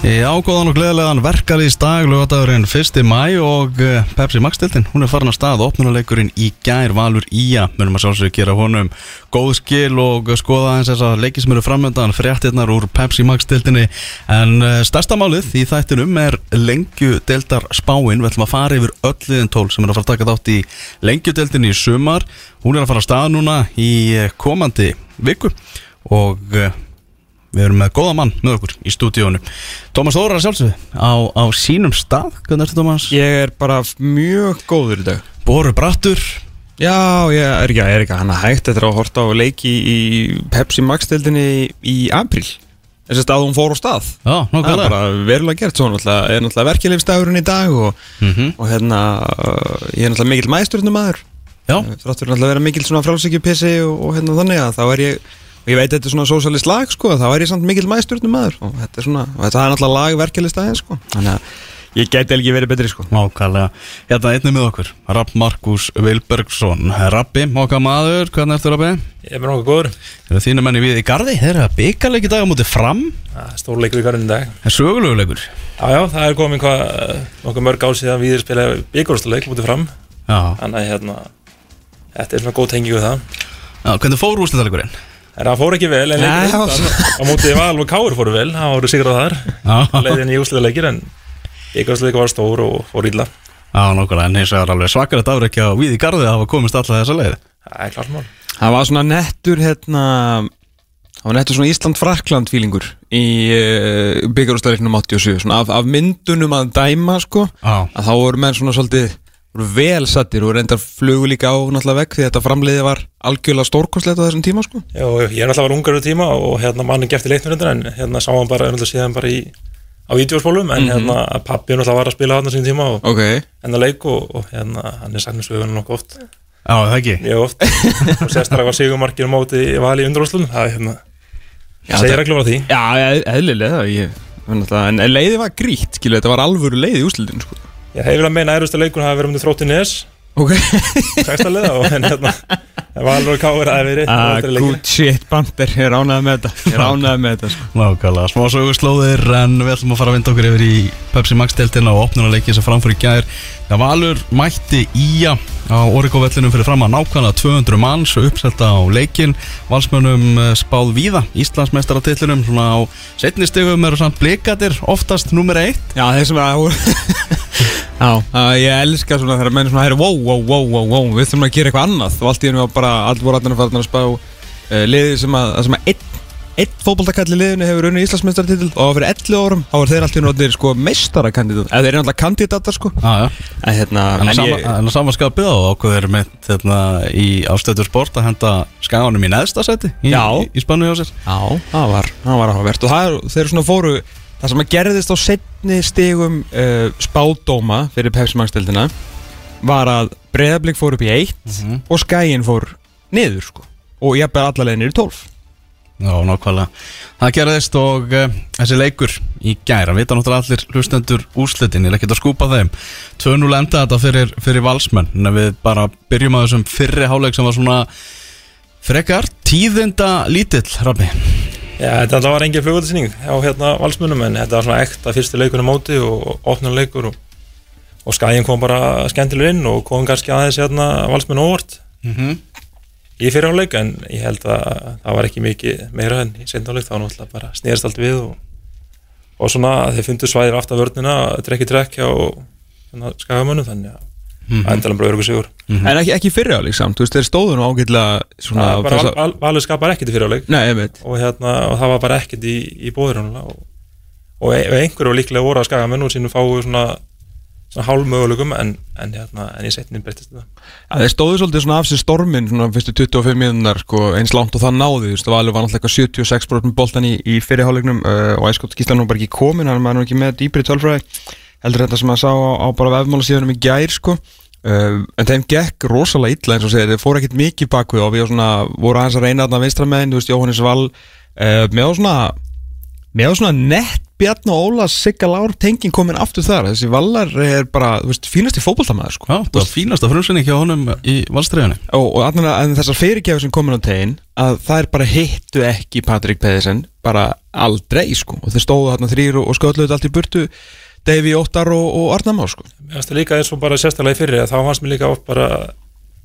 Já, góðan og gleðilegan verkalýs dag, lögadagurinn 1. mæ og uh, Pepsi Max-deltin, hún er farin að stað, opnuleikurinn í gær, Valur Ía, munum að sjálfsögur gera honum góð skil og skoða eins þess að leiki sem eru framöndan, fréttirnar úr Pepsi Max-deltinni, en uh, stærsta málið í þættinum er lengjudeldar spáin, við ætlum að fara yfir ölliðin tól sem er að fara að taka þátt í lengjudeldinni í sumar, hún er að fara að stað núna í uh, komandi viku og Við erum með góða mann með okkur í stúdíónu Tómas Þórar sjálfsögði á, á sínum stað. Hvernig ertu Tómas? Ég er bara mjög góður í dag. Boru Brattur. Já, ég er ekki, er ekki hann að hægt eftir að horta á leiki í Pepsi Max-deildinni í apríl. Þess að hún fór á stað. Já, Það er bara verulega gert. Svo náttúrulega er náttúrulega verkefliðstagurinn í dag og, Mhm. og hérna uh, ég er náttúrulega mikill maðurstjórnum maður Já, Þráttur náttúrulega að vera mikill svona frálsækjupissi og, og hérna þannig að þá er ég ég veit þetta er svona sósalist lag sko þá er ég samt mikill maðurstjórnum maður og þetta er svona, og þetta er náttúrulega lag verkefliðstaginn sko. Þannig að ég gæti ekki verið betri sko. Nákvæmlega. Hérna einnig með okkur. Rapp Markus Vilbergsson. Rappi, okkar maður, hvernig ertu Rappi? Ég er með nokkuð góður. Eru þínu menni við í gardi? Þeir eru að byggarleiki dag á móti fram. Stórleikur í garðinu í dag. Það er söguleguleikur Já, já, það er eh, nokkuð mörg ár síðan við spila byggjórstuleik mútið fram. Já, Þannig að hérna Þetta er svona góð tengi við það. Já hvernig fór úrslitaleikurinn? En það fór ekki vel en leikur á mótið Val og Káur fóru vel Það voru sigrað þar. Leiðin í úrslitaleikir en byggjórstuleik var stór og fór illa. Já nákvæmlega, en hins vegar alveg svakar þetta afrekja á við í gardi að hafa komist alltaf þessa leið. Það er klart mál. Það var svona nettur hérna Það var nettur svona Ísland-Frakland fílingur í uh, byggarústæðleiknum 87 svona af, af myndunum að dæma sko. Já, að þá voru menn svona svolítið vel sattir og reyndar flugu líka á náttúrulega vekk því þetta framliði var algjörlega stórkostlegt á þessum tíma sko. Já, ég er náttúrulega var ungar við tíma og hérna manni gefti leiknur undir en hérna sá hann bara náttúrulega síðan bara í á vídeospólum en hérna pappi náttúrulega var að spila hann á sín tíma og Ok, hennar leik og, og hérna hann er sagn söguna nokkuð oft. Já það ekki? Mjög oft. Og sérstaklega var sigumarkinu móti í vali í undaróslun það er hérna Já, segir reglum á því. Já, eð- eðlilega ég, en, en leiði var grít, skilu, þetta var alvöru leiði í úslitin sko ég hef vel að meina ærustu leikun hafi verið um þrótti nes Ok, sextalega og en hérna það var alveg káir að verið. Ah, good shit, Bamber, ég er ánægð með þetta Ég er ánægð með þetta sko. Nákvæmlega, smá sögurslóðir en við ætlum að fara að vinda okkur yfir í Pepsi Max-deltina og opnunuleikin sem framfór í gær. Það Valur mætti Ía á Origo-vellinum fyrir fram að nákvæmlega 200 manns uppselta á leikin Valsmönnum eh, spáð víða Íslandsmeistaratillunum svona á setni stigum eru samt blikadir oftast nummer eitt. Já, þeir sem að Já, ég elska svona þegar menn svona wow, wow, wow, wow, wow, við þurfum að gera eitthvað annað. Og allt í hennu var bara, allt voru allir að fara að spá uh, liði sem að, sem að einn einn fótboltakall í liðinu hefur unni Íslandsmeistaratitil og fyrir 11 árum þá er þeir allt í hennu allir sko meistarakandidat. Eða þeir eru alltaf kandidatar sko. Já, já. En hérna, En ég, en að samanskapið á ákveður með hérna, í ástöður sport að henda skaganum í neðsta seti í, Já. í, í spannu hjá sér. Já, það var, það var áhugavert. Og það, þeir svona fóru það sem að gerðist á setni stigum uh, spádóma fyrir Pepsi-mangstildina var að Breiðablík fór upp í eitt Mhm. og Skæin fór niður sko og ég bæði allavega niður í 12 Já, nákvæmlega. Það gerðist og uh, þessi leikur í gæra, vita náttúrulega allir hlustendur úrslitin, ég ekkert að skúpa þeim. 2-0 enda þetta fyrir, fyrir valsmenn, en við bara byrjum að þessum fyrri háleik sem var svona frekar tíðinda lítill, Rabbi. Já, þetta var engin flugvöldsýning á hérna valsmunum en þetta var svona ekta fyrsti leikur á móti og opnum leikur og, og skæin kom bara skemmtilegur inn og kom kannski aðeins hérna valsmun óvart Mm -hmm. í fyrirháleik en ég held að það var ekki mikið meira en í seindáleik þá náttúrulega bara snerist allt við og, og svona þeir fundu svæðir aftan vörnina trekki trekk hjá hérna, skagamönnum þannig að Mhm. það endalega bara örgu sigur. En ekki, ekki fyrir áleik samt, þú veist, þeir stóðu nú ágætlega svona Það valur skapar ekkert í ég veit og, hérna, og það var bara ekkert í, í bóður og, og e- og einhverju var líklega voru að skagamenn og sínum fáu svona, svona hálfmöguleikum en, en, hérna, en í setnin breytist þetta. Ja, þeir stóðu svolítið svona af sér stormin svona fyrstu 25 miðunar sko, eins langt og það náði, þú veist, það var var náttúrulega eitthvað 76% boltan í, í fyrirháleiknum uh, og æskot skýslan nú bara ekki komin, hann maður nú ekki með heldur þetta sem að sá á, á bara vefmála síðanum í gær sko uh, en þeim gekk rosalega illa eins og segir, þeir fóru ekkit mikið bakvið og við svona, voru aðeins að reyna þarna vinstra með þú veist, Jóhannes Val uh, með á svona með svona nett Bjarn og Óla Sigga Lár tenging komin aftur þar. Þessi Vallar er bara, þú veist, fínasti fótboltamaður sko. Já, það var fínasta frumsynning hjá honum í valstræðinni. og, og að þessar fyrirgjafir sem komin á tegin að það er bara hittu ekki Patrik Pedersen bara aldrei sko. Og þeir stóðu þarna þrýr og, og skölluðu allt í burtu Davy, Óttar og, og Arnamár sko. Mér finnst það líka eins og bara sérstaklega í fyrri að þá fannst mér líka oft bara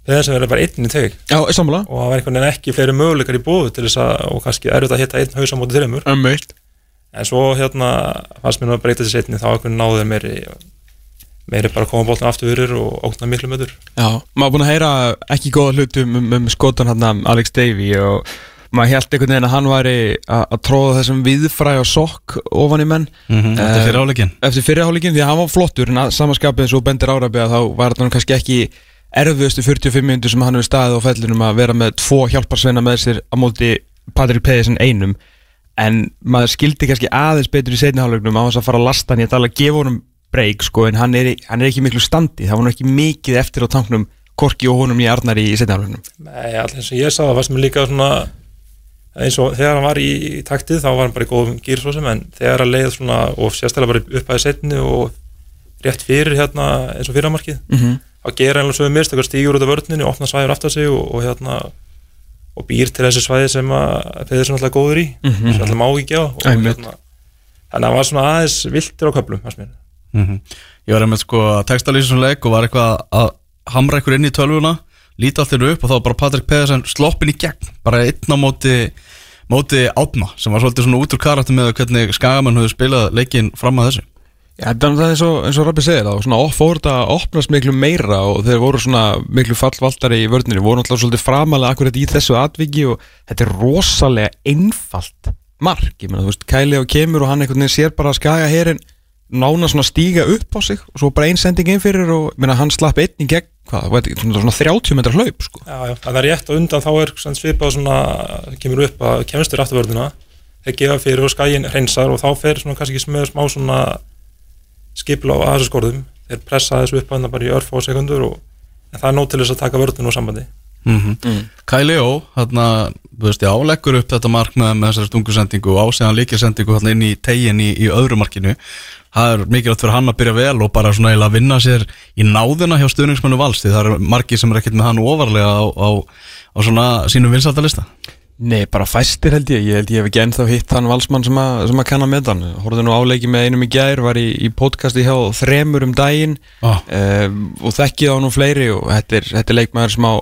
þess að vera bara einn í teg Já, og það var einhvern veginn ekki fleiri möguleikar í búðu til þess að, og kannski erfitt að hitta einn haus á móti þreymur en svo hérna fannst mér nú að breyta þessi setni þá einhvern náður meiri meiri bara koma bóltan aftur fyrir og ógna miklu mötur Já, maður búin að heyra ekki góða hluti um, um, um skotan hann Alex Davy og maður held einhvern veginn að hann væri að að tróða þessum viðfræ og sokk ofan í menn. Mm Þetta er Eh, fyrir áleikin eftir fyrirháleikin því að hann var flottur en að samanskapið eins og bendir árabi að þá var nú kannski ekki erfiðustu 45 minnundur sem hann hefur staðið á fellinum að vera með tvo hjálparsveina með sér á móti Patrik Pedersen einum. En maður skildi kannski aðeins betur í setniháleiknum á þess að fara að lasta hann ég tala að gefa honum breyk sko en hann er, hann er ekki miklu standi. Það var nú ekki mikið eftir á tanknum Korki og honum í Arnari í setniháleiknum Nei, allir eins og ég sagði það fannst mér líka svona eins og þegar hann var í taktið þá var hann bara í góðum gýr svo sem en þegar hann leið svona og sérstaklega bara upp aðeins setni og rétt fyrir hérna eins og fyrramarkið mm -hmm. þá gera hann svo mist, eitthvað stígur út af vörninu opna svæður aftar sig og, og hérna og býr til þessi svæði sem að þeir eru alltaf góður í Mhm. sem alltaf má ekki gefa og hérna þannig að hann var svona aðeins viltur á köflum fannst mér. Mhm. Ég var einmitt sko að textalýsa svona leik og var eitthvað að hamra ykkur inn í tölvuna líti allt þér upp og þá bara Patrik Pedersen sloppin í gegn, bara einn á móti móti átna, sem var svolítið svona út úr karakter með hvernig skagamann höfðu spilað leikin fram að þessu. Já, þannig að það er svo, eins og Rabbi segir það, svona fór þetta að opnast miklu meira og þeir voru svona miklu fallvaldari í vörnir, voru náttúrulega svolítið framalega akkurat í þessu atviki og þetta er rosalega einfalt mark, ég meina, þú veist, Kæli og kemur og hann einhvern veginn sér bara að skaga herin nána svona stíga upp á sig og svo bara einn sending inn fyrir og, meina, hann slapp einn í gegn, hvað, veit ekki, svona, svona 30 metrar hlaup, sko. Já, já, það er rétt og undan þá er svipað svona, kemur upp að kemstur afturvörðina, þeir gefa fyrir og skæin hreinsar og þá fer svona kannski með smá svona skipla á aðeins skorðum, þeir pressa þessu upp að hann bara í örf á sekundur og en það er nóg til þess að taka vörðinu úr sambandi mm -hmm. Kyle Ó, þarna, þú veist, já, leggur upp þetta mark með, þessari stungusendingu og ásæðan líkjasendingu þarna inn í tegin í, í öðru markinu það er mikilvægt fyrir hann að byrja vel og bara svona eiginlega að vinna sér í náðina hjá stuðningsmennu vals því það eru margi sem er ekkert með hann ofarlega á, á, á svona sínum vinsaldalista Nei, bara fæstir held ég, ég held ég hef ekki ennþá hitt þann valsmann sem að, sem að kanna með hann Horfði nú áleiki með einum í gær, var í, í podcasti hjá þremur um daginn oh. um, og þekkið á nú fleiri og þetta er, þetta er leikmaður sem á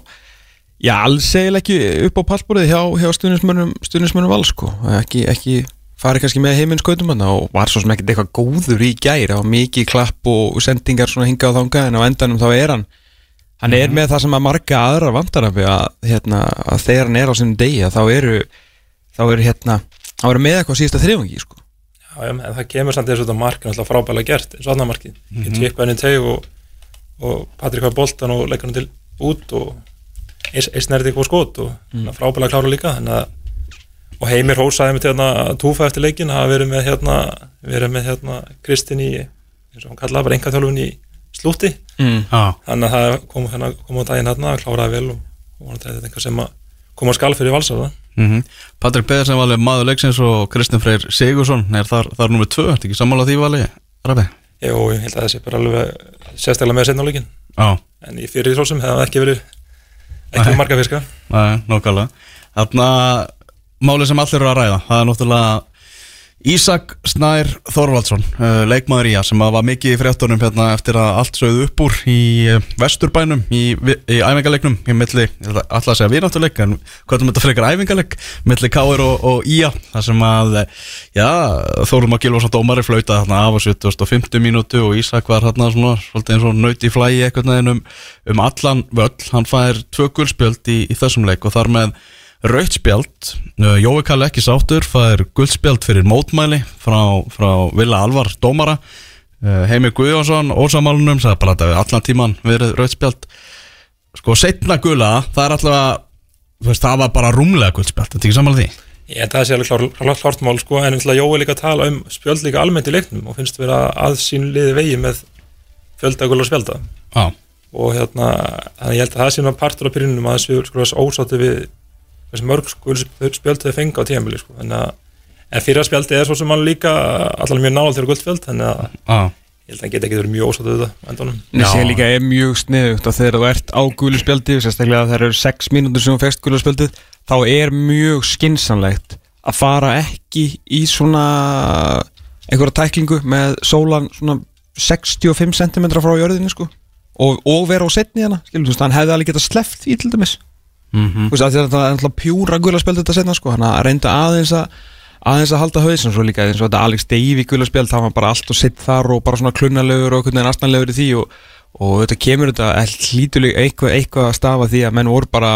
já, alls eiginlega ekki upp á pallborðið hjá, hjá stuðnismönnum vals sko. ekki, ekki farið kannski með heiminn skautum hann og var svo sem ekkert eitthvað góður í gær á mikið klapp og sendingar svona hingað og þangað en á endanum þá er hann hann er með það sem að marga aðra vandar að, hérna, að þegar hann er á sinni degi að þá eru þá eru hérna, þá eru með eitthvað síðasta þrifungi sko. Já, já, en það kemur samt þessu þetta markin alltaf frábælega gert eins og annar markið, mm -hmm. ég tvipa henni teg og, og Patrik hafa boltan og leggur hann til út og eins nærði eitthvað skot og mm. frábælega klára líka að, og Heimir hósaði með hérna, túfa eftir leikin hafa verið með hérna, verið með hérna Kristinn í, eins og hann kallaði bara engaþjálfun í slúti mm. ah. þannig að það kom, hérna, kom á daginn hérna kláraði vel og, og þetta er eitthvað sem að koma skal fyrir valsar mm -hmm. Patrik Pedersen var alveg maður leiksins og Kristinn Freyr Sigursson er þar, þar nummið tvö, ertu ekki sammála því vali? Rabi? Jó, ég held að það sé bara alveg sérstaklega með setnáleikin ah. en í fyrir þrósum hefði það ekki verið ekki verið marga fiska Nei, nokkala Þarna, málið sem allir eru að ræða. Það er náttúrulega Ísak Snær Þorvaldsson uh, leikmaður í að sem var mikið í fréttunum hérna, eftir að allt sögðu upp úr í uh, vesturbænum í, í æfingarleiknum í milli, alltaf að segja vináttuleik en hvað er þetta frekar æfingarleik milli Káir og, og Ía þar sem að já, Þórum að Gilvarsson dómari flauta þarna af á 7050 mínútu og Ísak var hérna svona svolítið eins og nöyti flægi eitthvað um, um allan völl, hann fær tvö guldspjöld í, í þessum leik og þar með Rautspjald, Jói Kalli ekki sáttur, það er guldspjald fyrir mótmæli frá, frá Villa Alvar dómara, Heimir Guðjónsson ósamálunum, það er bara þetta við allan tíman verið rautspjald sko setna gula, það er alltaf veist, það var bara rúmlega guldspjald þetta er ekki samanlega því? Ég það sé alveg klár, klár, klart mál sko, en Jói líka að tala um spjöld líka almennt í leiknum og finnst vera að sín liði vegi með fjöldagul og spjölda ah. og hérna, ég held að það sé partur á pyrjunum að þessu sko ósátti við þessi mörg spjöld þau fengi á tíðanbili sko. en fyrra spjaldi er svo sem hann líka allavega mjög náðal þegar guldspjöld þannig að ah. ég held að hann geti ekki verið mjög ósátt við það. Þessi líka er mjög sniðugt að þegar þú ert á guðluspjaldi sérstaklega þegar það eru 6 mínútur sem þú fegst guðluspjaldið þá er mjög skinsanlegt að fara ekki í svona einhverja tæklingu með sólan svona 65 cm frá jörðinu sko og, og vera á setni hana skilur, þú veist, hann hefði alveg getað sleppt því til dæmis Mhm. þú veist, af því að þetta er alltaf pjúra gulaspjald þetta setna sko, hann að reynda aðeins að aðeins að halda hausin svo líka eins og þetta Alex Davey gulaspjald, það var bara allt og sitt þar og bara svona klunnalegur og einhvern veginn astanlegur í því og, og þetta kemur þetta hlítuleg eitthvað, eitthvað að stafa því að menn voru bara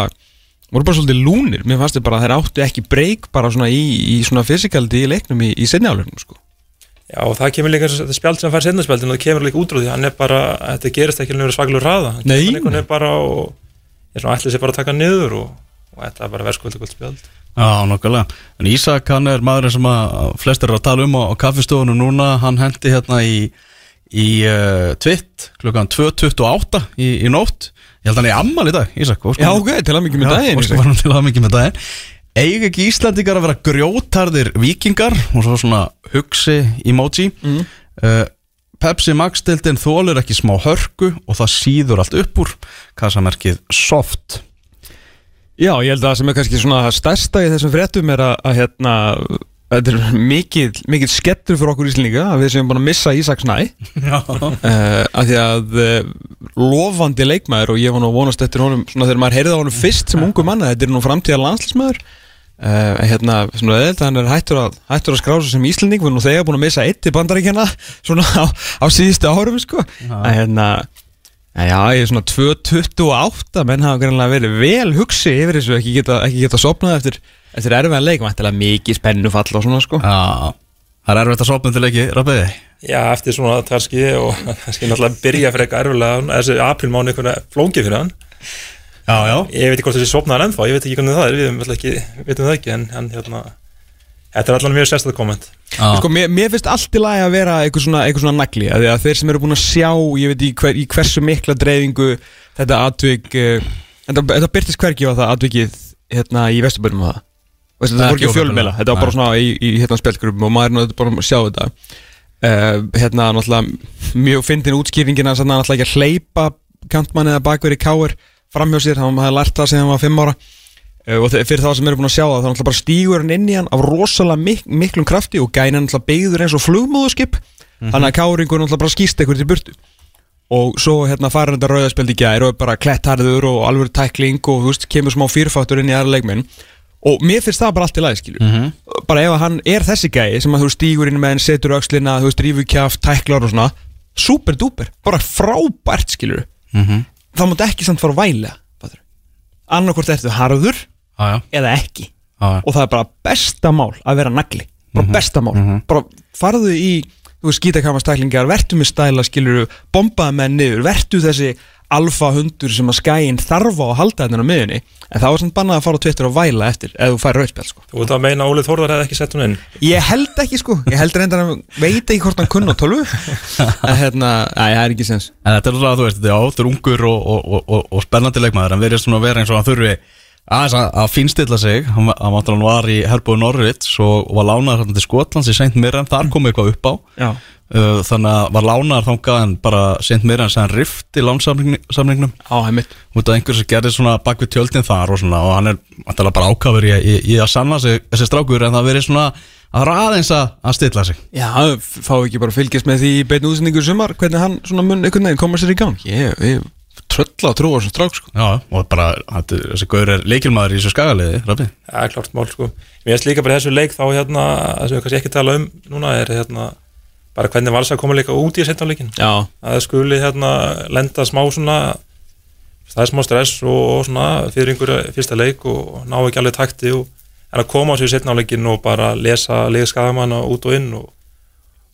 voru bara svolítið lúnir, mér fannst þetta bara að þeir áttu ekki breyk bara svona í, í svona fysikaldi í leiknum í, í setni álöfnum sko Já, og það kemur líka þetta spjald sem fær setnarspjaldin og það kemur líka út úr því, hann er bara, þetta gerist ekki alveg svakalega ræða, hann Nei. kemur einhvern veginn bara og ég er svona ætlið sér bara að taka niður og, og þetta er bara verðskvöldu kvöld spjald. Já, nokkulega. En Ísak, hann er maðurinn sem að flestir eru að tala um á, á kaffistofunum núna, hann hendi hérna í, í uh, tvitt klukkan 2.28 í, í nótt. Ég held að hann er ammal í dag, Ísak. óskum- Já, ok, til að mikið með daginn hann til að mikið með daginn. Eiga ekki Íslandingar að vera grjótarðir vikingar og svo svona hugsi emoji. Mm. Uh, Pepsi Max-dildin þólir ekki smá hörku og það síður allt upp úr kassamerkið soft. Já, ég held að það sem er kannski svona stærsta í þessum fréttum er að, að hérna, þetta er mikið, mikið skettur fyrir okkur íslendinga að við séum búin að missa Ísak Snæ Já. uh, að því að uh, lofandi leikmaður og ég var nú að vonast eftir honum svona þegar maður heyrði á honum fyrst sem ungu manna þetta er nú framtíðar landslísmaður uh, hérna, svona eða hann er hættur að, hættur að skrása sem íslending við erum nú þegar búin að missa eitt í bandaríkjana svona á, á síðustu árum sko að hérna Já, ég er svona 2.28 menn hafa greinlega verið vel hugsi yfir þessu ekki geta, ekki geta sopnað eftir, eftir erfiðan leik, mæntilega mikið spennufall og svona sko Já, það er erfitt að sopna til ekki, Rabbiði. Já, eftir svona tarski og kannski náttúrulega byrja fyrir eitthvað erfilega, þessi aprilmáni eitthvað flóngið fyrir hann. Já, já. Ég veit ekki hvort þessi sopnaðar ennþá, ég veit ekki hvernig það er, við ekki, veitum það ekki, en, en hérna, þetta er allan mjög sérstæð komment. Sko, mér, mér finnst allt í lagi að vera eitthvað svona, eitthvað svona nagli að, að þeir sem eru búin að sjá, ég veit í, hver, í hversu mikla dreifingu þetta atvik uh, þetta, þetta byrtist hvergi á það atvikið hérna í Vesturbörnum og það Veistu, Það þetta voru ekki opinberlega. þetta var bara svona í, í hérna spjallgrupum og maður er náttúrulega bara að sjá þetta uh, hérna náttúrulega mjög fyndin útskýringina að náttúrulega ekki að hleypa kantmann eða bakverið káir framhjá sér, hann hafði lært það síðan hann var fimm ára. Uh, og fyrir þá sem eru búin að sjá það þá náttúrulega bara stígur hann inn í hann af rosalega mik miklum krafti og gæna náttúrulega beigður eins og flugmóðuskip þannig að káringur náttúrulega bara skýst eitthvað til burtu. Og svo hérna fara þetta rauðaspjald í gær og bara klettarður og alveg tækling og þú veist, kemur smá fyrfáttur inn í aðra leikminn og mér finnst það bara allt í lagi skilju Mhm. bara ef hann er þessi gæi sem að þú stígur inn með hann, setur öxlina þú veist, rífur kjaft, tæklar og svona super duper, bara frábært skilju Mhm. Það mátt ekki samt fara að væla annarkvort ertu harður já. eða ekki. Já. og það er bara besta mál að vera nagli. Bara besta mál, bara farðu í skítakamastæklingar, vertu með stæla skiluru, bombaði með niður vertu þessi alfa hundur sem að skæin þarf á að halda þetta á miðunni en það var samt bannað að fara á Twitter og væla eftir ef þú færi rauðspjall sko. Þú veit að meina að Ólið Þórðar hefði ekki sett hún inn. ég held ekki sko, ég held reyndar að veit ekki hvort hann kunn á tölvu. En hérna, næ, það er ekki sens En þetta er alltaf, þú veist, þetta er áður ungur og, og, og, og, og spennandi leikmaður. Hann verið svona að vera eins og hann þurfi að, að finnstilla sig. Hann, hann var í Herbói Já. uh, Þannig að var lánaður þangað en bara Saint Mirren sem rift í lánsamningnum á, heimitt út af einhver sem gerði svona bak við tjöldin þar og svona og hann er vantilega bara ákafur í, í, í að sanna sig þessi strákur en það verið svona að það er aðeins að, að stilla sig. Já, fá ekki bara að fylgjast með því í beinu útsendingu í sumar, hvernig hann svona mun einhvern veginn koma sér í gang? Ég, ég trölla að trúa þessum strák sko. Já, og bara þetta, þessi gaur er leikilmaður í þessu skagaliði, Rabi Það er klart mál sko. Mér finnst líka bara þessu leik þá hérna, það sem við kannski ekki tala um núna er hérna, bara hvernig valsa að koma líka út í setnáleikin. Já, að það skuli hérna lenda smá svona það er smá stress og, og svona fyrir einhverja fyrsta leik og ná ekki alveg takti og, en að koma á sig setna á leikin og bara lesa liða skagamanna út og inn og,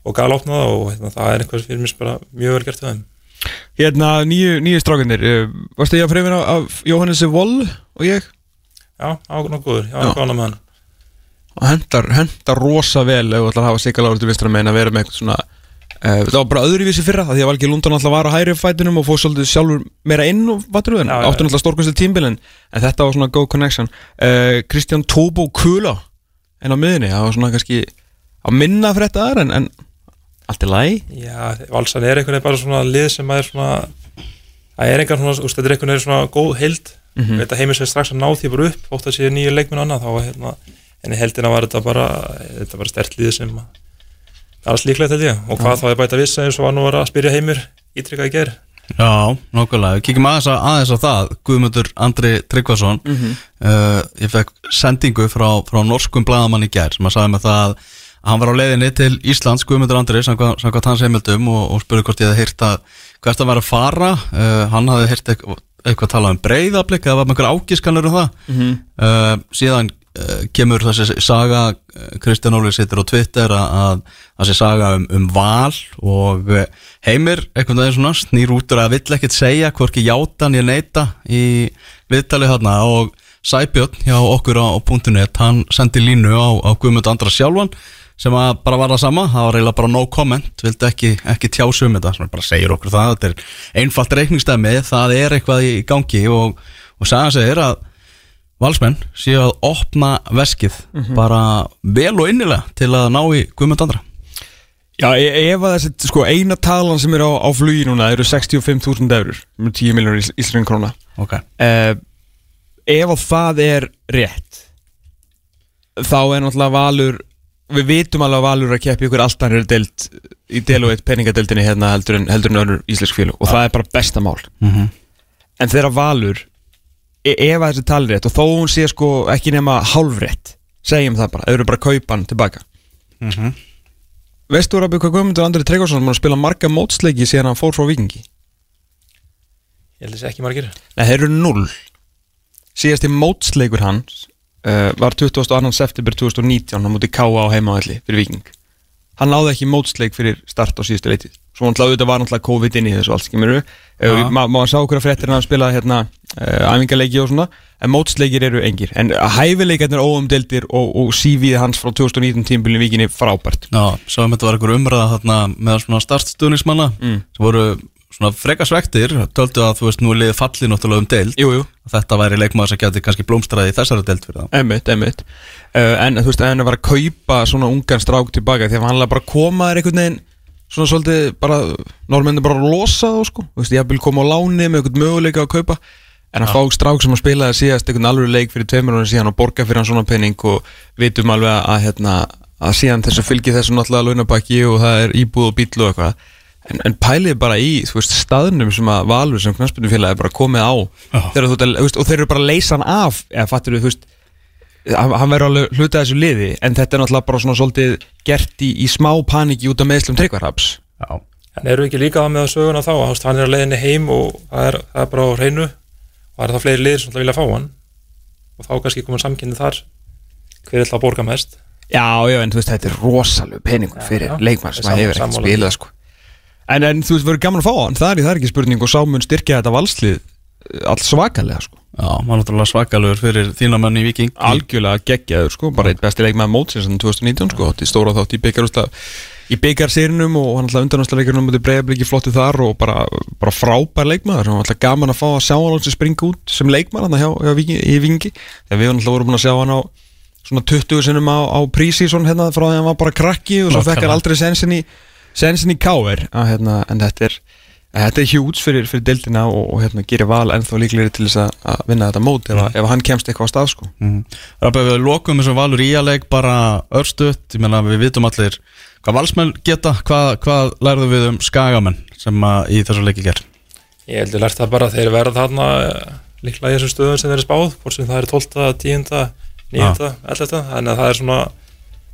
og gala opna það og hérna, það er einhvers fyrir mér bara mjög vel gert við þeim hérna nýju, nýju strákanir uh, Varstu ég að fremina af Jóhannesi Voll og ég Já, ákveðna góður, já, Já. já. gána með hann og hendar, hendar rosa vel ef þú ætlar að hafa sigalagur til vistra megin að vera með eitthvað svona uh, það var bara öðruvísi fyrra af því að Valgi Lundon alltaf var á hæri fætunum og fóð svolítið sjálfur meira inn og vatru en Já, já, áttu náttúrulega stórkvæmstu tímbilin en þetta var svona go connection uh, Kristján Tóbo Kula en á miðinni, það var svona kannski að minna fyrir þetta aðra en, en allt í lagi Já, valsan er einhvern veginn bara svona lið sem að er svona það er einhvern svona, úst, þetta er einhvern veginn svona góð heild mm. -hmm. heimir sér strax að ná því bara upp ótt að sé nýju leikminn og annað þá hérna, en í heldina var þetta bara þetta var stert líð sem að það var slíklegt held ég. Og hvað þá er bæta vissa eins og var nú var að spyrja heimur ítrykkað í ger Já, nokkulega, kíkjum aðeins, að, aðeins á það. Guðmundur Andri Tryggvason. Uh, Ég fekk sendingu frá, frá norskum bladamann í gær sem að sagði mig það að hann var á leiðinni til Íslands Guðmundur Andri, samkvæmt samkvæmt hans heimildum og, og spurði hvort ég hefði heyrt að hvert að vera að fara. Uh, hann hafði heyrt eitthvað, eitthvað að tala um breyðablik eða var með einhver ágiskanur um það. Uh, síðan uh, kemur þessi saga uh, Kristján Ólfur sittur á Twitter að, þessi saga um, um val og uh, heimir einhvern veginn svona snýr út úr að vill ekkert segja hvorki játan ég neita í viðtali þarna og Sæbjörn hjá okkur á, á .net hann sendi línu á, á Guðmund Andra sjálfan sem að bara var það sama, það var eiginlega bara no comment vildi ekki, ekki tjásu um þetta sem bara segir okkur það, þetta er einfalt reikningstæmi það er eitthvað í gangi og, og sagan segir að valsmenn séu að opna veskið bara vel og innilega til að ná í Guðmund Andra. Já, e- ef að þessi, sko, eina talan sem er á, á flugi núna eru 65.000 eurur um 10 miljónur íslenskan króna. Ok, uh, ef að það er rétt þá er náttúrulega valur við vitum alveg að valur að keppi ykkur allt annir deild í Deloitte peningadeildinni hérna heldur en, heldur en önnur íslensk félug og það er bara besta mál. Mhm. en þegar valur ef að þessi tali rétt og þó hún sé sko ekki nema hálfrétt segjum það bara, þau eru bara að kaupa hann tilbaka Mhm. veistu Rabi hvað Guðmundur Andri búinn að spila marga mótsleiki síðan hann fór frá Vikingi ég held þessi ekki margir Nei, þeir eru 0 Síðasti mótsleikur hans uh, var 22. september 2019 á múti K.A. á heimavalli fyrir Viking Hann náði ekki mótsleik fyrir start á síðustu leitið Svo náttúrulega auðvitað var náttúrulega COVID inn í þessu allt skimuru Já. Má ma sá okkur að fréttir hann að spila hérna uh, æfingaleiki og svona En mótsleikir eru engir. En hæfileikarnir óumdeldir og, og CV hans frá 2019 tímbilin Vikinni frábært. Já, svo um þetta var einhver umræða þarna með svona startstuðnismanna Mm. sem voru svona freka svektir töldu að þú veist nú liðið fallið náttúrulega um deild. Jú, jú. Að þetta væri leikmaður sem geti kannski blómstraði í þessari deild fyrir það Einmitt, einmitt. Uh, En þú veist, að vera að kaupa svona ungan strák tilbaka Því að hann bara koma þér einhvern veginn Svona svolítið bara Norrmenni bara að losa þá sko. Þú veist, ég vil koma á láni með einhvern möguleika að kaupa. En að fá strák sem að spila það síðast einhvern alveg leik fyrir tveimur ára síðan og borga fyrir hann svona penning og vitum alveg að, hérna, að síðan þessu fylgir þessu náttúrulega launabaki og það er íbúð og bíl og eitthvað. En, en pælið bara í þú veist, staðnum sem að Valur sem knarspundufélagi er bara komið á þú, þú veist, og þeir eru bara að leysa hann af eða fattur þú veist hann hann verður alveg hluta þessu liði en þetta er náttúrulega bara svona svolítið gert í, í smá paniki út af meðslum tryggvarhaps Já, En eru ekki líka með söguna þá, veist, hann er að leiðinni heim og það er, það er bara á hreinu. Og það er það fleiri liðir sem að vilja fá hann? Og þá kannski komur samkynni þar. Hver ætla að borga mest? Já, já, en þú veist, þetta er rosalega peningur Já, fyrir já. leikmann sem að hefur sammála spilað sko. en, en þú veist, verður gaman að fá hann? Það er, það er ekki spurning og sámun styrkja þetta valslið allt svakalega sko. já maður náttúrulega svakalugur fyrir þína menn í Viking algjörlega geggjaður, sko, bara eitt besti leikmann mótsins 2019, sko, þetta er stóra þátt í byggarúsla í byggarsýrinum og hann alltaf undanúsleikurinn mútið breiðabliki flottu þar og bara, bara frábær leikmaður. Og alltaf gaman að fá að sjá hann alveg springa út sem leikmaður hann hjá, hjá Víkingi, í Vikingi þegar við alltaf vorum búin að sjá hann á svona 20 sinnum á, á prísísson hérna frá því að hann var bara krakki og svo fekk hann aldrei sensin í sensin í káver hérna, en þetta er Þetta er hjúts fyrir, fyrir deildina og, og hérna, gerir val ennþá líklegri til þess að- að vinna þetta mót ef, mm. ef hann kemst eitthvað á stað sko. mm. Rabbi, við lokum þessum valur í að leik bara örstuðt, ég meina við vitum allir hvað valsmenn geta, hvað, hvað lærðu við um skagamenn sem að í þessu leiki ger Ég heldur lært það bara að þeir verða þarna eh, líklega í þessum stöðum sem þeir eru spáð hvort sem það er 12, 10, 9, 11 þannig að það er svona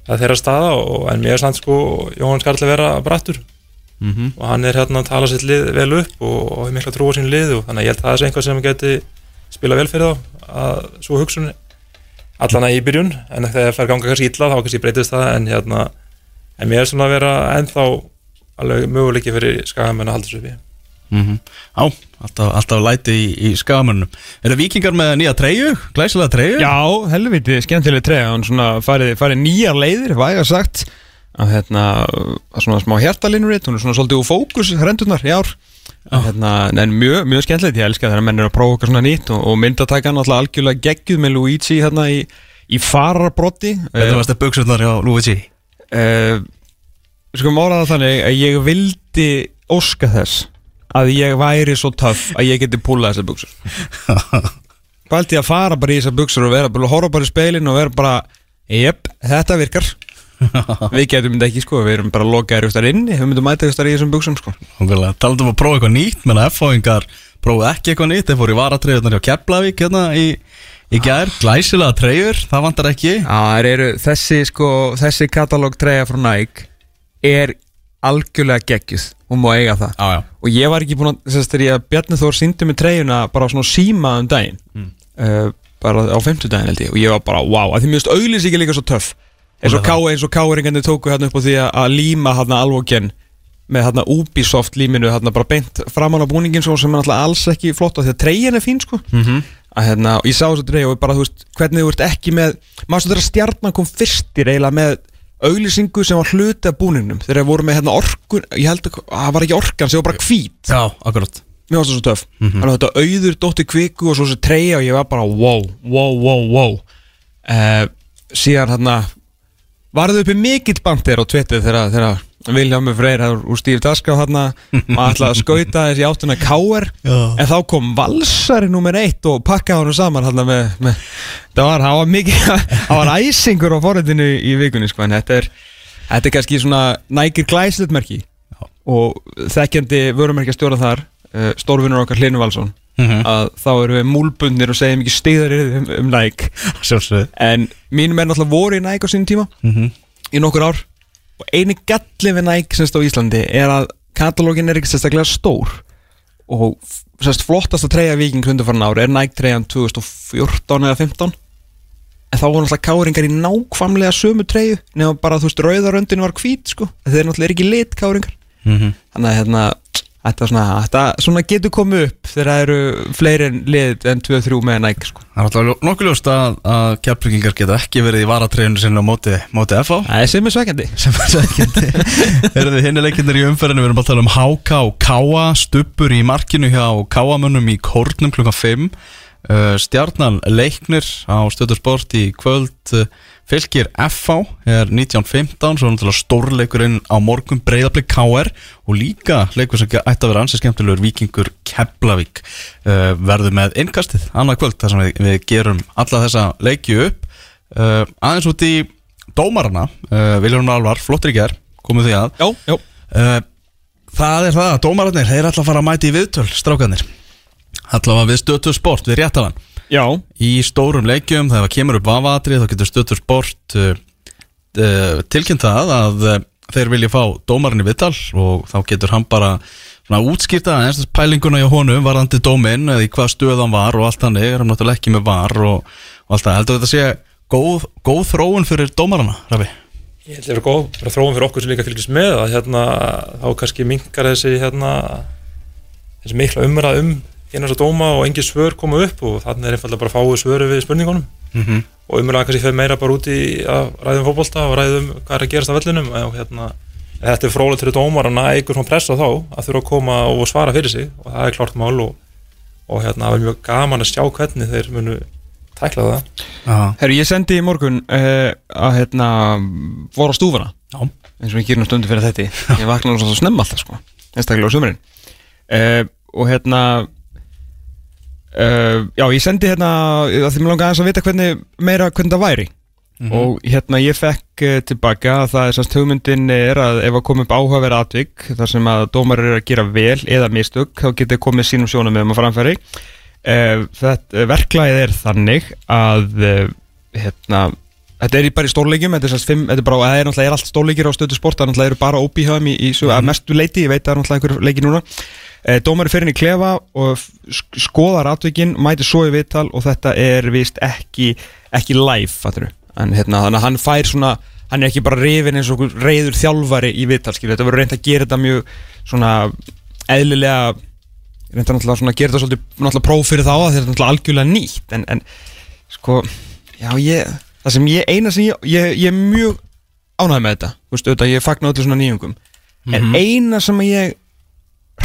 það er þeirra staða og, en mér er samt sko Jóhann Skarli vera brattur mm -hmm. og hann er hérna að tala sitt lið vel upp og, og hefur mikla trú á sín lið og þannig að ég held að það er einhvað sem geti spila vel fyrir þá að svo hugsun allana í byrjun en þegar það fer ganga kannski illa þá kannski breytist það en hérna en mér er svona að vera ennþá alveg möguleiki fyrir skagamenn að halda þessu uppi Mm Já, alltaf, alltaf læti í, í skagamönnum Er það vikingar með nýja treyju? Glæsilega treyju? Já, helviti, skemmtileg treyja hann svona farið, farið nýjar leiðir, væga sagt að hérna, svona smá hjartalinuritt, hún er svona svolítið úr fókus hrendurnar í ár. Að, hérna, en mjög, mjög skemmtilegt, ég elska þegar menn er að prófa okkar svona nýtt og, og myndatækan alltaf algjörlega geggjuð með Luigi hérna í, í fararbrotti Þetta varst að buksunar hjá Luigi? uh, Sko málaða þannig að ég vildi óska þess að ég væri svo töff að ég geti púlað þessar buksur ég að fara bara í þessar buksur og vera bara, horfa bara í speilin og vera bara Jep, þetta virkar Við getum þetta ekki sko, við erum bara lokaðir austar inni, við myndum mæta austar í þessum buksum sko. Talandum að prófa eitthvað nýtt menn að F-fáingar prófuðu ekki eitthvað nýtt. Þeir fóru í varatreyðunar hjá Keflavík hérna í, í gær, glæsilega treyjur það vantar ekki. Já, eru, þessi sko, þessi katalóg treyja frá Nike er algjörlega geggjuð. Og má eiga það. Já, já, og ég var ekki búin að, þess að Bjarni Þór síndi mig treyjuna bara svona síma um daginn. Uh, bara á 50 daginn held ég. Og ég var bara, wow, að því mjögst auglýs ekki líka svo töff eins og Hún er K eins og K-ringandi tóku hérna upp á því að, líma hérna alvogen með hérna Ubisoft líminu hérna bara beint framan á búningin svo sem er alltaf alls ekki flott af því að treyjan er fín sko. Mhm. að hérna, og ég sá þessu treyja og bara þú veist hvernig þú ert ekki með, maður svo þegar stjarnan kom fyrstir eiginlega með auglýsingu sem var hluti af búningnum. Þegar voru með hérna orkun, ég held að það var ekki orkan sem var bara hvít. Já, akkurat. Mér varst það svo töff. Þannig að þetta auður dótti kviku og svo þessi treyja og ég var bara wow, wow, wow, wow. Uh, síðan hérna varðu uppi mikill bandir á Twitter þegar, þegar Viljámi Freyr úr Steve Daská hérna maður ætlaði að skauta þessi áttuna. Já. en þá kom valsari nummer eitt og pakkaði honum saman hérna með, með það var, það var mikið það var æsingur á forrættinu í vikunni sko, en þetta er, þetta er kannski svona nægir glæslutmerki og þekkjandi vörumerkjastjóra þar uh, stórvinnur okkar Hlinu Valsson Mhm. að þá erum við múlbundnir og segjum ekki stíðar um, um Nike. Sjálfsögðu. En mínum er náttúrulega voru í Nike á sínum tíma. Mhm. í nokkur ár. Og eini galli við Nike semst á Íslandi er að katalógin er ekki sérstaklega stór. Og semst flottasta treyja viking hundufarn ár er Nike treyjan 2014 eða 15 en þá voru náttúrulega káringar í nákvæmlega sömu treyju nema bara þú veist rauðaröndin var hvít sko. Þeir náttúrulega er ekki lit káringar Mhm. þannig að hérna þetta, svona, þetta svona getur komið upp þegar það eru fleiri lið en 2-3 með Nike sko. Það er alltaf nokkuð ljóst að, að kjærbryggingar geta ekki verið í varatreyjunu sinni á móti, móti FH Það er sem er svekkjandi. Sem er sækjandi Erum við hinni leikindir í umferðinu, við erum bara að tala um HK og Káa, stuppur í markinu hjá Káamönnum í Kórnum klukkan 5 uh, Stjarnan leiknir á stöðursport í kvöld uh, fylgir FH er 1915, svo er náttúrulega stórleikurinn á morgun breyðablik KR og líka leikur sem ætti að vera ansið skemmtilegur Víkingur Keflavík. Uh, verður með innkastið annað kvöld þar sem við, við gerum alla þessa leiki upp. Aðeins út í dómarana Viljón Alvar, flottir í ger komið því að. Já, já. Það er það að dómararnir þeir ætla að fara að mæti í viðtöl strákanir allavega við stötu sport við réttalan. Já, í stórum leikjum þegar það kemur upp vafatri þá getur stötu sport uh, uh, tilkynnt það að uh, þeir vilja fá dómarinn í viðtal og þá getur hann bara svona útskýrta eins pælinguna hjá honum varðandi dóminn eða í hvað stöð hann var og allt þannig er hann náttúrulega ekki með var og, og allt það. Heldur þetta sé góð, góð þróun fyrir dómarana Rafi? Ég held að það er góð bara þróum fyrir okkur sem líka fylgist með að hérna, þá kannski minkar þessi hérna, þessi mikla umræð um þess að dóma og engin svör koma upp og þannig er einfallega bara að fáu svöru við spurningunum. Mm -hmm. og umræðan kannski fyrir meira bara úti í að ræðum fótbolta og ræðum hvað er að gerast á vellinum. Og hérna, þetta er frólægt fyrir dómar að næja einhver svona pressa þá að þurfa að koma og svara fyrir sig og það er klart mál og, og hérna, það er mjög gaman að sjá hvernig þeir munu tækla það. Herru, ég sendi í morgun uh, að hérna voru á stúfana Já. eins og ég gerum stundu fyrir þetta ég vakna alveg svo snemma alltaf sko. Einstaklega á sumurinn uh, og hérna uh, já, ég sendi hérna því mér langar aðeins að vita hvernig meira hvernig það væri. Og hérna ég fekk uh, tilbaka að það er sannst hugmyndin er að ef að koma upp áhugaverð atvik þar sem að dómar eru að gera vel eða mistök þá getur komið sínum sjónum með um að framfæri. Uh, þetta verklaðið er þannig að hérna Þetta er bara í stórleikjum, þetta er, fimm, þetta er, bara, það er er allt stórleikir á stöðu sport, það er eru bara óbíhjöfum í, í mm. að mestu leiti, ég veit að það er náttúrulega einhver leiki núna. Eh, Dómari fyrir inn í klefa og skoðar atvikin, mætir svo í viðtal og þetta er vist ekki, ekki live, fattur en hérna, þannig að hann fær svona, hann er ekki bara rifin eins og reyður þjálfari í viðtal, skilur, þetta verður reynd að gera þetta mjög svona eðlilega, svona að gera þetta svolítið próf fyrir þá að þetta er algjörlega nýtt, en, en sko, já ég það sem ég, eina sem ég, ég, ég er mjög ánægð með þetta, þú veist, auðvitað, ég fagna öllu svona nýjungum, en eina sem ég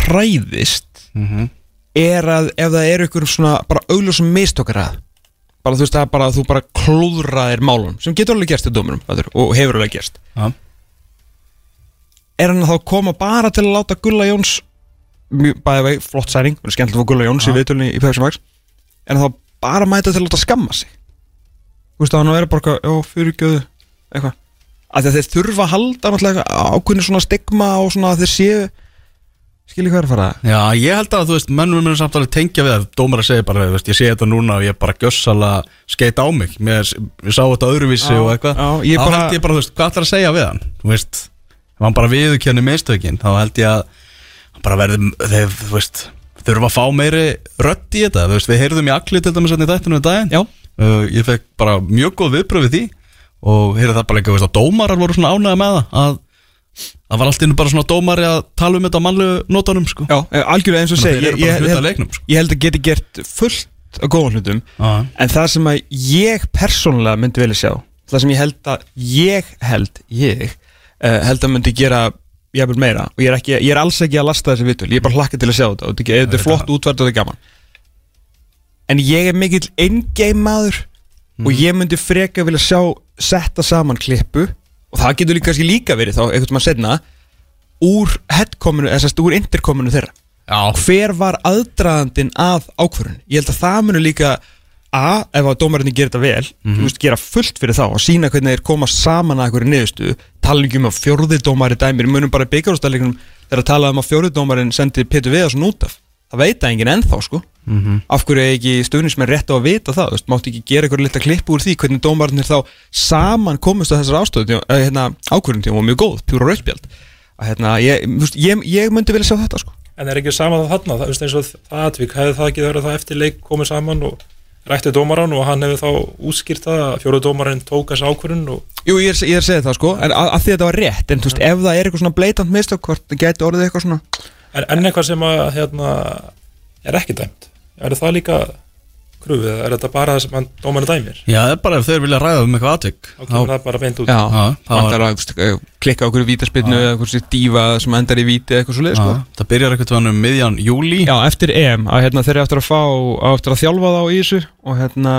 hræðist Mhm. er að ef það eru ykkur svona bara augljósum mistokkar að bara þú veist það er bara að þú bara klúðraðir málum sem getur alveg gerst í dómurum og hefur alveg gerst Já. er hann að þá koma bara til að láta Gulla Jóns bæði vegi, flott særing, er skemmtilega að fá Gulla Jóns í Já. viðtölunni í Max en þá bara mæta til að láta skamma sig Þú veist, að hann að vera bara, eitthvað, já, fyrirgjöðu eitthvað. Að að þeir þurfa að halda náttúrulega ákveðinu svona stigma og svona að þeir séu skilji hvað er að fara? Já, ég held að, þú veist, mönnum munum samt alveg tengja við að dómar að segja bara, veist, ég sé þetta núna og ég bara gjössala skeit á mig. Mér, ég sá þetta öðruvísi Já, og eitthvað. já, ég Þá bara- held ég bara, þú veist, hvað ætlar að segja við hann? Þú veist, ef hann bara viðurkenni mistökin þá held ég að bara verði, þurfa að fá meiri rödd í þetta. Þú veist, við heyrðum í allir til dæmis hérna í þættinu um daginn. Já. Uh, Ég fekk bara mjög góð viðbröð við því og heyrði það bara líka, veist, að dómarar voru svona ánægða með það að það var allt innu bara svona dómari að tala um þetta á mannlegu nótunum, sko Já, eh, algjörlega eins og segi ég, ég, leiknum, sko. ég held að geti gert fullt af góðan hlutum Já. En það sem að ég persónulega myndi velja sjá Það sem ég held að ég held Ég uh, held að myndi gera Jafnvel meira Og ég er, ekki, ég er alls ekki að lasta þessi vitul Ég er bara hlakka til að sjá þetta Og er- þetta er flott útvært og þetta er gaman En ég er mikill endgame maður Og ég myndi freka vilja sjá Setta saman klippu Og það getur líka, líka verið þá Eitthvað maður setna Úr headkominu, eða sérst úr interkominu þeirra. Já, hver var aðdraðandinn að ákvörðun ég held að það munu líka a, ef að dómarinni gerir þetta vel þú veist, gera fullt fyrir þá og sína hvernig þeir koma saman að einhverju niðurstu tala ekki um að fjórði dómari dæmir munum bara byggjárústæðleikunum þegar að tala um að fjórði dómarin sendi Petur Viðarsson út af. Það veit það enginn ennþá sko af hverju er ekki stöðnismenn rétt á að vita það veist, máttu ekki gera einhverju lita klippu úr því hvernig dómarinir þá saman komist að þessar ástöðu hérna, ákvörðun tíma og mjög góð, pjúra rauðspjald að hérna, ég, ég, ég myndi vilja sjá þetta sko. En er ekki sama það þarna, það, veist, eins og það atvik, hefði það ekki verið það eftir leik komið saman og rætti dómaran og hann hefði þá útskýrt það að fjóruð dómaran tók þessi ákvörun og Jú, ég er, ég er að segja það sko, en að, að því að þetta var rétt En þú veist, ef það er eitthvað svona bleitant mistök Hvort gæti orðið eitthvað svona en, en eitthvað sem að, hérna, er ekki dæmt, er það líka krufið, eða er þetta bara það sem dómaran dæmir, Já, það er bara ef þeir vilja ræða um eitthvað atvik. Þá kemur það bara beint út. Já, það Vantar að eh, klikka á okkur vítaspinnu Eða okkur sér dífa sem endar í víti Eitthvað svo leið sko. Já, það byrjar eitthvað um miðjan júli Já, eftir EM, að hérna, þeir eru eftir að fá á eftir að þjálfa þá í þessu og hérna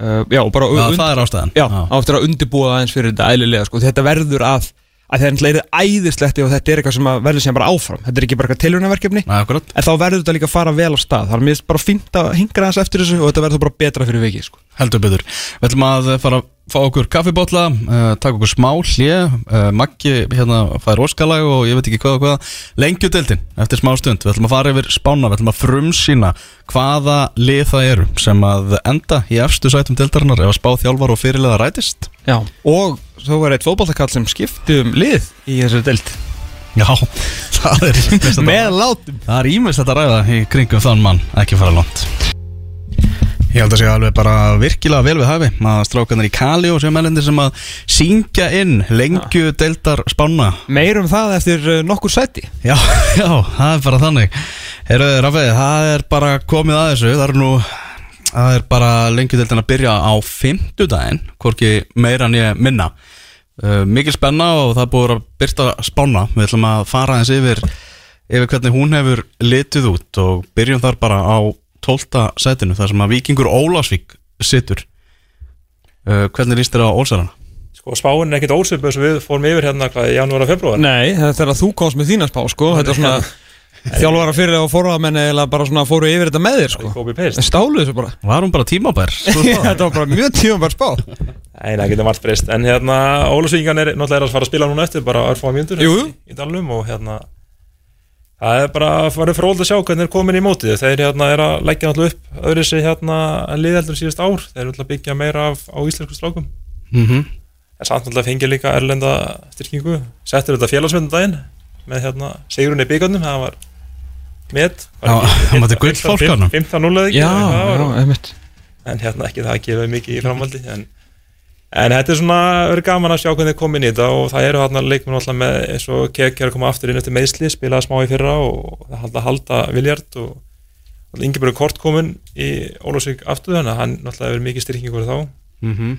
uh, já, bara Já, und- það er ástæðan. Já, á eftir að undirbúa það eins fyrir þetta ælilega sko. þetta verður að, að það er æðislegt og þetta er eitthvað sem verður sem bara áfram. Þetta er ekki bara eitthvað tilhjónaverkefni en þá verður þetta líka að fara vel á stað. Það er mér bara fínt að hingra þess eftir þessu og þetta verður bara betra fyrir vikið sko. Heldur betur. Við ætlum að fara að fá okkur kaffibotla uh, taka okkur smá hlje uh, Maggi hérna fær óskalag og ég veit ekki hvað og hvað. Lengjudeldin eftir smá stund. Við ætlum að fara yfir spána Við ætlum að frumsýna hvaða lið það eru sem að enda í efstu sætum deldarinnar ef að spá þjálfar og fyrirlega rætist. Já. og svo var eitt fótballtakall sem skipti um lið í þessu delt Já, það er er ímest að ræða í kringum þann mann ekki fara langt Ég held að segja alveg bara virkilega vel við hafi. Að strákanar í Kali og sem melendir sem að syngja inn lengju deildar spána meir um það eftir uh, nokkur sæti. Já, já, það er bara þannig. Herruði, Rafið, það er bara komið að þessu. Það er nú, það er bara lengju deildin að byrja á fimmtudaginn Hvorki meira en ég minna. Uh, Mikil spenna og það búið að byrta spána Við ætlum að fara eins yfir yfir hvernig hún hefur litið út og byrjum þar bara á 12. sætinu þar sem að Víkingur Ólásvík situr uh, Hvernig líst þér á Ólsarana? sko spáin er ekkit ósöpu sem við fórum yfir hérna í janúar og februar Nei, þetta er að þú komst með þína spá sko. Þetta er svona Þjálfara fyrir og forðamenn eða bara svona fóru yfir þetta með þér sko. En stálu þessu bara Var hún bara tímabær? Þetta var bara mjög tímabær spá Nei, það getur margt breyst En hérna, Ólusvíkingan er náttúrulega er að fara að spila núna eftir bara örfáða mjöndur Jú, jú. í, í dalnum og hérna það er bara að fara fróld að sjá hvernig er komin í mótið. Þeir hérna er að leggja náttúrulega upp öðru sig hérna liðeldur síðust ár. Þeir eru náttúrulega að byggja meira af, á íslensku strákum. Mhm. en samt náttúrulega fengið líka erlenda styrkingu. Settur þetta félagsmyndaginn með hérna Sigrun í byggarnum það var Já, hann var til gullfálkanum. 15-0 eða ekki? Já, það var- já, einmitt. En hérna ekki það að gefa mikið í framhaldi en, en þetta er svona verið gaman að sjá hvernig þið komin í þetta og það eru hérna leikmenn alltaf með eins og Kek er að koma aftur inn eftir meðsli spilaði smá í fyrra og það halda halda Viljard og, Ingeborg Kort komin í Ólafsvík aftur þannig að hann náttúrulega hefur mikið styrkingu fyrir þá Mhm.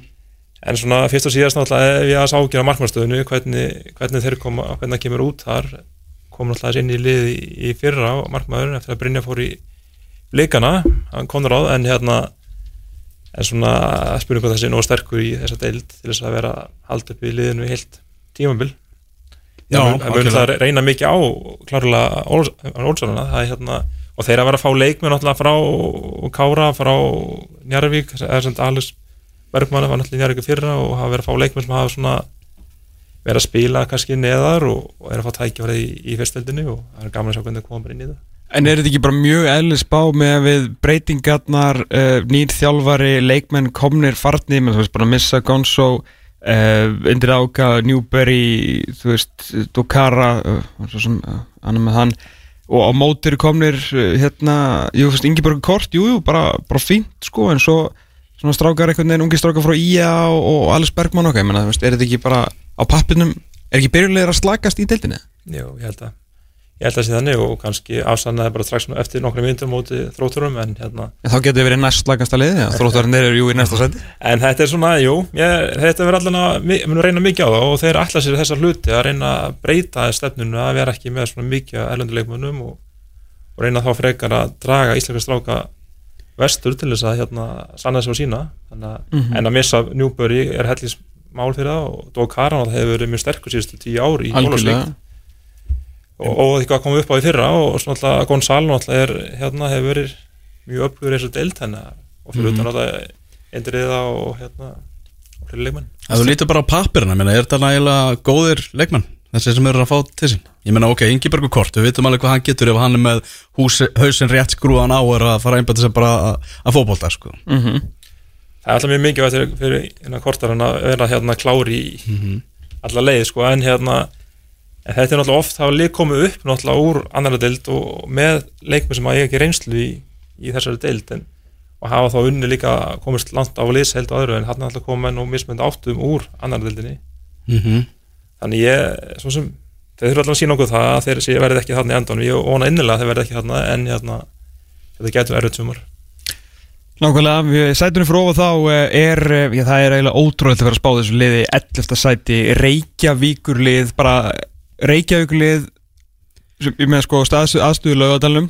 en svona fyrst og síðast ef ég að sákjara markmannstöðinu hvernig, hvernig þeir koma, hvernig það kemur út þar kom náttúrulega inn í lið í, í fyrra og að í en en svona spurning hvað það sé nóg sterkur í þessa deild til þess að vera að halda upp í liðinu í heilt tímabil. Já, það mun- það það reyna mikið á það er hérna og þeir að vera að fá leikmenn náttúrulega frá Kára, frá Njarvík eða sem Alex Bergmann var náttúrulega njárvíku fyrra og hafa verið að fá leikmenn sem hafa svona verið að spila kannski neðar og, og er að fá tækjafræði í, í fyrstöldinni og það er gaman að sjá hvernig það koma bara inn í það En er þetta ekki bara mjög eðlis spá með að við breytingarnar, uh, nýr þjálfari, leikmenn komnir farnir, menn þú veist bara Missa, Gonzo, uh, Indri Áka, Newberry, þú veist, Dokara, uh, svo sem uh, annar með hann og á mótir komnir uh, hérna, jú, þú veist, Ingeborg Kort, jú, jú, bara, bara fínt sko, en svo svona strákar einhvern veginn, ungi strákar frá IA og, og Alice Bergman okkar, ég menna, þú veist, er þetta ekki bara á pappinum, er ekki byrjulegur að slagast í deildinni? Jú, ég held að ég held að það sé þannig og kannski afsannaði bara strax eftir nokkrum myndum móti þrótturum en hérna En þá getur þið verið næst slagasta liði, þróttarinn eru jú í næsta seti. En þetta er svona, jú, ég, þetta verður allan að mi- mun reyna mikið á það og þeir ætla sér þessar hluti að reyna að breyta stefnunu að vera ekki með svona mikið erlenduleikmunum og, og reyna þá frekar að draga íslenska stráka vestur til þess að hérna sanna sig og sína að, Mhm. en að missa Newbury er hellis mál fyrir það og og, og eitthvað að koma upp á í fyrra og svona alltaf Gonzalo náttúrulega er, hérna hefur verið mjög uppgjur eins og deilt henni og fyrir Mhm. utan náttúrulega Endriða og hérna og fyrir leikmenn Ef þú lítur bara á pappirina, meina, er þetta nægilega góðir leikmenn, þessi sem eru að fá til sín Ég meina, ok, Ingebergur Kort, við vitum alveg hvað hann getur ef hann er með hús, hausin rétt skrúðan á og er að fara að einbæta sig bara að, að fótbolta, sko Mhm. það er alltaf mjög mikið fyrir, fyrir hérna kortarinn að vera hérna klári í Mhm. alla leið sko en hérna en þetta er náttúrulega oft það var lík komið upp náttúrulega úr annara deild og með leikmenn sem að eiga ekki reynslu í, í þessari deild en, og hafa þá unni líka komist langt á liðsheld og öðru en hann er alltaf komið og mismönd áttum úr annara deildinni. Mm þannig ég, svo sem þeir þurfa alltaf að sína okkur það að þeir verið ekki þarna í endan ég vona innilega að þeir verið ekki þarna en hérna, þetta getur erfitt sumar. Nákvæmlega, sætunum fyrir ofan þá eh, er, eh, já, það er eiginlega ótrúlega að vera að spá þessu liði 11. sæti, Reykjavíkurlið, bara Reykjavíkurlið, sem ég með sko aðstuðu laugadalum,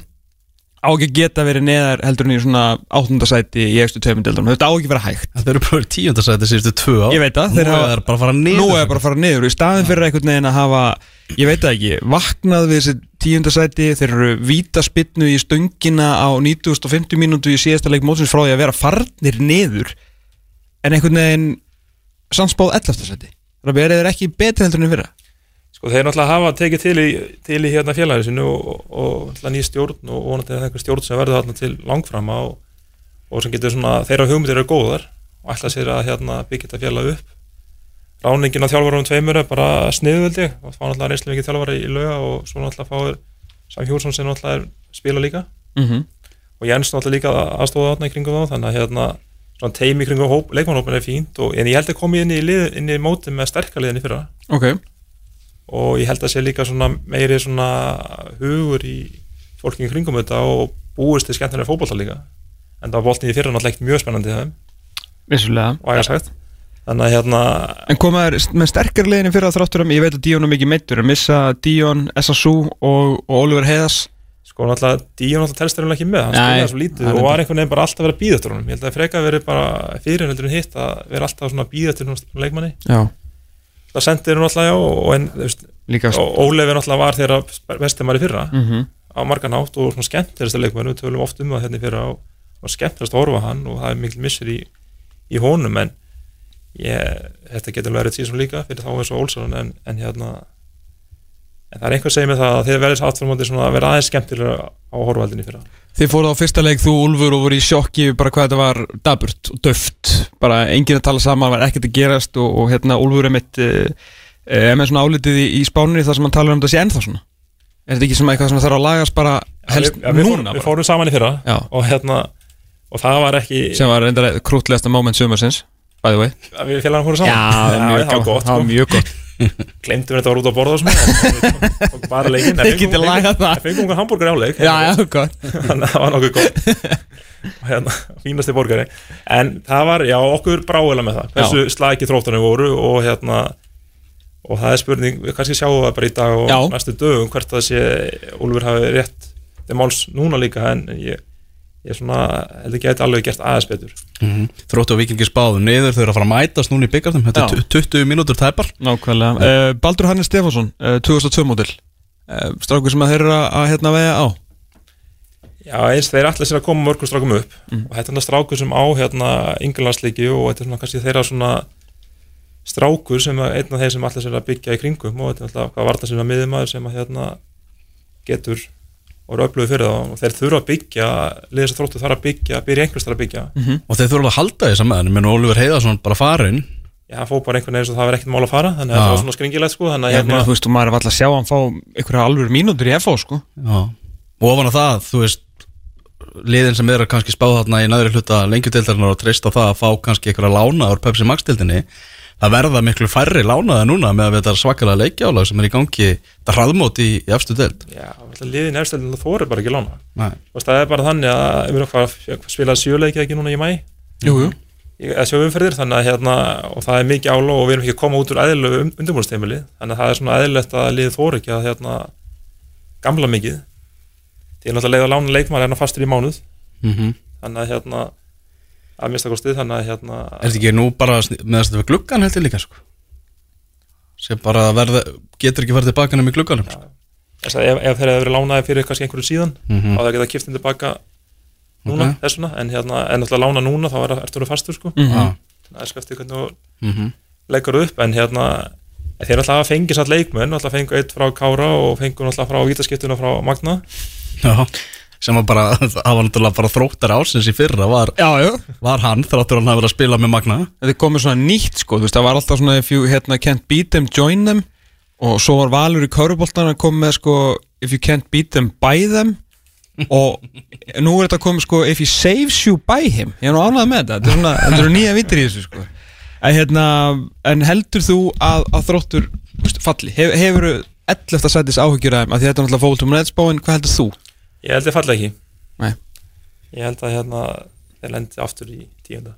á ekki að geta verið neðar heldur en í svona 8. sæti í ekstu tveimundildunum, þetta á ekki að vera hægt. Það eru bara verið tíundasæti síðustu tvö á Ég veit það, þeir hafa- er bara að fara niður Nú er bara að fara niður í staðin fyrir einhvern veginn að hafa ég veit það ekki, vaknað við þessi tíundasæti, þeir eru vítaspinnu í stöngina á 9050 mínútu í síðasta leik mótsins frá því að vera farnir niður en einhvern veginn samspáð 11. sæti að verið þeir ekki betri heldur en fyrra sko þeir náttúrulega hafa tekið til í, til í hérna félaginu sinu og, og náttúrulega ný stjórn og vonandi að það er einhver stjórn sem verður þarna til langframa og, og sem getur svona, þeirra hugmyndir eru góðar og ætla sér að hérna byggja þetta félag upp. Ráningin á þjálfarum tveimur er bara sniðvöldi og fá náttúrulega reynslu mikið þjálfari í lauga og svo náttúrulega fáir Sam Hjórsson sem náttúrulega er spila líka. Mm -hmm. og Jens náttúrulega líka aðstóða þarna í kringum þá þannig að hérna svona teimi kringum hóp, leikmannhópin er fínt og, en ég held að komi inn í, lið, inn í móti með sterkaliðin í fyrra. Ok, og ég held að sé líka svona meiri svona hugur í fólki í kringum þetta og búist til skemmtilega fótbolta líka. En það var boltin í fyrra náttúrulega ekkert mjög spennandi vissulega. Og sagt þannig að hérna en komaður með sterkar leiðin fyrir að þráttur um, ég veit að Díón er mikið meittur að missa Díón, SSU og, og Oliver Heiðas sko náttúrulega Díon náttúrulega telst þeirra ekki með. Hann Nei, spilaði svo lítið það og var einhvern veginn bara alltaf að vera að honum. Ég held að freka verið bara fyrir heldur en hitt að vera alltaf svona að svona leikmanni. Já, það sendir hann náttúrulega já og, en, og Ólefi náttúrulega var þeirra vestumar í fyrra mm -hmm. á margan hátt og svona skemmtilegsta leikmann við tölum oft um það hérna í fyrra og, og skemmtilegast að horfa á hann og það er mikil missir í, í honum en ég, þetta getur verið tísum líka fyrir þá eins og Olsson en, en hérna en það er einhver segið með það að þeir verðist áttframóti svona að vera aðeins skemmtilega á horfaldinni fyrra. Þið fóruð á fyrsta leik, þú Úlfur og voru í sjokki bara hvað þetta var daburt og döft. Bara enginn að tala saman, var ekkert að gerast og, og hérna Úlfur er mitt uh, er með svona álitið í, í spánunni þar sem hann talar um sé ennþá svona. Er þetta ekki sem eitthvað sem þarf að lagast bara helst við, ja, við, fórum, núna við bara? fórum saman í fyrra Já, og hérna og það var ekki sem var reyndar krútlegasta moment sumarsins by the way. Við glemtum við þetta var út að borða og bara leikinn Þið getið lagað það. það fengum okkur hambúrgar áleik Já, já, gott. Þannig að það var nokkuð gott. Og hérna, fínasti borgari. En það var, já, okkur bráðilega með það hversu slæki þróttunni voru og hérna og það er spurning, við kannski sjáum það bara í dag og Já. næstu dögum hvert það sé Úlfur hafi rétt til máls núna líka en ég, ég svona ekki að þetta alveg gert aðeins betur. Mhm. Þróttu og vikingi spáðu niður Þau eru að fara að mætast núna í byggartum Þetta er Já. 20 mínútur tæpar. Nákvæmlega. Uh, Baldur Hannes Stefánsson, uh, 2002 mótil uh, Strákur sem að þeir eru að, hérna vega á. Já, eins þeir ætla sér að koma mörgum strákum upp. Mhm. og þetta er þetta strákur sem á hérna yngurlandsleiki og þetta er svona kannski þeirra svona strákur sem er einn af þeir sem ætla sér að byggja í kringum. Og þetta er alltaf hvað varta sem að miðumæður sem að hérna getur og eru öflugið fyrir það og þeir þurfa að byggja liðis að þróttu þarf að byggja, byrja einhvers þarf að byggja. Og þeir þurfa að halda því saman Menn Ólfur Heiðarsson bara farin Já, hann fóð bara einhvern veginn eins og það var ekkert mál að fara þannig að Já. þetta var svona skringilegt sko að meina, hérna, þú veist, og maður er alltaf að sjá hann fá einhverja alveg mínútur í FO, sko. Já. Og ofan á það, þú veist Liðin sem eru kannski spáð þarna í næðri hluta lengjutildarinnar og treyst á það að fá kannski einhverja lána úr Pepsi Max Það verða miklu færri lánaða núna með að þetta svakalega leikjálag sem er í gangi Það hraðmót í, í efstu deild. Já, liðin efstöldin þú þorir bara ekki að lána það er bara þannig að við erum hvað spilaði sjöleiki ekki núna í mæ Jú, jú. Þannig að hérna og það er mikið ála og við erum ekki að koma út úr eðlu undirbúinsteimili þannig að það er svona eðlilegt að liðið þór ekki að hérna gamla mikið. Til að leiða að lána leikmann er hann fastur í mánuð. Mm -hmm. þannig að hérna að mista kostið þannig að hérna Er þetta ekki nú bara með þess að þetta við gluggan heldur líka sko? sem bara verða, getur ekki verið tilbaka nefnir glugganum sko. að ef, ef þeir hefur verið lánaði fyrir kannski einhverju síðan Mhm. þá það geta kiftið tilbaka núna Ok. þessuna en hérna en náttúrulega lána núna þá er ertu verið fastur sko Mhm. Já. það er skæftið hvernig þú mm -hmm. leggur upp en hérna þeir náttúrulega fengi satt leikmenn náttúrulega fengu eitt frá Kára og fengu náttúrulega frá vítaskiptuna frá Magna Já, sem var bara, það var náttúrulega bara þróttar ásins í fyrra var, Já, já. var hann þráttur hann að vera að spila með Magna. Þetta komið svona nýtt, sko Þú veist, það var alltaf svona if you hérna, can't beat them, join them. Og svo var Valur í Köruboltan að koma með, sko if you can't beat them, buy them. Og nú er þetta komið, sko if he saves you, buy him. Ég er nú ánægð með þetta, þetta er svona, nýja vitir í þessu, sko. En, hérna, en heldur þú að, að þróttur falli, Hef, hefur 11. sætis áhyggjur að þeim, að því þetta er náttúrulega fókultum neðsbáin, hvað heldur þú? Ég held ég falla ekki. Nei. ég held að hérna þeir lendi aftur í tíunda.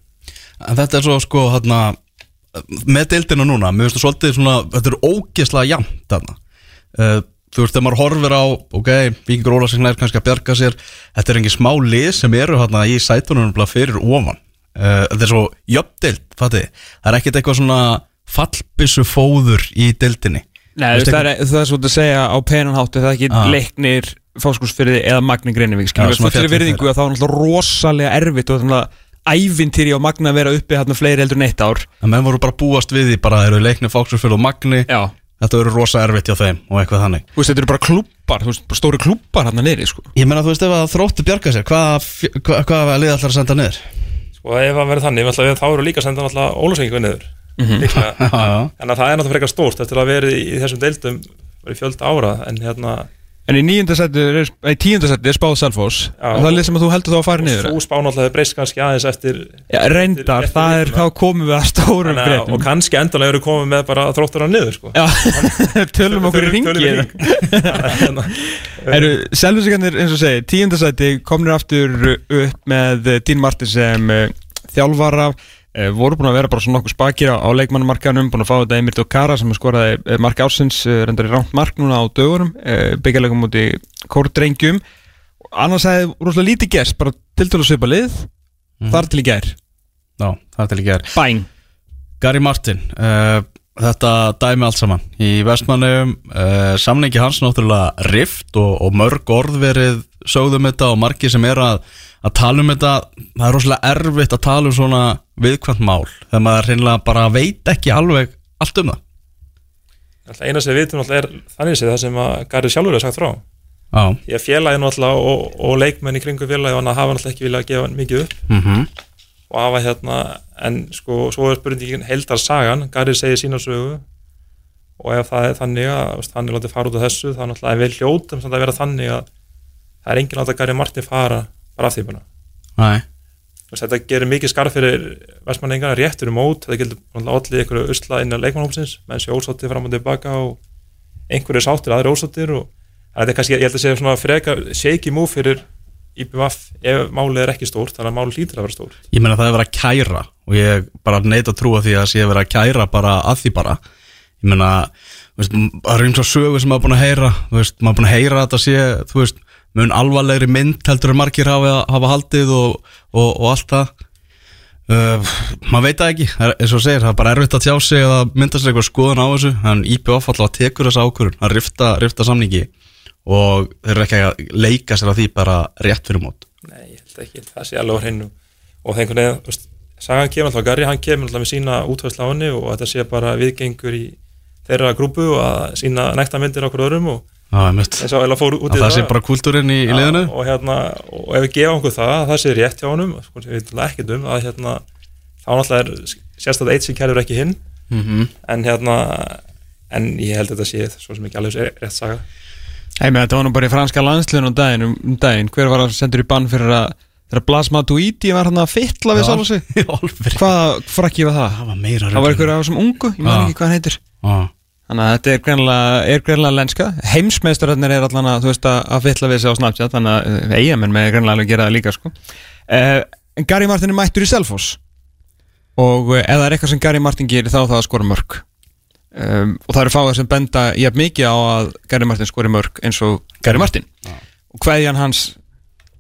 En þetta er svo sko hérna með deildina núna, mér finnst það svolítið svona þetta er ógeðslega jafnt þarna. Uh, þú veist, þegar maður horfir á ok, Víkingur Ólasingn er kannski að bjarga sér þetta er engin smá lið sem eru hérna í sætunum fyrir ofan. Uh, þetta er svo jöfndeild, fatið það er ekkert eitthvað svona fallbissu fóður í deildinni. Nei, það er, það er svona að segja á penanháttu það er ekki Ah. leiknir fáskursfyrði eða Magni Greinivík skilur við fullir virðingu að það var náttúrulega rosalega erfitt og þannig að ævintýri á Magna að vera uppi hérna fleiri heldur en eitt ár. En menn voru bara búast við því bara eru leikni fóksfjöld og magni, Já, þetta verður rosa erfitt hjá þeim og eitthvað þannig. Þú veist, þetta eru bara klubbar, þú veist, bara stóri klubbar hérna niðri, sko. Ég meina, þú veist, ef að þróttu bjarga sér, hvað hva, hva, hva lið ætlar að senda niður? sko ef það verður þannig, náttúrulega, þá eru líka að senda náttúrulega ólusengingu en í seti, er- spáð Selfoss. Já. Það er lið sem að þú heldur þá að fara niður? Þú spá náttúrulega breyst kannski aðeins eftir Já, reyndar, eftir það er, þá komum við að stórum að- og breytum kannski endanlega eru komið með bara þróttur á niður sko. Já, tölum okkur í ringi Selvisingarnir eins og segi tíundasæti komnir aftur upp með eh, Dean Martin sem uh, þjálfara. uh, voru búin að vera bara svona nokkuð spakir á, á leikmannumarkaðanum, búin að fá þetta Emir Dokara sem skoraði uh, mark ársins uh, reyndar í rámt mark núna á dögurum byggjarleikum múti kórdrengjum. Annars hefði rosalega lítið gerst bara til til að svipa lið þar til í gær, Já, það er til ekki er bæng Gary Martin uh, Þetta dæmi allt saman. Í vestmannum uh, Samningi hans náttúrulega rift og, og mörg orð verið sögðum þetta og margir sem er að, að tala um þetta Það er rosalega erfitt að tala um svona viðkvæmt mál Þegar maður reynilega bara veit ekki alveg allt um það. Náttúrulega eina sem við vitum náttúrulega er þannig séð það sem að Garri sjálfur er sagt frá. Því að félagi náttúrulega og, og leikmenn í kringu félagi og hafa náttúrulega ekki viljað gefa mikið upp. Mhm. Og hafa hérna en sko svo er spurningin heldar sagan Garri segir sína sögu. Og ef það er þannig að hann er látið fara út af þessu þá náttúrulega er við hljótum samt að vera þannig að það er enginn látið að Garri Martin fara bara af því bara. Þetta gerir mikið skarf fyrir vestmanningarna réttur um mót, það getur allir einhverju usla inn á leikmannhópsins menn sé ósáttir fram og tilbaka og einhverju er sáttir, aðri ósáttir og þetta er kannski, ég held að segja svona frekar shaky move fyrir IBVF ef málið er ekki stórt, þannig að málið hlýtur að vera stórt. Ég meina það er verið að kæra og ég bara neita að trúa því að sé verið að kæra bara að því bara. Ég veist, það er eins og sögu sem maður búin að heyra, veist, maður búin að heyra að þetta sé, þú veist, mun alvarlegri mynd heldur en margir hafa, hafa haldið og, og, og allt það. Uh, maður veit það ekki. Eins og segir, það er bara erfitt að tjá sig að mynda sér eitthvað skoðun á þessu, en IPF alltaf tekur þessa ákvörun að rifta, rifta samningi og þeir eru ekki að leika sér að því bara rétt fyrir mót. Nei, ég held ekki, það sé alveg á hreinu. Og það einhvern veginn, Sagan kemur alltaf Garri, hann kemur alltaf með sína útvæðsla á henni og þetta sé bara viðgengur í þeirra grúpu og að sína nekta myndir okkur öðrum og Já, einmitt. eins og eða fór út að í það. sé bara kultúrin í, í liðinu? og, hérna, og ef við gefa okkur það, að það sé rétt hjá honum sko, við um að hérna, þá náttúrulega er sérstaklega eitt sem kærur ekki hinn. Mm en hérna en ég held að þetta sé svo sem ekki alveg rétt saga. Hei, með þetta var nú bara í franska landsliðun um daginn, um daginn. Hver var að sendur í bann fyrir að þegar Blas Matuidi var hann að fytla við alveg Hvað frakki var það? Það var meira Það var einhver af þessum ungu, ég maður ekki hvað hann heitir. Já, Þannig að þetta er greinlega, er lenska. Heimsmeistararnir er allan að, þú veist, að, fytla við sig á Snapchat, þannig að eigamenn með greinlega alveg gera það líka, sko. Uh, en Gary Martin er mættur í Selfoss og ef það er eitthvað sem Gary Martin gerir þá það að skora mörg. Um, og það eru fáið sem benda jafn mikið á að Gary Martin skori mörg eins og Gary Martin. Og hverjan hans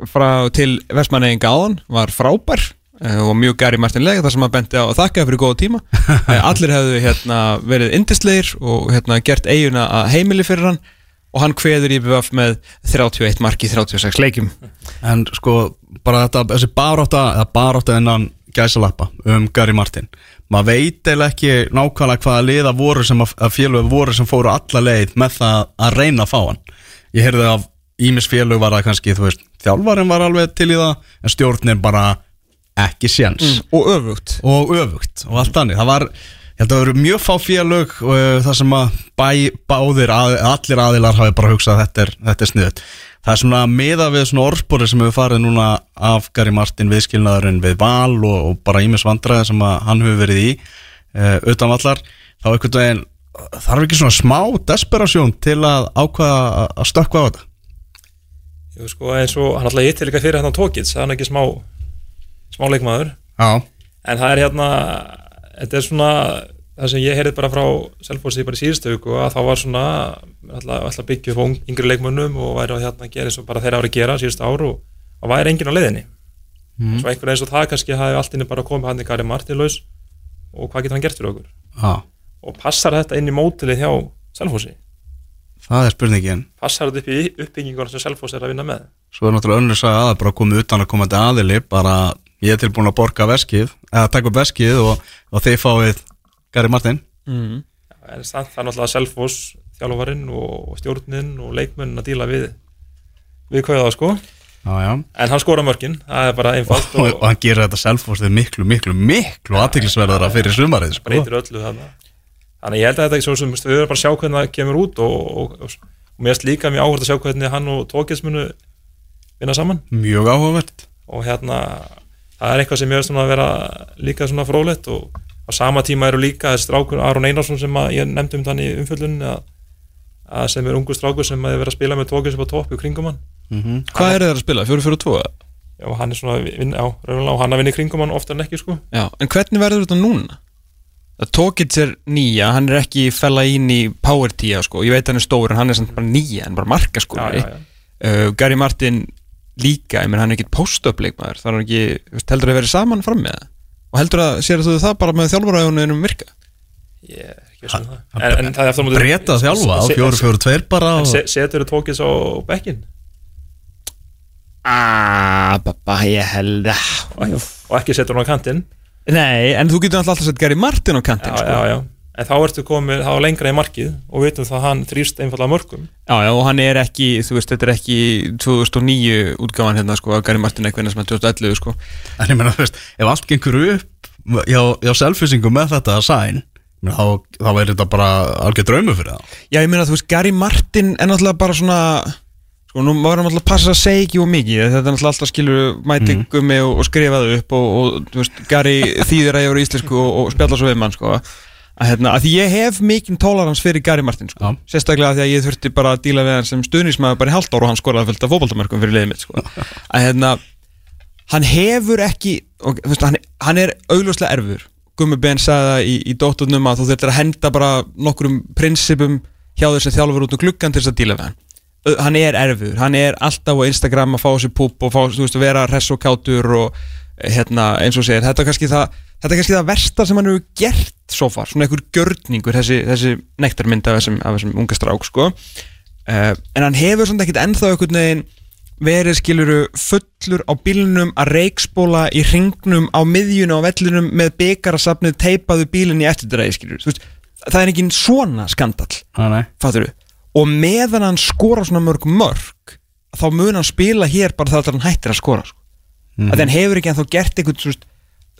frá til Vestmanneginga áðan var frábær eh, og mjög gæri Martinlega þar sem að bendi á að þakka fyrir góða tíma. Eh, allir hefðu hérna, verið indislegir og hérna, gert eiguna að heimili fyrir hann. Og hann kveður í BVF með 31 marki í 36 leikjum. En sko, bara þetta, þessi barátta, eða barátta innan gæsalappa um Gary Martin. Maður veit eða ekki nákvæmlega hvaða liða voru sem að, að félög voru sem fóru alla leið með það að reyna að fá hann. Ég heyrði af Ímis félög var það kannski, þú veist, þjálfarinn var alveg til í það en stjórnin bara ekki séns. Og öfugt. Og öfugt og allt þannig. Það var, ég held að það eru mjög fá félög og uh, það sem að bæ, báðir að, allir aðilar hafi bara hugsað að þetta er, þetta er sniðut það er svona meða við svona orðspori sem hefur farið núna af Gary Martin viðskilnaðurinn við Val og, og bara ímis vandræði sem að hann hefur verið í uh, utan vallar. Þá einhvern veginn þarf ekki svona smá desperasjón til að ákvaða að- stökkva á þetta? Jú, sko, eins og hann alltaf yttir líka fyrir hérna tókits það er ekki smá smá leikmaður Já, en það er hérna þetta er svona það sem ég heyrði bara frá Selfossi bara í síðustu viku að þá var svona alltaf, á ung- yngri leikmönnum og væri að hérna gera eins og bara þeirra ári gera síðustu ár og það væri enginn á leiðinni. Mhm. svo einhvern eins og það kannski hafi allt inni bara komið hann í Gary Martin laus og hvað getur hann gert fyrir okkur? Já, og passar þetta inn í mótilið hjá Selfossi? Það er spurningin. Passar þetta upp í uppbyggingunum sem Selfoss er að vinna með? Svo er náttúrulega önnur að það bara komið utan að komandi aðili bara ég er tilbúin að borga veskið eða taka upp veskið og, og þið fáið Gary Martin. Mm. en samt það er náttúrulega Selfoss þjálfarinn og stjórnin og leikmenn að díla við við það sko. Já, já. En hann skora mörkin, það er bara einfalt og, og, og hann gerir þetta selfostið miklu, miklu, miklu aðtiklisverðara fyrir sumarið sko. breytir öllu þarna. Þannig að ég held að þetta ekki svo sem við verðum bara að sjá hvernig það kemur út og, og, og, og mér erst líka mjög áhverð að sjá hvernig hann og Tókis munu vinna saman. Mjög áhugavert. Og hérna það er eitthvað sem ég veist að vera líka svona frólætt og á sama tíma eru líka þessi strákur Aron Einarsson sem ég nefndi um þannig umfjöldunni að, að sem er ungu strákur sem að vera að spila með tókis upp á topp í kringum hann mm Hvað er það að spila? 4-4-2? Já, hann er svona, vin, já, raunverulega, og hann að vinna í kringum hann oftar en ekki, sko. Já, en hvernig verður þetta núna? Það Tókits er nýja, hann er ekki fella ín í power tíja sko, ég veit hann er stór en hann er samt bara nýja, hann er bara marka sko já, já. uh, Gary Martin líka, ég menn hann er ekki post-up leikmaður, það er hann ekki, heldur að verið saman fram með það og heldur að sér þú það bara með þjálfaraðunum virka Ég er ekki veist um það. En, en það er aftur á móti... Breta að þjálfa á fjóru, fjóru, tveir bara og... se- setur þú tókis á bekkin? Ah, pappa, ég held Og, og ekki setur hann á kantinn? Nei, en þú getur alltaf sett Gary Martin á kantinn Já, sko. já, já. En þá ertu komið, þá er lengra í markið og við veitum það að hann þrýst einfallega mörgum. Já, já, og hann er ekki, þú veist, þetta er ekki 2009 útgáfan hérna, sko, að Gary Martin eitthvað eins með 2011, sko En ég meina, þú veist, ef allt gengur upp hjá, hjá selfisingu með þetta að sæn þá, þá er þetta bara algjör draumu fyrir það Já, ég meina, þú veist, Gary Martin er náttúrulega bara svona Sko, nú maður er náttúrulega að passa að segja ekki og mikið Þetta er náttúrulega alltaf skilur mæti Mhm. gummi og, og skrifa það upp og, og veist, Gary þýðir að ég voru íslensku og, og spjalla svo við mann, sko að, hérna, að því ég hef mikinn tólarans fyrir Gary Martin, sko. Já. Sérstaklega því að ég þurfti bara að díla við hann sem stuðnismæður bara í halvt ára og hann skoraði fullt af fótboltamörkum fyrir liðið mitt, sko. Að hérna, hann hefur ekki og, veist, hann, hann er augljóslega erfur. Gummi Ben sagði það í, í dótturnum að þú þurftir að henda bara nokkrum prinsipum hjá þessi þjálfur út um gluggan til þess að díla við hann. Hann er erfur, hann er alltaf á Instagram að fá sér púp og fá, veist, að vera hress og kátur og eh, hérna, eins og segir, þetta er kannski það þetta er kannski það versta sem hann hefur gert svo far, svona einhver gjörningur, þessi, þessi nektarmynd af þessum, af þessum unga strák, sko uh, en hann hefur svona ekkit ennþá einhvern veginn verið skiluru fullur á bílnum að reikspóla í ringnum á miðjunu á vellinum með byggarasafnið teipaðu bílinn í eftirdræði skiluru það er ekki svona skandall ah, og meðan hann skora svona mörg mörg þá mun hann spila hér bara þar hann hættir að skora sko. Mhm. að hann hefur ekki ennþá gert einhvern svo veist,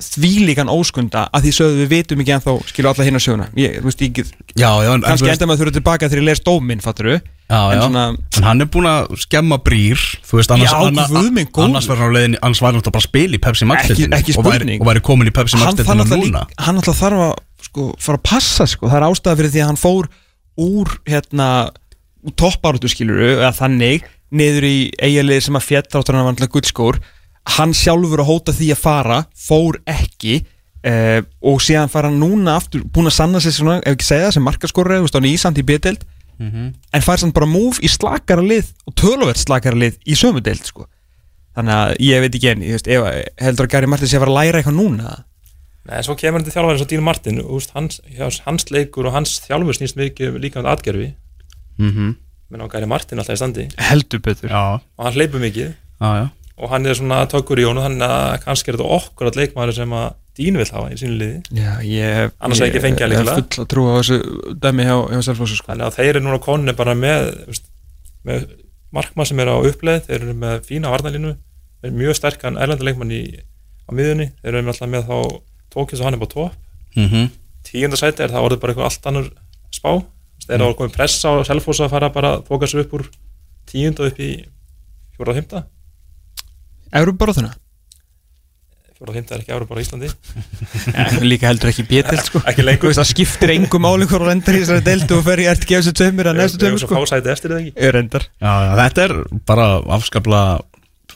þvílíkan óskunda að því sögðu við vitum ekki ennþá skilu alla hinn að sjöuna ég, þú veist, ég, get- en, kannski en, enda að þurfa tilbaka þegar ég les dóminn fattur já, en svona en hann er búin að skemma brýr Þú veist, annars, Já, anna- góður. annars var hann á leiðinni Annars var hann náttúrulega bara að spila í Pepsi Max Ekki- deildinni ekki og og væri komin í Pepsi Max hann þarf deildina náttúrulega núna. hann náttúrulega þarf að sko, fara að passa sko. það er ástæða fyrir því að hann fór úr hérna topparútu skiluru eða þannig niður í eiginlega sem að fjettráttur hann var náttúrulega gullskór hann sjálfur að hóta því að fara fór ekki uh, og síðan fara núna aftur búin að sanna sig svona, ef ekki segja það sem markaskorrið á nýsand í B-deild. En fær samt bara múf í slakara lið og töluvert slakara lið í sömu deild sko. þannig að ég veit ekki enn veist, ef, heldur að Gary Martin sé að fara að læra eitthvað núna? Nei, en svo kemur hann til þjálfari eins og Dín Martin úst, hans, hans leikur og hans þjálfur snýst mikið líka um atgerfi mm -hmm. menn á Gæri Martin alltaf í standi. Heldur betur. Já, og hann hleypur mikið. Já, já og hann er svona tökur í honum þannig að kannski er þetta okkur að leikmaður sem að Dín vil hafa í sínu liði Já, ég Annars hefði ekki fengið líklega. er full að trúa á þessu dæmi hjá, hjá Selfossu sko. þannig að þeir eru núna konni bara með, veist, með markmann sem er á uppleið þeir eru með fína varnalínu þeir eru mjög sterkan erlenda leikmann í, á miðunni þeir eru alltaf með þá tókis og hann er búið topp mm -hmm. tíunda sæti er það orðið bara eitthvað allt annar spá þeir eru mm. komið pressa á Selfoss að fara bara að tóka sér upp úr tíunda upp í fjóra og fymta Þarna? fjóra og fymta er ekki bara í Íslandi Ja, líka heldur ekki bétild sko. Það skiptir engum máli hvort þú endar í þessari deildu og fer í ert gefið sér tveimur að næstu svo sko. þetta er bara afskapla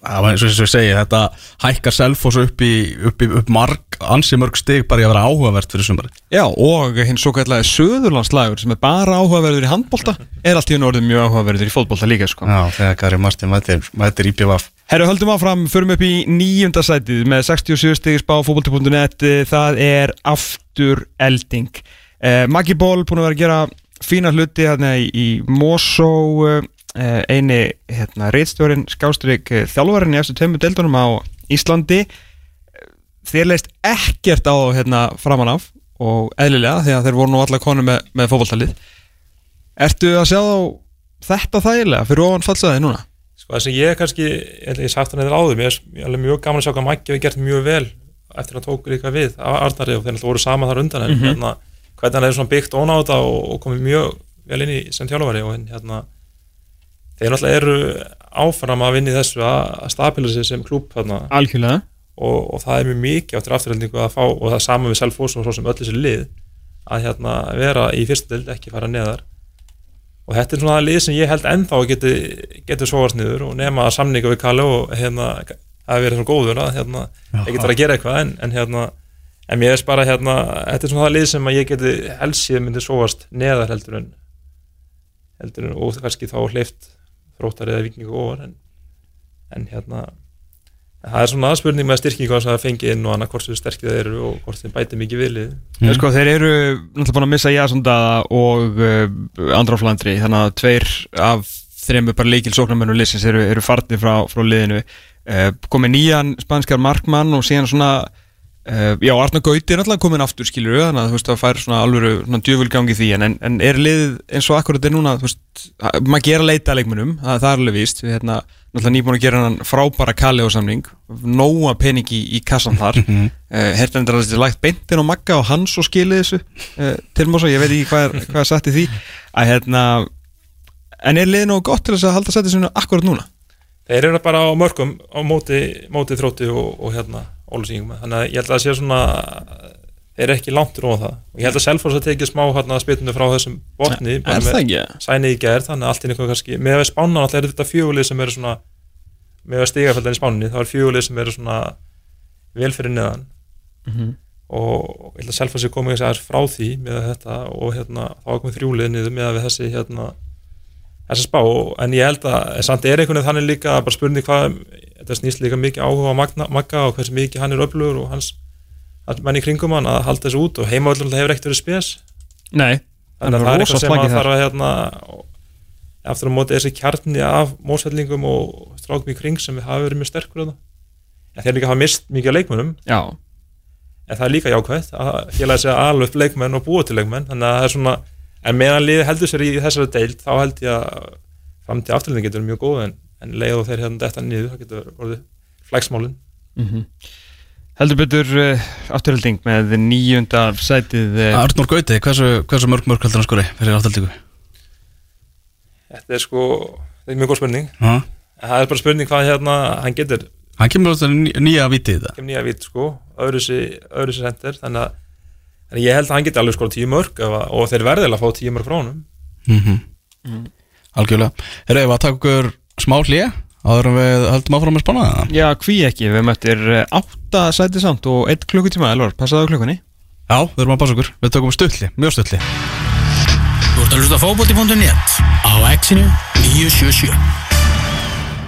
eins og ég segi, þetta hækkar Selfoss upp í, upp í upp marg, ansi mörg stig bara í að vera áhugavert fyrir sumari Já, og hinn svo kallega Söðurlandslægur sem er bara áhugaverður í handbolta er allt í unn orðið mjög áhugaverður í fótbolta líka sko. Já, þegar Gary Martin mætir, mætir IPVF. Herru, höldum áfram, förum upp í nýjunda sætið með 67 stigir spá fótbolti.net það er aftur elding. Eh, Maggi Ból búin að vera að gera fína hluti hérna í, í Mosó eh, eini hérna, reitstjórin skástrík eh, þjálfarinn í eftir tveimur deildunum á Íslandi þér leist ekkert á hérna framan af og eðlilega því að þeir voru nú allar konu með, með fótboltalið Ertu að sjá þetta þægilega fyrir ofan fallsaði núna? sko það sem ég kannski, ég ég sagt hann eða áður mér er alveg mjög gaman að sjá hvað Maggi hefur gert mjög vel eftir að hann tók líka við af Arnari og þeir náttúrulega voru saman þar undan en Mhm. hérna, hvernig hann hefur byggt ón á þetta og, og komið mjög vel inn í sem þjálfari og hérna þeir náttúrulega eru áfram að vinna í þessu að, stabila sig sem klúb Algjörlega. Og, og það er mjög mikið áttur afturhaldingu að fá og það er sama við Selfoss og svo sem öll þessi lið að hérna vera í fyrstu dild ekki fara neðar. Og þetta er svona lið sem ég held ennþá geti, getur sóast niður og nema að samninga við Kalle og hérna það er verið svona góður að hérna ég get fara að gera eitthvað en, en hérna en mér er bara hérna, þetta er svona það lið sem að ég geti helst síðan myndi sóast neðar heldur en heldur en og kannski þá hleyft þróttar eða vikingu ofar en, en hérna en það er svona aðspurning með styrkingu sem það fengi inn og annað hvort þau sterkið þeir eru og hvort þeim bæti mikið vilið Mm. Sko, þeir eru náttúrulega búin að missa Jasondaða og uh, Andra Flandri. Þannig að tveir af þreim bara leikil sóknarmennu liðsins eru, eru farnir frá, frá liðinu. Uh, komið nýjan spanskar markmann og síðan svona uh, já, Arna Gauti er náttúrulega komin aftur skilur þannig að þú veist að fær svona alvöru svona djöfulgangi því en, en, en er liðið eins og akkurat er núna þú veist, að- maður gera leita að leikmunum það, það er alveg víst við hérna náttúrulega nýbúin að gera hann frábæra kalli á samning nóa pening í, í kassan þar. Uh, Hertendur að þetta er lægt beintin og magga og hans og skilið þessu uh, til Mosa, ég veit ekki hvað er, hvað er satt í því að hérna en er liðið nógu gott til þess að halda sætti svona ólusíngum, þannig að ég held að það sé svona eru ekki langt rúið það. Og ég held að Selfoss að tekið smá hérna spytunni frá þessum botni sænið í gær, þannig að allt er eitthvað kannski með að spána alltaf er þetta fjögulið sem eru svona með að stigafældan í spáninni, þá er fjögulið sem eru svona vel fyrir neðan. Mhm. og ég held að Selfoss er komið frá því með þetta og hérna þá er komið þrjúlið niður með að við þessi hérna þessa spá, en ég held að samt er einhvern veginn þannig líka bara spurning hvað þetta snýst líka mikið áhuga á Magna, Magga og hversu mikið hann er öflugur og hans menn í kringum hann að halda þessu út og heimavöldum hefur ekkert verið spes. Nei, þannig að það er eitthvað sem að þarf að hérna, eftir á móti þessi kjarni af mósveldingum og strákum í kring sem hafa verið mjög sterkur en þeir líka hafa mist mikið af leikmönnum. Já, en það er líka jákvæmt að félagi segja alveg upp leikmenn og búa til leikmenn þannig að það er svona, en meðan liði heldur sér í þessari deild, þá held ég að framtíð afturlending getur verið mjög góð en, en leið og þeir hérna þetta niður, það getur orðið flæksmálin. Heldur betur uh, afturhalding með nýjunda sætið uh, Arnur Gauti, hversu, hversu mörg mörg heldur hann skori fyrir aftaltíku? þetta er sko, þetta er mjög góð spurning. En það er bara spurning hvað hérna hann getur. Hann kemur nýja vitið þetta kem nýja vít sko, öðru sér sendir þannig að en ég held að hann geti alveg skora tíu mörg ef að- og þeir verðilega að fá tíu mörg frá honum. Mm. Algjörlega. Erum við að taka okkur smá hlýja en við höldum áfram með spánaða það? Já, hví ekki, við möttir átta sætið samt og eitt klukkutíma, Elvar, passaðu klukkunni. Já, við erum að passa okkur. Við tökum stutli, mjög stutli Þú ert að hlusta á fótbolti.net á exinu 977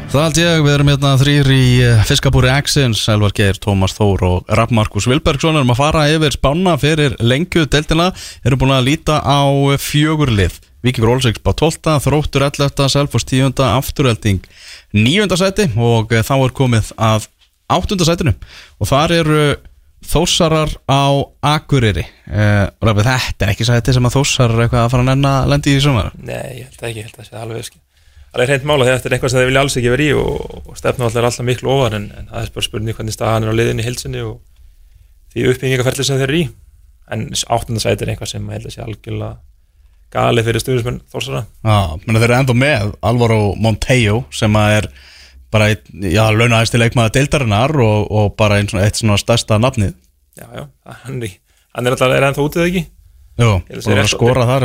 Það held ég, við erum hérna þrýr í eh, fiskabúri Axins, Elvar Geir, Tómas Þór og Rapp Markus Vilbergsson. Erum að fara yfir spána fyrir lengju deltina, erum búin að líta á fjögur lið, Víkingur Olsvíks bá 12, Þróttur 11, Selfos 10, Afturhelding 9. sæti og eh, þá er komið að 8. sætinu. Og þar eru Þósarar á Akureyri. Uh, þetta er ekki sæti sem að Þósarar er eitthvað að fara að nenn að lendi í sumar? Nei, ég held ekki, ég held að það sé alveg ekki Það er hreint mála þegar þetta er eitthvað sem þeir vilja alls ekki vera í og, og stefna alltaf er alltaf miklu ofar en, en það er bara spurning hvernig staðan er á liðinni hilsinni og því uppbyggingaferli sem þeir eru í. En áttundasæti er eitthvað sem ég held að sé algjörlega gali fyrir stuðnismenn Þórsara Já, menn þeir eru enda með Alvaro Montejo sem er bara já, launaðist til leikmaða deildarinnar og, og bara einn svona, eitt svona stærsta nafnið. Já, já, hann er, hann er alltaf er ennþá útið ekki Jú, Ég held að og skora þar.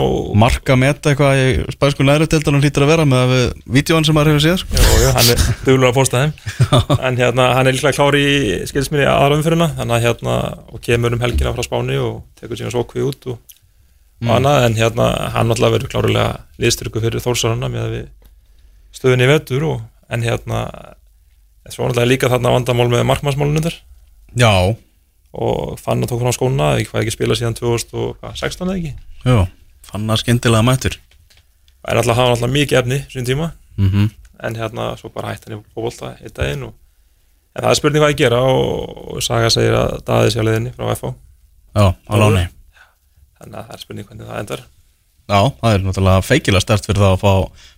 og marka meta eitthvað í spænsku næri deildarinn hlýtur að vera með vídjóan sem maður hefur séð sko. Já, já, hann er duglur að posta þeim. En hérna, hann er líklega klári í skilsminni aðra umfyrirna, þannig að hérna og kemur um helgina frá Spáni og tekur sína svokvi út og, og annað. En hérna, hann alltaf verður klárulega liðstyrku fyrir Þórsarana með stöðunni og, en hérna svo alltaf líka þarna vandamál með markmannsmálunum þar Já, og fann að tók frá skóna, ég hvað ekki spila síðan 2016 eða ekki? Jú, fann að skyndilega mættur. En alltaf hafa hann alltaf mikið efni sín tíma. Mm en hérna svo bara hætti hann í fókbólta einn daginn og en það er spurning hvað ég gera og, og Saga segir að daði sér á leiðinni frá FH Já, á láni þannig að það er spurning hvernig það endar. Já, það er náttúrulega feikilega stert fyrir það að fá,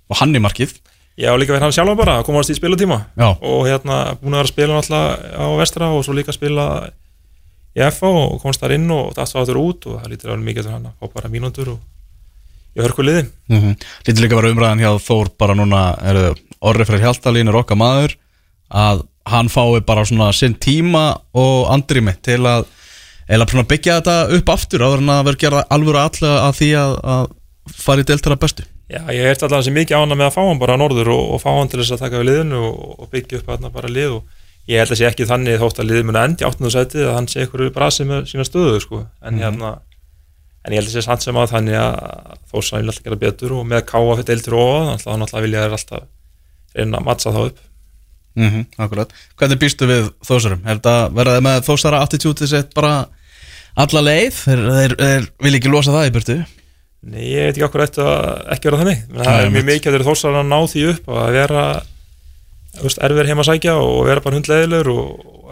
fá hann í markið. Ég á líka verið hann sjálfa bara að komast í spilatíma. Já, og hérna búin að vera að spila alltaf á vestra og svo líka að spila í FH og komst þar inn og það sáður út og það lítur alveg mikið til hann að fá bara mínútur og ég hörku liði mm -hmm. Lítur líka að vera umræðan hjá Þór bara núna, Orri fyrir Hjaltalín er okkar maður að hann fái bara svona sinn tíma og andrými til að byggja þetta upp aftur áður en að vera gera alvöru allega að því að, að fara í deltara bestu. Já, ég hef alltaf þessi mikið ána með að fá hann bara á norður og, og fá hann til þess að taka við liðinu og, og byggja upp bara lið og ég held að sé ekki þannig þótt að liðið mun að endi áttundu sæti að hann sé ykkur brasi með sína stöðu sko. en hérna en ég held að sé samt sem að þannig að þó sæl alltaf gera betur og með káa fyrir deiltur og alltaf hann alltaf vilja alltaf reyna að matsa þá upp mm -hmm, Akkurat, hvernig býstu við þósarum? Er þetta verðið með þósara attitútið sitt bara alla leið? Þeir, þeir, þeir vil ekki losa það í burtu Nei, ég veit ekki okkur eftir að ekki vera þannig það er mjög mikið að þeir þórsar að ná því upp og að vera erfir heima að sækja og vera bara hundleðilegur og,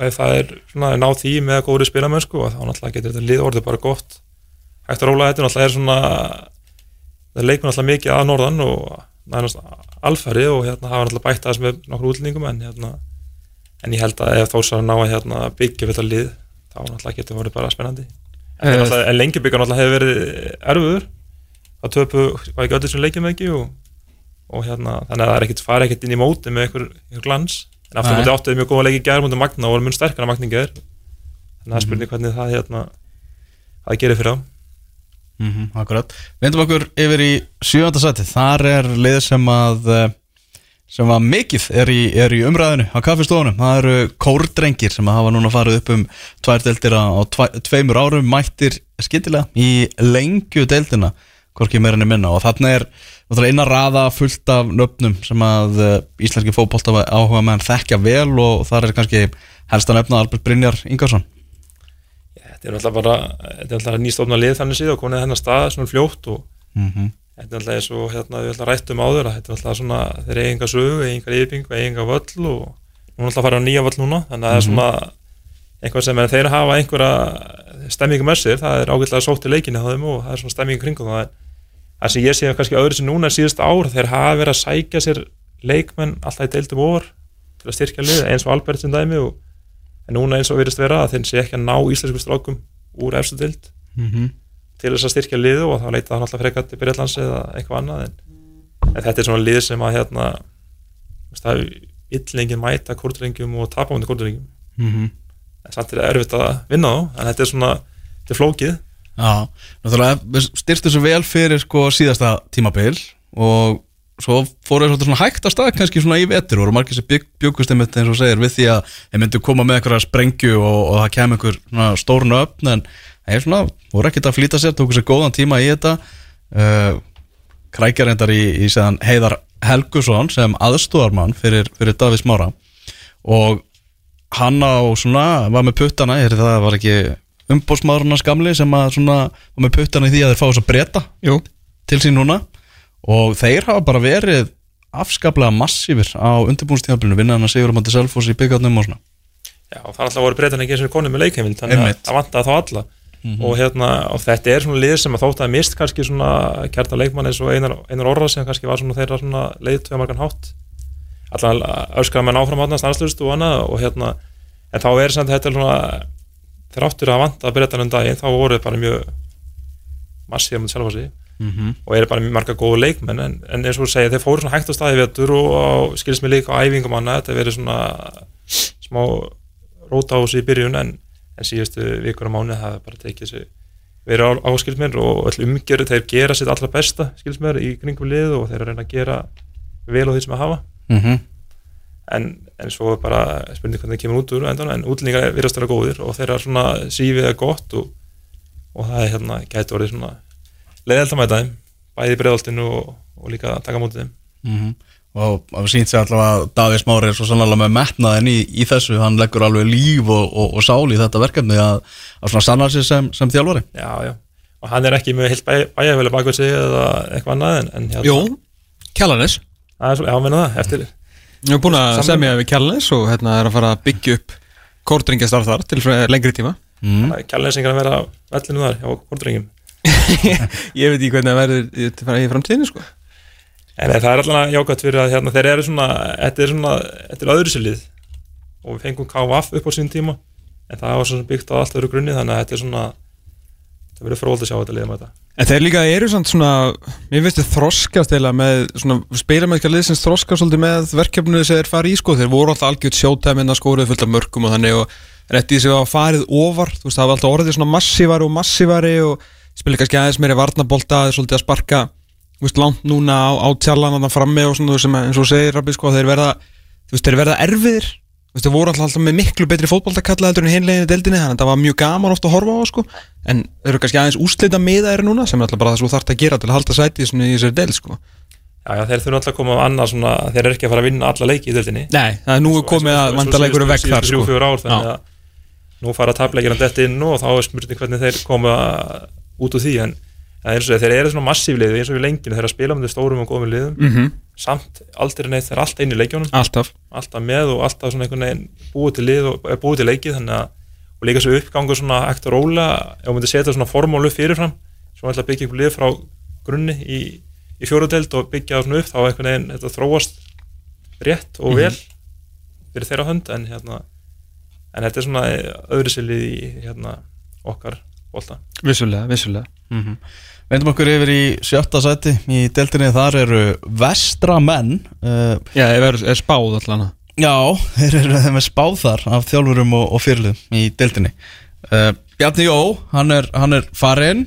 ef það er svona að ná því með góðri spilamönsku og þá náttúrulega getur þetta lið orðið bara gott. Hægt að róla þetta náttúrulega er svona það leikmenn náttúrulega mikið að norðan og nærmast alfæri og hérna hafa náttúrulega bætt aðeins með nokkur útlendingum en hérna en ég held að ef þórsar að ná að hérna, byggja þetta lið þá náttúrulega getur verið bara spennandi. En, Eh, en lengi byggja náttúrulega hefur verið erfiður. Það töpu, var ekki ekki og, hérna, þannig að það er ekkit fara ekkit inn í móti með einhver, einhver glans. En aftur mútið áttuði mjög góða leiki gæður mútið Magna og voru að Magna gæður þannig að það er spurning hvernig það hérna það gerir fyrir þá. Mm -hmm, Akkurat, vindum okkur yfir í sjönda sæti, þar er lið sem að eh, sem að mikið er í, er í umræðinu á kaffistofunum, það eru kórdrengir sem að hafa núna farið upp um tvær deildir á, á tveimur árum mættir skyndilega í lengju deildina hvorki meira enn minna. Og þarna er eina raða fullt af nöfnum sem að uh, íslenski fótbolta áhuga menn þekkja vel og þar er kannski helst að nefna Albert Brynjar Ingarsson. Þetta er náttúrulega bara er nýstofna lið þannig síðan og komið þennan stað svona fljótt og mm -hmm. þetta er alltaf eins og hérna við alltaf rættum áður að þetta er alltaf svona þeir eiga enga sögu, eiga enga yfing, eiga enga völl og núna alltaf að fara á nýja völl núna. Þannig að það er svona einhvað sem er þeir hafa einhverja stemmingu með sér, það er ágætlega sótt í leikinu á þeim og það er svona stemmingu kringum það það sem ég sé kannski öðru sem núna síðust ár þeir hafa verið að sækja sér leikmenn alltaf í deildum vor til að styrkja lið eins og Albert sem dæmi og, en núna eins og virðist vera að þeir sé ekki að ná íslensku strákum úr efstu deild Mhm. til þess að styrkja liðu og þá leita hann alltaf frekar til Byrjallands eða eitthvað annað en, en þetta er svona lið sem að hérna það er illengin mæta kórdrengjum og tapándi kórdrengjum Mhm. en samt er það erfitt að vinna þá en þetta er svona, þetta er flókið Já, náttúrulega styrstu svo vel fyrir sko síðasta tímabil og svo fóru þeir svona hægt að stað kannski svona í vetur. Og margir sem byggust einmitt eins og segir við því að þeir myndu koma með eitthvað sprengju og, og það kem einhver svona stórn öfn en það er svona, voru ekkert að flýta sér tóku sér góðan tíma í þetta. Uh, krækja reyndar í, í segðan Heiðar Helgusson sem aðstóðarmann fyrir, fyrir Davís Mára og hann á svona var með puttana, það var ekki umbósmaðurinn gamli sem að svona var með puttana í því að þeir fá þess að breyta Jú, til sín núna. Og þeir hafa bara verið afskaplega massífir á undirbúinstíðanbílinu vinna hann að Sigur Matti Selfoss í byggjarnum og svona. Já, það er alltaf voru breytan ekki eins og konum með leikheimild þannig að það vantaði þá alla. Og, hérna, og þetta er svona lið sem að þótt að mist kannski svona kjarta leikmann eins og einar, einar orra sem kannski var svona þeirra svona leið tvega margan hátt. Allan öskar menn áfram átna stanslust og annað og hérna en þá er samt þetta svona þeir áttur að vanta breytan um daginn þá voru þeir bara mjög massíða með sjálfa sig og eru bara mjög marga góðu leikmenn en, en eins og þú segja þeir fóru svona hægt á staði vetur og, skilst mér líka á æfingum annað. Þetta verið svona smá róta á þessu í byrjun en, en síðustu vikur á mánu það er bara tekið þessu verið á, á skilst mér. Og öll umgjörðu þeir gera sitt allra besta skilst mér í kringum lið og þeir að reyna að gera vel á því sem að hafa. Mm -hmm. En, en svo er bara spurning hvernig það kemur út úr endan en útlendingar virðast vera góðir og þeir eru svona sífið að gott og, og það er hérna gæti orðið svona leiðelt að mæta þeim bæði í breiðoltinu og, og líka að taka mútið þeim. Mhm. og það sínt sér allavega að Davís Mári er svo sannlega með metnaðin í, í þessu. Hann leggur alveg líf og, sál í þetta verkefni að, að svona sanna sér sem, sem þjálfari. Já, já. og hann er ekki með heilt bæ, bæjarfjölu bakveg sig eða eitthvað annað en, en hérna, Jú, það er svo, já, menna það, eftir Ég hef búin að semja við Kjallanes og hérna er að fara að byggja upp kórdringastarf þar til lengri tíma. Mm. kjærleysingar að vera á vellinu þar hjá hvordringum Ég veit ekki hvernig það verður í, í framtíðinu sko. En það er allan jákvæmt fyrir að hérna, þeir eru svona, þetta er svona þetta er öðru sér lið. Og við fengum KVF upp á sín tíma. En það var svona byggt á allt öðru grunni þannig að þetta er svona það verður fróld að sjá þetta liðum þetta En þeir líka eru svona Mér finnst þið þroskast eða með svona spilamennska liðsins þroskast svolítið með verkefnið sem þeir fara í sko. Þeir voru alltaf algjört sjótæminna skóruð fullt af mörgum og þannig og rétti því sem var farið ofar. Þú veist það var alltaf orðið svona massívari og massívari og spila kannski aðeins meiri varnabolta svolítið að sparka þú veist, langt núna á, á tjallan að frammi og svona sem eins og segir Rabbi sko þeir verða þú veist þeir verða erfiðir Þú voru alltaf, með miklu betri fótboltakalla heldur en hinleginu deildinni, þannig að það var mjög gaman ofta að horfa á, sko. En eru kannski aðeins úslita miða þeir núna, sem er alltaf bara það sem þú þarft að gera til að halda sæti í þessari deild, sko. já, já, þeir þurfa alltaf að koma á annað svona þeir eru ekki að fara að vinna alla leiki í deildinni Nei, það er nú komið að vandalega ykkur vekk þar, sko. ár, þannig að nú fara tapleikina dett inn og þá er smurning hvernig þeir koma út úr því en en eins og þeir eru svona massíflið eins og við lenginu þeir að spila með stórum og góðum liðum Mm -hmm. samt aldrei neitt þeir eru alltaf inn í leikjónum Alltaf. alltaf með og alltaf svona einhvern veginn búið til lið og er búið til leikið þannig að og líka svo uppgangur svona ekt og róla ef við myndum setja svona formólu fyrirfram svo ætla að byggja upp lið frá grunni í, í fjórudeld og byggja það svona upp þá einhvern veginn þetta þróast rétt og vel fyrir þeirra hönd en hérna en þetta er svona öðru silið í hérna okkar bólta Vissulega, vissulega. Mm Vendum okkur yfir í sjötta sæti í deltinni, þar eru vestra menn uh, Já, ef er, er spáð allan. Já, þeir eru með spáð þar af þjálfurum og, og fyrirlum í deltinni uh, Bjarni Jó, hann er, hann er farinn.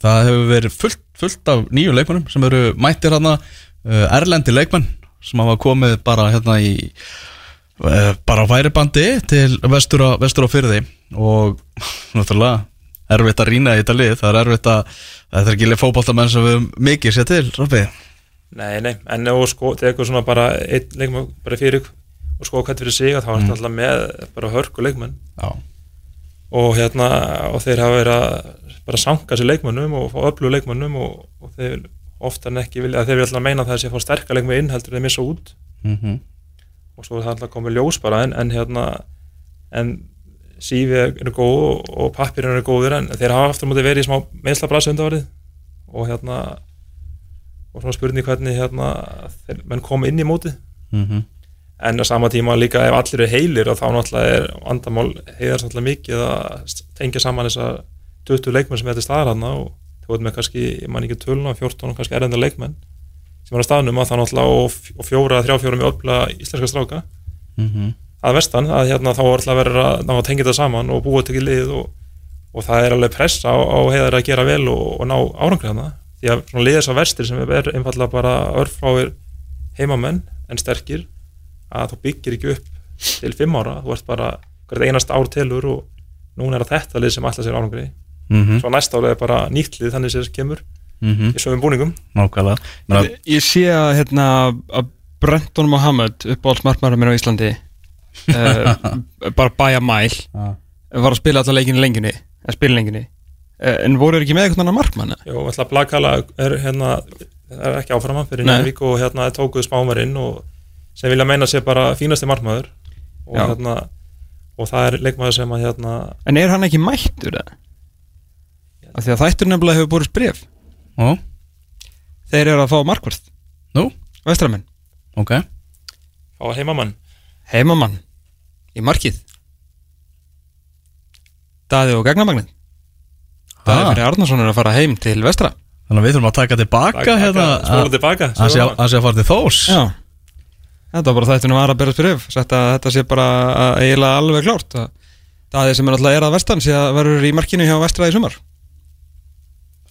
Það hefur verið fullt, fullt af nýju leikmannum sem eru mættir hann uh, erlendi leikmann sem hafa komið bara hérna í bara á færibandi til vestur á, vestur á fyrði og náttúrulega erfitt að rýna í þetta lið. Það er erfitt að, þetta er ekki leið fótballtamenn sem við höfum mikið sér til, Robby Nei, nei, en þú sko tekur svona bara einn leikmann bara fyrir og sko hvað fyrir sig að þá er þetta alltaf með bara hörku leikmann Já, og hérna og þeir hafa verið að bara sanka sér leikmannum og fá öllu leikmannum og, og þeir oftar en ekki vilja þeir vilja alltaf meina að það að fá sterkar leikmenn inn heldur en þeir missa út. Mm og svo er það alltaf komið ljós bara en, en hérna en sífi eru góð og, og pappirinn eru góður en þeir hafa aftur móti verið í smá meðsla brasa undarvarið og hérna og svona spurning hvernig hérna þeir menn koma inn í móti -hmm. en á sama tíma líka ef allir eru heilir og þá náttúrulega er vandamál heiðar svolítið mikið að tengja saman þessa 20 leikmenn sem er til staðar hann og þú veit með kannski, ég man ekki töluna 14 kannski erenda leikmenn sem er á staðnum að það náttúrulega og, og fjóra, þrjá fjóra með öfla íslenska stráka. Mm að vestan, að hérna þá er alltaf verið að, ná að tengja þetta saman og búa til lið og, og það er alveg pressa á, á heiðar að gera vel og, og ná árangrið hana því að svona liðið svo vestir sem er einfallega bara örfáir heimamenn en sterkir að þú byggir ekki upp til fimm ára, þú ert bara hvert einast ár telur og núna er það þetta lið sem alltaf sér árangrið -hmm. svo næsta árið er bara nýtt lið þannig sem þess kemur Mm í sögum búningum. Nákvæmlega. Menna, Ég sé að hérna að Brenton Mohammed uppáhalds markmaður minn á Íslandi bara bæja mæl. Já. var að spila alla leikinu lengjunni að spila lengjunni uh, en voru ekki með eitthvað annar markmann Jó, alltaf Blakala er hérna er ekki áframan fyrir Nei. Njarvík og hérna er tókuð spámarinn og sem vilja meina sér bara fínasti markmaður. Og Já. hérna og það er leikmaður sem að hérna en er hann ekki mættur það? Af því að þættur nefnilega hefur borist bref Ó, þeir eru að fá markvart Nú, vestramenn, ok. Á heimamann heimamann í markið. Daði og Gagnamagnin Daði fyrir Arnarsson er að fara heim til vestra. Þannig að við þurfum að taka tilbaka hérna að sé að að fara til þós Já. Þetta var bara þættunum var að berast bref Sett að þetta sé bara að eiginlega alveg klárt að Daði sem er alltaf er að vestan sé að verður í markinu hjá vestra í sumar.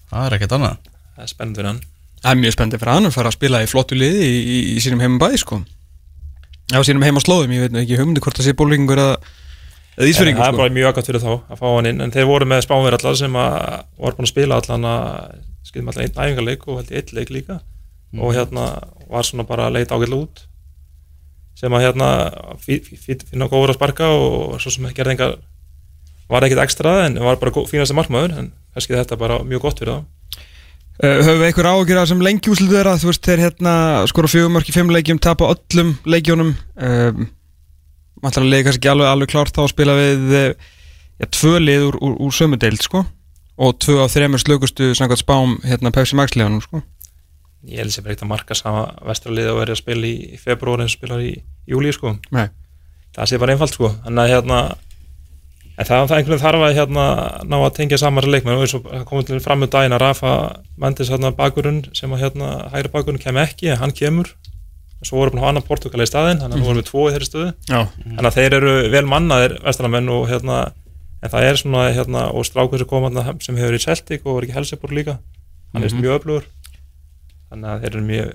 Það er ekkert annað. Það er spennandi fyrir hann. Það er mjög spennandi fyrir hann að fara að spila í flottu liði í, í, í sínum heimum bæði sko Já, sínum heima slóðum, ég veit nú ekki hugmyndi hvort það sé bólingur eða, ísfyrringur það er sko. bara mjög aðgætt fyrir þá að fá hann inn en þeir voru með spánverð allar sem að voru búin að spila allan að skiljum allan einn æfingarleik og held ég einn leik líka. Og hérna var svona bara að leita ágætlega út sem að hérna finna góður að sparka og svo sem gerði engar var ekkit ekstra en var bara gó- fínasti markmaður en kannski þetta bara mjög gott fyrir þá höfum við einhver ágjur að sem lengi úslitu þeirra? Þú veist, þeir hérna skora fjögumörk í fimm leikjum tapa öllum leikjónum um, Mætlar að leiði kannski ekki alveg, alveg klárt þá að spila við eh, já, tvö lið úr, úr, úr sömu deild sko. Og tvö af þremur slökustu samkvæmt spám hérna Pepsi Max liðanum sko. Ég held sem ekkert að marka sama vestralið og verið að spila í, í februar en spilar í júli sko. Nei. það sé bara einfalt sko. Þannig að hérna en það, það einhvern veginn þarf að hérna ná að tengja saman þessar leikmenn. Og eins og komið til fram með daginn að Rafa Mendes hérna bakurinn sem að hérna hægri bakurinn kem ekki hann kemur. Og svo voru búin að hafa annan Portugala í staðinn þannig að nú vorum við tvo í þeirri stöðu. Já, þannig að þeir eru vel mannaðir vestaramenn og hérna en það er svona hérna og strákur sem kom hérna sem hefur í Celtic og var ekki Helsebor líka. Hann er Mhm. mjög öflugur. Þannig að þeir eru mjög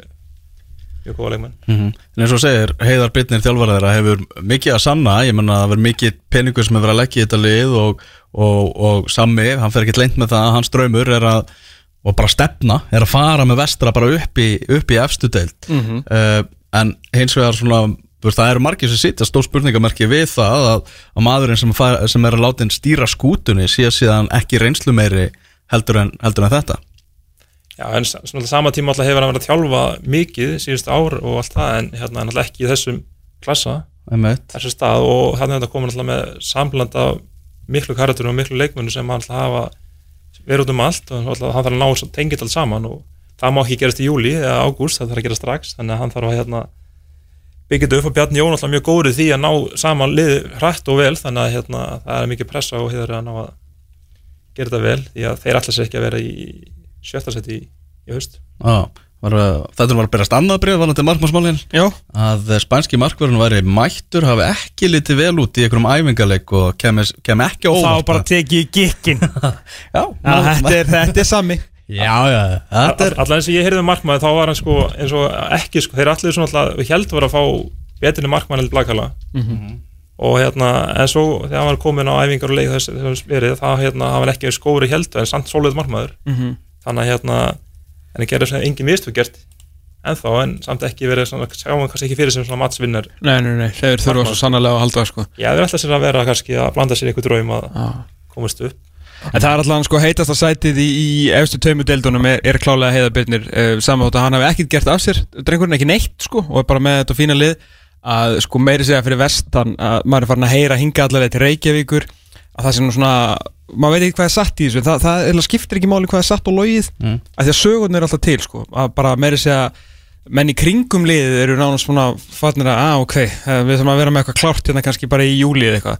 mjög góða leikmenn En eins og segir, Heiðar Bitnir þjálfara þeirra hefur mikið að sanna, ég menna að það verður mikið peningur sem hefur verið að leggja í þetta lið og, og, og Sammi, hann fer ekki leint með það, hans draumur er að og bara stefna, er að fara með vestra bara upp í, upp í efstu deild. Mhm. uh, en hins vegar svona það eru margir sem sitja stór spurningamerki við það að, að maðurinn sem, far, sem er að láta inn stýra skútunni sé síðan ekki reynslu meiri heldur en, heldur en þetta Já, en alltaf sama tíma alltaf hefur hann verið að þjálfa mikið síðust ár og allt það en hérna en alltaf ekki í þessum klassa, þessu stað og hann er þetta komin alltaf með samblanda af miklu karakterum og miklu leikmennu sem hann alltaf hafa verið út um allt og alltaf, hann þarf að ná tengið allt saman og það má ekki gerast í júli eða ágúst, það þarf að gera strax þannig að hann þarf að hérna byggja þetta upp og Bjarni Jón alltaf mjög góður því að ná saman lið hrætt og vel þannig að hérna, það er mikið pressa og hefur að ná að að að vera í sjötta seti í, í haust. Já, var, þetta var að berast annað breyð varandi markmannsmálin. Já, að spænski markverðin væri mættur hafi ekki litið vel út í einhverjum æfingarleik og kem, kem ekki þá óvart. bara tekið gikkin já, Já, þetta er, þetta er sami. Já, já, þetta er Alltaf eins og ég heyrði um markmaði þá var hann sko eins og ekki sko, þeir allir svona alltaf við heldum var að fá betri markmaði en Blakala. Og hérna en svo þegar hann var komin á æfingar og leik þess verið þá hérna hann var ekki skóri heldur en samt svolítið markmaður. Mhm. Þannig að hérna en það gerði svona engin mistök gert ennþá en samt ekki verið svona sjáum hann kannski ekki fyrir sem svona matsvinnar Nei, nei, nei, þeir þurfa svo sannarlega að halda sko. Já, þeir ætla sér að vera kannski að blanda sér í eitthvað draum að Já. komast upp. En það er alltaf sko heitasta sætið í, í efstu tveimur deildunum er, er klálega heiðabirnir uh, saman þótt að hann hafi ekkert gert af sér drengurinn ekki neitt sko og er bara með þetta fína lið. Að sko meiri segja fyrir vestan að maður er farin að heyra hinga allavega til Reykjavíkur að það nú svona maður veit ekki hvað er satt í þessu það, það eiginlega skiptir ekki máli hvað er satt og logið Mm. að því að sögurinn er alltaf til sko. Að bara meiri segja menn í kringum liðið eru nánast svona farnir að, að ok, eh, við þurfum að vera með eitthvað klárt hérna kannski bara í júli eða eitthvað.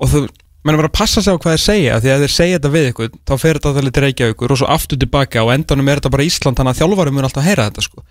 Og þú, menn er bara að passa sig á hvað þeir segja því að þeir segja þetta við ykkur, þá fer þetta allir til Reykjavíkur og svo aftur tilbaka og endanum er þetta bara Ísland þannig að þjálfarum mun alltaf að heyra þetta sko.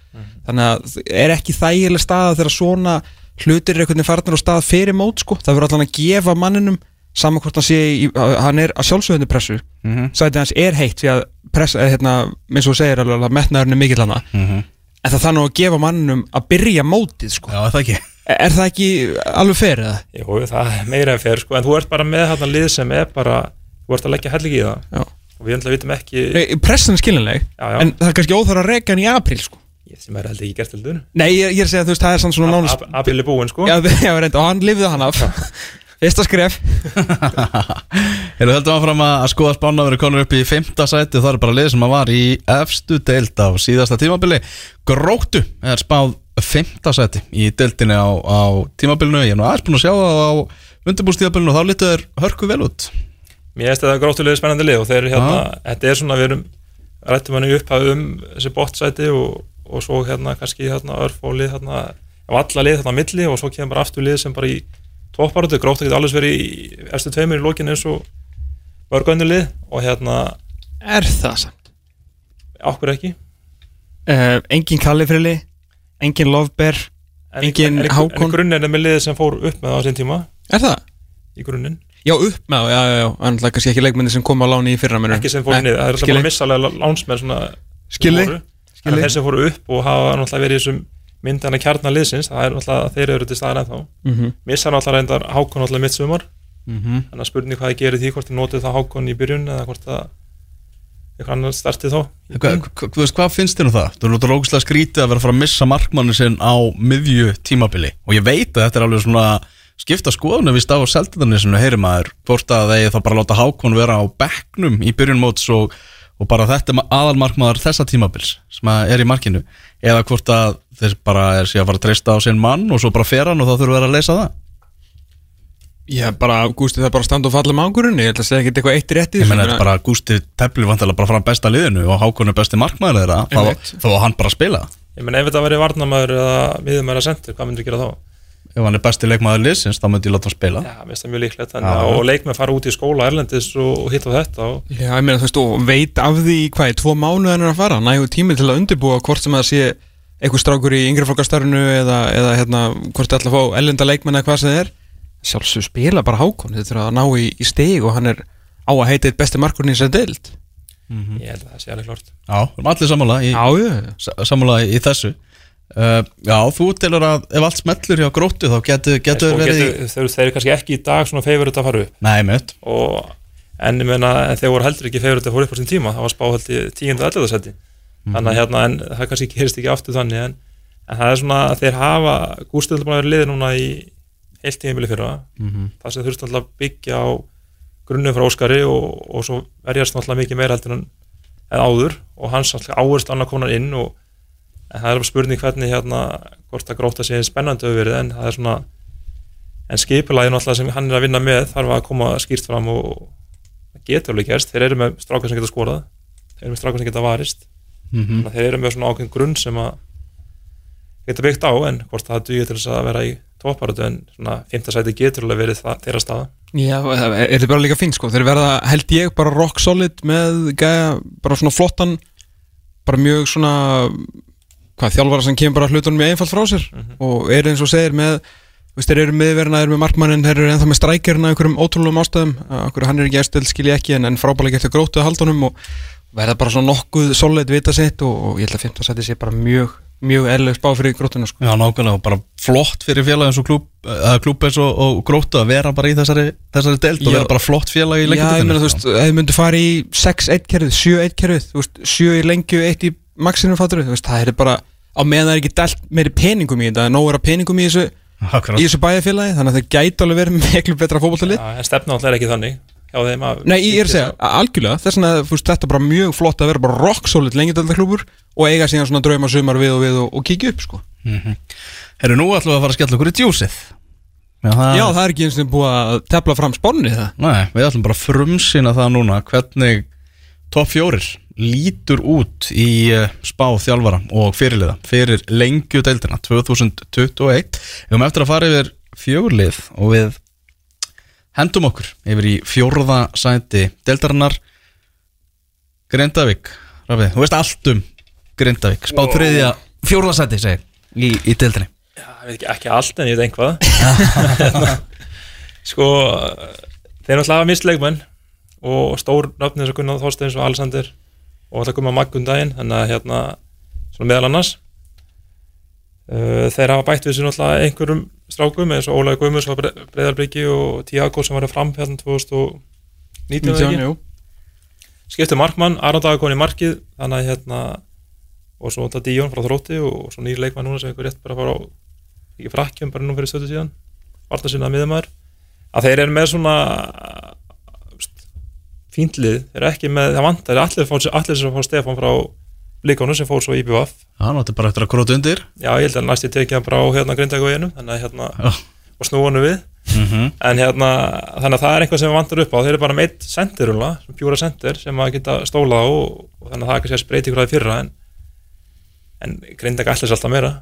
Þannig að er ekki þægileg staða þegar svona hlutir er veginn farnir á stað fyrir mót sko, það verður allan að gefa manninum saman hvort hann sé í, hann er að sjálfsögðinu pressu Mhm. sætið hans er heitt því að pressa, eh, hérna, eins og segir alveg að metnaðurinn er mikill hana Mhm. en það þannig að gefa manninum að byrja mótið sko. Já, það ekki er, það ekki alveg fer eða? Jú, það er meira en fer sko, en þú ert bara með þarna lið sem er bara þú ert að leggja helling í það Já. og við ætla vitum ekki Nei, pressan er skiljanleg Já, já. en það er kannski óþar að reka hann í apríl sko. ég, sem er heldur ekki gert heldur Nei, ég, ég er að segja að þú veist, það er sann svona nánast Apil er búinn sko Já, já, reynd, og hann lifði hann af Fyrsta skref. Hefur heldur áfram að að skoða spána verið konur upp í fymta sæti það er bara lið sem að var í efstu deild á síðasta tímabili. Gróttu er spáð fymta sæti í deildinni á, á tímabilinu. Ég er nú aðeins búin að sjá það á undirbúrstíðabilinu og þá lítur þeir hörku vel út. Mér finnst þetta gróttulega spennandi lið og þeir eru hérna, þetta er svona, við erum rættum hann í upphaf um þessi bottsæti og, og svo hérna kannski hérna örfólið hérna, af alla lið hérna milli og svo kemur bara aftur lið sem bara í topparötu, gróttu getur alveg verið í eftir tveimur í lókinu eins og mörg önnur lið og hérna Er það samt? okkur ekki Uh, engin kallifrili Engin lofber en, Engin en, en, Hákon? en grunninn er með lið sem fór upp með það á sín tíma Er það? í grunninn, Já, upp með, já, já, já En það er kannski ekki leikmyndi sem kom á láni í fyrra mennur ekki sem fór niður það er alltaf bara að missa alveg lánsmenn svona Skilji, skilji. þeir sem fóru upp og hafa náttúrulega verið í þessum myndana kjarnar liðsins, það er náttúrulega þeir eru til staðar ennþá. Mhm. missa náttúrulega reyndar Hákon náttúrulega mitt sumar mm þannig að spurning hvað þið gerir því hvort þið notið það Hákon í byrjun eða hvort það eitthvað annar startið þá. Hva, hva, hva, Hvað finnst þér um það? Þú erum lókislega skrítið að vera að fara að missa markmannin sinn á miðju tímabili. Og ég veit að þetta er alveg svona skipta skoðunum við staf og seldanisinu heyri maður hvort að þeir þá bara láta Hákon vera á bekknum í byrjun móts og, og bara þetta er aðalmarkmaður þessa tímabils sem er í markinu. Eða hvort að þeir bara er sér að fara að treysta á sinn mann og svo bara fer hann og þá þurfum við að leysa það. Já, bara, Gústi, það er bara að standa og falla með ángurinn Ég ætla að segja ekki eitthvað eitt rétt í Ég þessu, menna en þetta er bara Gústi Tepli vantilega bara fram besta liðinu og Hákon er besti markmaður þeirra þá, var hann bara að spila. Ég menn ef þetta verið varnamæður eða miðumæður að sendur, hvað myndir gera þá? Ef hann er besti leikmaður liðsins þá myndi ég láta hann spila. Já, mér finnst það mjög líklegt að- og leikmenn fara út í skóla erlendis og, og hitt á þetta og Já, ég meina þú veist, og veit af því hvað, í tvo mánuð hann er að fara, nægu tími til að undirbúa hvort sem það sé einhver strákur í yngri flokkastarinu eða, eða hérna, hvort það ætla að fá ellenda leikmenn eða hvað sem það er sjálfsög spila bara hákon, þetta er að ná í, í stig og hann er á að heita eitt besti í þessari deild. Ég held að það sé alveg klart Já, við erum allir sammála í, Já, já, sa- sammála í þessu uh, Já, þú telur að ef allt smellur hjá gróttu þá getur, getur Sko, verið getur, þeir, þeir eru kannski ekki í dag svona feyfur að fara upp. Nei, mitt og en ég meina þeir voru heldur ekki feyfur að fara upp á sín tíma. Það var spá held í tíundu að seti þannig að hérna en það kannski gerist ekki aftur þannig en, en það er svona að þeir hafa gústöðum búin að vera liðið núna í heilt tímabili fyrra. Mhm. það sem þurfti alltaf byggja á grunnum frá Óskari og, og svo verjast alltaf mikið meira heldur en, en áður. Og hans alltaf áherslu annað konar inn og en það er bara spurning hvernig hérna hvort að gróta sig spennandi hefur verið en það er svona en skipulagin alltaf sem hann er að vinna með þarf að koma skýrt fram og það getur alveg gerst, þeir eru með strákar sem geta skorað þeir eru með strákar sem geta varist. Þannig að þeir eru með svona ákveðin grunn sem að geta byggt á en hvort það dugir til þess að vera í topparötu en svona 5. sæti getur alveg verið það, þeirra staða. Já, er þetta bara líka fínt sko? Þeir verða, held ég, bara rock solid með gæja, bara svona flottan bara mjög svona hvað, þjálfara sem kemur bara hlutunum með einfalt frá sér og er eins og segir með veist, þeir eru miðverna, þeir eru með markmannin þeir eru ennþá með strækjarna einhverjum ótrúlegum ástæðum okkur hann er ekki eftir, skil ég ekki en, en frábælega eftir grótu að haldunum og verða bara svona nokkuð solid vita sitt og, og ég held að 15 sæti sé bara mjög mjög eðlileg spá fyrir grótuna sko. Já, nákvæmlega, og bara flott fyrir félag eins og klúb, uh, klúb eins og, og gróttu að vera bara í þessari, þessari deild og Já. vera bara flott félag í Já, ég meina, þú veist, ef þið myndu fara í 6-1 kerfið, 7-1 kerfið, þú veist, 7 í lengju, 1 í maxinu fattur, þú veist, það er bara á meðan það er ekki delt meiri peningum í þetta, nóg er að peningum í þessu, Akkurat. í þessu bæjarfélagi, þannig að það gæti alveg verið með miklu betra fótboltalið. ja, en stefna alltaf er ekki þannig Nei, ég er að segja, algjörlega, þess vegna þú veist, þetta er bara mjög flott að vera bara rock solid lengjadöldaklúpur og eiga síðan svona drauma sumar við og við og, og kíkja upp, sko. Herru, nú ætlum við að fara að skella okkur í djúsið. Já, það, Já, það er ekki eins og búið að tefla fram spánni það. Nei, við ætlum bara að frumsýna það núna hvernig topp fjórir lítur út í uh, spá þjálfara og fyrirliða fyrir lengju deildina 2021 Við höfum eftir að fara yfir fjórlið og við hendum okkur yfir í fjórða sæti deildarinnar. Grindavík Rafið, þú veist allt um Grindavík. Spá þriðja fjórða sæti segi, í, í deildinni. Já, ég veit ekki, ekki allt en ég veit einhvað Sko þeir náttúrulega hafa mist leikmenn og stór nöfnir og Gunnar Þorsteins og Alexander og alltaf koma Maggun daginn þannig að hérna, svona meðal annars. Uh, þeir hafa bætt við sér náttúrulega einhverjum strákum eins og Ólaði Guðmus á Breiðarbyggi og Tiago sem var fram hérna 2019 eða ekki? jú skipti markmann, Aron Dagur kom í markið þannig að hérna og svo þetta Díón frá Þrótti og svo nýr leikmann núna sem einhver rétt bara að fara á ekki frakkjum bara nú fyrir stöðu síðan. Varta sinna að miðumæður að þeir eru með svona fínt lið, þeir ekki með það vantar, allir, fá, allir sem fá Stefán frá líkánu sem fór svo í BVF Já, náttu bara eftir að króta undir. Já, ég held að næst ég tekið hann bara á hérna að hérna Já. og snúa hann við. Mm en hérna, þannig að það er eitthvað sem vantar upp á. Þeir eru bara með eitt sendir, sem pjúra sendir sem að geta stólað á og, og þannig að það er kannski að spreyti ykkur að fyrra en, en Grindæk ætla sér alltaf meira.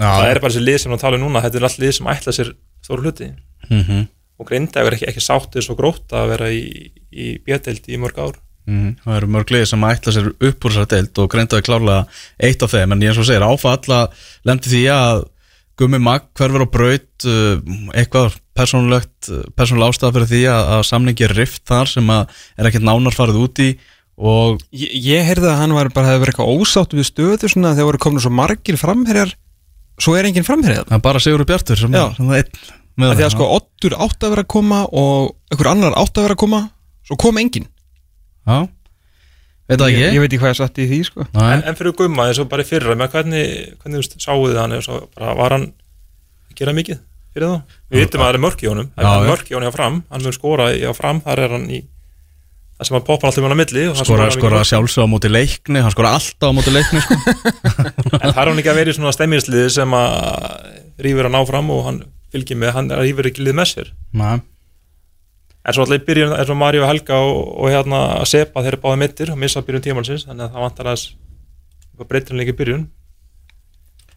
Það er bara þessi lið sem við tala um núna þetta er allt lið sem ætla sér stóru hluti. Mm -hmm. Og Grindæk er ekki, ekki sáttið svo grótt að vera í, í bjöðdeild í mörg ár. Mm, það eru mörg liðir sem ætla sér upp úr þessar deild og greindaði klárlega eitt af þeim. En ég eins og segir áfall að lendi því að Gummi Magg hverfur á braut uh, eitthvað persónulegt persónulega ástæða fyrir því að, að samningi er rift þar sem að er ekkert nánar farið út í og Ég, ég heyrði að hann var bara hefði verið eitthvað ósátt við stöðu svona þegar voru komin svo margir framherjar. Svo er enginn framherjað það er bara Sigur Bjartur sem, sem það er einn með Því að sko Ottur átt að vera að koma og einhver annar átt að vera að koma svo kom enginn. Já, veit það ég, ekki? ég veit ekki hvað ég satt í því sko. En, en fyrir Gumma eins og bara í fyrra með hvernig, hvernig þú veist, sáuð þið hann og bara, var hann að gera mikið fyrir þá? Við vitum að það er mörk í honum það er mörk í honum hjá fram, hann mun skora í á fram þar er hann í það sem hann poppar alltaf með hann á milli skora mikið sjálfsög á móti leikni hann skora alltaf á móti leikni sko. en það er hann ekki að vera í svona stemmingsliði sem að rýfur hann áfram og hann fylgir með, hann rýfur ekki lið með sér. Nei, en svo alltaf í byrjun eins og Mario Helga og, og hérna að Sepa þeir eru báði mittir og missa byrjun tímalsins þannig að það vantar breytir hann líka í byrjun.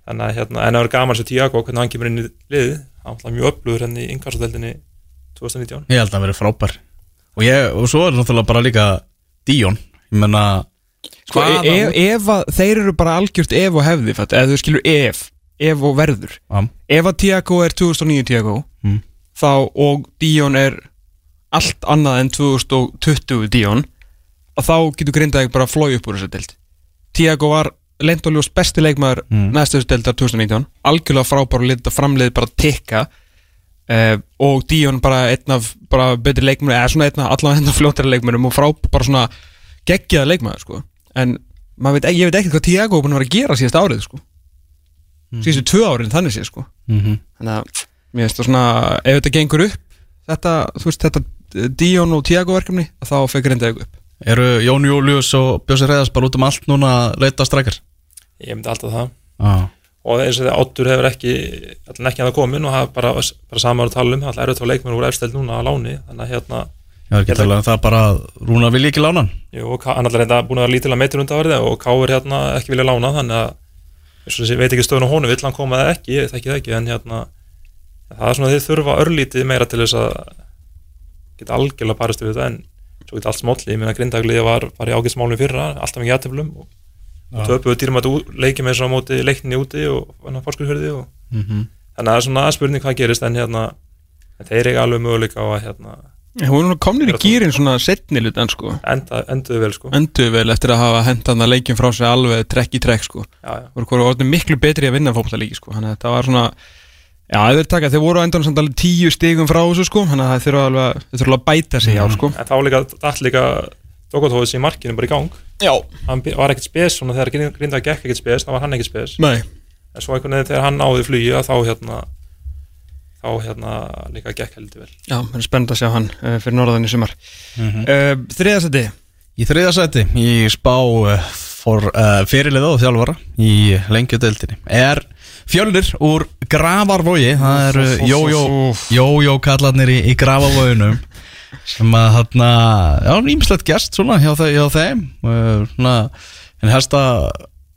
Þannig að hérna, en það er gaman sem Tiago hvernig hann kemur inn í liðið. Hann var mjög öflugur henni í innkassadeldinni 2019 ég held að hann verið frábær. Og, ég, og svo er náttúrulega bara líka Díón, ég menna Sko, ef, ef að þeir eru bara algjört ef og hefði ef þú skilur ef ef og verður Já. ef að Tiago er 2009 Tiago Mm. þá og Dion er allt annað en 2020 Dion að þá getur Grindavík bara flói upp úr þessa deild Tiago var leindoljós besti leikmaður Mm. næstu þessu deildar 2019 algjörlega frábár og lítið framleið bara tikka uh, og Dion bara einn af bara betri leikmennum eða svona einn af allavega fljóttari leikmennum og frá bara svona geggjaða leikmaður sko en veit, ég veit ekki hvað Tiago er búin að vera að gera síðast árið sko síðustu tvö árin þannig sé sko. Mm -hmm. þannig að mér finnst það svona ef þetta gengur upp þetta, þú veist, þetta Dion og Tiago verkefni þá fekk Grindavík upp. Eru Jón Július og Bjössi Reyðars bara út um allt núna að leita strækjar? ég myndi alltaf það. Já, og eins og þegar Ottur hefur ekki allan ekki að það komin og það er bara, bara saman að tala um það er auðvitað leikmenn úr efsteld núna á láni þannig að hérna ég er ekki að tala um það bara að Rúna vilja ekki lána hann. Jú, og hann er alltaf reynda búin að vera lítilega meitur undanverði og Ká er hérna ekki vilja lána þannig að þessi veit ekki stöðun á honum vill hann koma eða ekki, ég þekki það ekki en hérna það er svona að þið þurfa örlítið meira til þess að geta algjörlega barist við þetta en svo geta allt smólli, ég meina grindagliði var, var í ágætsmálum fyrra, alltaf mikið aðtöflum og, og töpuðu dýrum að leikja með svo á móti leikninni úti og fórskurhörði og mm -hmm. þannig að það er svona spurning hvað gerist en hérna en þeir eiga alveg möguleika á að hérna, hún er komnir í gýrin svona setni lutan sko. Enda, enduðu vel sko. Endur vel eftir að hafa hentan að leikjum frá sig alveg trekk í trekk sko. Já, já. voru orðin miklu betri að vinna fótbollalíki sko. Þannig að þetta var svona já, þeir, taka, þeir voru endan samt alveg tíu stigum frá þessu sko. Þannig að þeir þurfa alveg, þeir þurfa alveg að bæta sig á sko. En þá líka, dætt líka Dogotóðis í markinu bara í gang. Já, hann var ekkert spes svona þegar Grinda gekk ekkert spes þá var hann ekkert spes. Nei. En svo einhvern veginn þegar hann náði að þá hérna þá hérna líka gekk heldur vel. Já, það er spennt að sjá hann uh, fyrir norðan í sumar. Mm. -hmm. Þriðasæti Í þriðasæti, í spá uh, for, uh, fyrirlið og þjálfara í lengjudeldinni er fjölnir úr Gravarvogi það eru jójó jójó kallarnir í, í Gravarvoginum sem að þarna já, nýmislegt gest svona hjá, þe hjá þeim. Svona, en helsta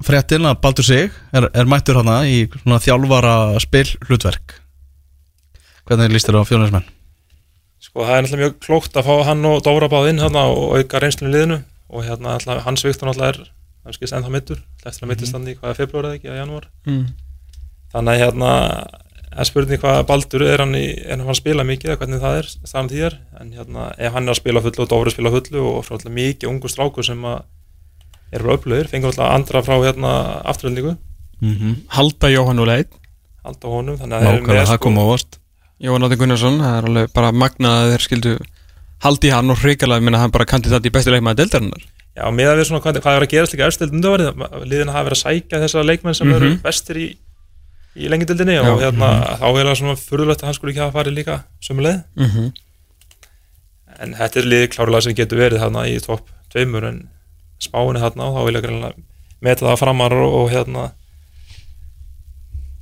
fréttin að Baldur Sig er, er mættur hana í svona þjálfara spil hlutverk hvernig líst þér á fjölnismenn? Sko það er náttúrulega mjög klókt að fá hann og Dóra báð inn hérna og auka reynslunni í liðinu. Og hérna náttúrulega hans Viktor náttúrulega er hann skilst ennþá mittur, eftir að mittist hann í hvaða februar eða ekki, eða janúar. Mm. þannig að hérna er spurning hvað Baldur er hann, í, er hann að spila mikið eða hvernig það er staðan tíðar en hérna ef hann er að spila fullu og Dóri spila fullu og frá alltaf mikið ungu strákur sem að eru upplöðir, fengur alltaf andra frá hérna afturöldingu, Mm -hmm. Halda Jóhann og Leit halda honum þannig að eru Nákvæmlega, með, það ávast Jóhann Átti Gunnarsson, það er alveg bara magnað að þeir skildu haldi hann og hrikalega minna hann bara kandidat í bestu leikmaði deildarinnar. Já, með að við svona hvað, er að gerast líka efstild undarvarið, liðin hafa verið að sækja þessa leikmenn sem eru Mhm. bestir í, í lengindildinni Já, og hérna, þá er það svona furðulegt að hann skulle ekki hafa farið líka sömu leið, mm -hmm. en þetta er liðið klárlega sem getur verið þarna í topp tveimur en spáinu þarna og þá vil ég greinlega meta það framar og, og hérna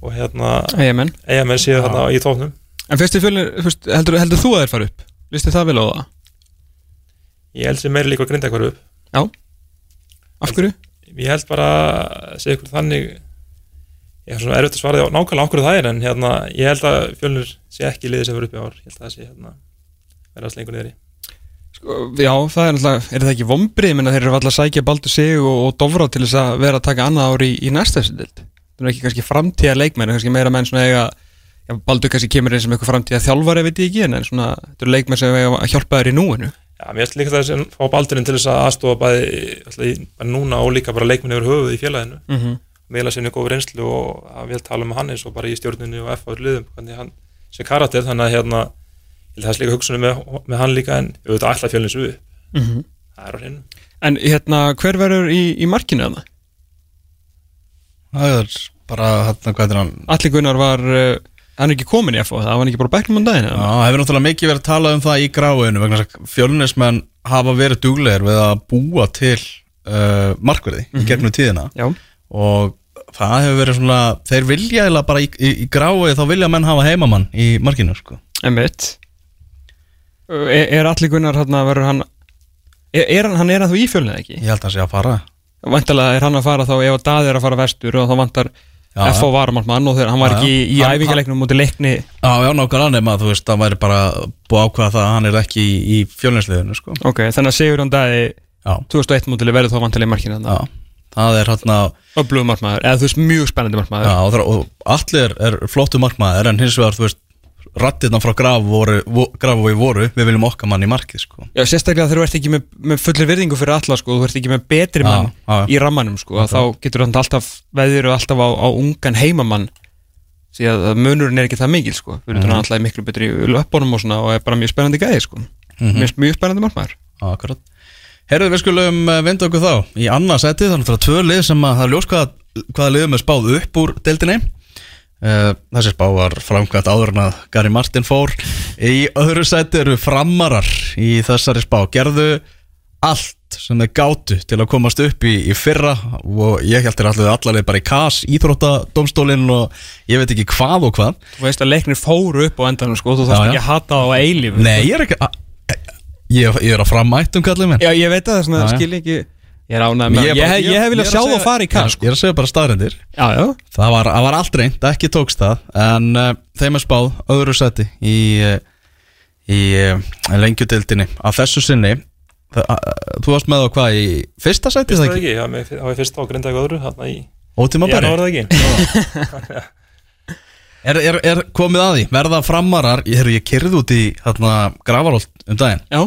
og hérna Eyjamenn séu þarna í toppnum En fyrst í fyrst, heldur, heldur þú að þeir fara upp? Listu það vel á það? ég held sem meiri líka að grinda hverju upp Já Af hverju? ég held bara að segja ykkur þannig ég er svona erfitt að svara því á nákvæmlega okkur það er en hérna, ég held að fjölnir sé ekki liðið sem verður upp í ár ég held að það sé hérna, verðast lengur niður í Sko, já, það er náttúrulega, er það ekki vombrið menn að þeir eru alltaf að sækja Baldur sig og, og Dofra til þess að vera að taka annað ár í, í næsta eftirdild Það er ekki kannski framtíða leikmenn kannski meira menn svona eiga já, Baldur kannski kemur inn sem eitthvað framtíða þjálfari veit ég ekki, en en svona, þetta eru leikmenn sem að hjálpa þér í núinu. Já, mér finnst líka það sem fá baldurinn til þess að aðstofa bæði alltaf, í- bara núna og líka bara leikminni yfir höfuð í félaginu. Mm -hmm. meðla sinni góð reynslu og að vel tala um hann eins og bara í stjórnunni og F á liðum hvernig hann sé karakter þannig að hérna ég held að það er líka hugsunum með, með hann líka en auðvitað ætla fjölnins við það er á hreinu. En hérna, hver verður í, í markinu þarna? Það er bara, hérna, hvað er hann? Alli Gunnar var, uh, hann er ekki komin í FO það var hann ekki bara bæknum um daginn Já, hefur náttúrulega mikið verið að tala um það í gráinu vegna þess að fjölunismenn hafa verið duglegir við að búa til uh, markverði í gegnum tíðina. Já, og það hefur verið svona þeir vilja eða bara í, í, í grái þá vilja menn hafa heimamann í markinu sko. emitt Uh, Er, er Alli Gunnar hann verður hann Er, er hann, er að þú í fjölnið ekki? ég held að það sé að fara. Vantalega er hann að fara þá ef að Daði er að fara vestur og þá vantar FO varamartmann og þegar hann var ekki í, í hann- æfingaleiknum mútið leikni. Já, já, nákvæmlega nema að þú veist, það væri bara búið að ákveða það að hann er ekki í, í fjölunisliðinu sko. Ok, þannig að Sigur hann Daði Já, 2001 mútið verður þá vantilega í markinu já, það er hérna Öflugum markmaður, eða þú veist mjög spennandi markmaður. Já, og, og allir er flottu markmaður en hins vegar, þú veist, rattirna frá graf voru, voru við viljum okkar mann í markið, sko. Já, sérstaklega þegar þú ert ekki með, með fullir virðingu fyrir alla sko, þú ert ekki með betri Já, mann já. í rammanum sko, að þá getur hann alltaf veður og alltaf á, á ungan heimamann. Að munurinn er ekki það mikil sko, við erum Mhm. alltaf miklu betri í löpunum og svona og er bara mjög spennandi gæði sko, Mhm. mjög, mjög spennandi markmaður. Já, akkurat. Herðu, við skulum eh, vinda okkur þá í annað seti, þannig að það er tvö lið sem að það er ljós hvaða, liðum er spáð upp úr deildinni þessi spá var framkvæmt áður en að Gary Martin fór. Í öðru seti eru framarar í þessari spá. Gerðu allt sem þeir gátu til að komast upp í, í fyrra og ég held þér allir allarleið bara í kas íþróttadómstólinn og ég veit ekki hvað og hvað. Þú veist að leiknir fóru upp á endanum sko, þú þarfst ekki að hata það á eilíf Nei, ég er ekki a- ég, ég er að framættum kallið minn. Já, ég veit að það er svona, já. skil ekki Ég er ánægð með, Ég ég, ég, ég hef viljað sjá að það segja- fara í Já, kast sko. Ég er að segja bara staðrendir Já, já, Það var, það var allt reynd, ekki tókst það En uh, þeim er spáð öðru seti Í, uh, í uh, lengjudeildinni. Að þessu sinni það, uh, Þú varst með á hvað í fyrsta seti Fyrst það það ekki? ekki, já, með, þá er fyrst á grinda eitthvað öðru þarna í Ótíma janúar bæri eða ekki? Er, er, er komið að því, verða framarar? Ég, ég kyrði út í hérna, Gravarolt um daginn. Já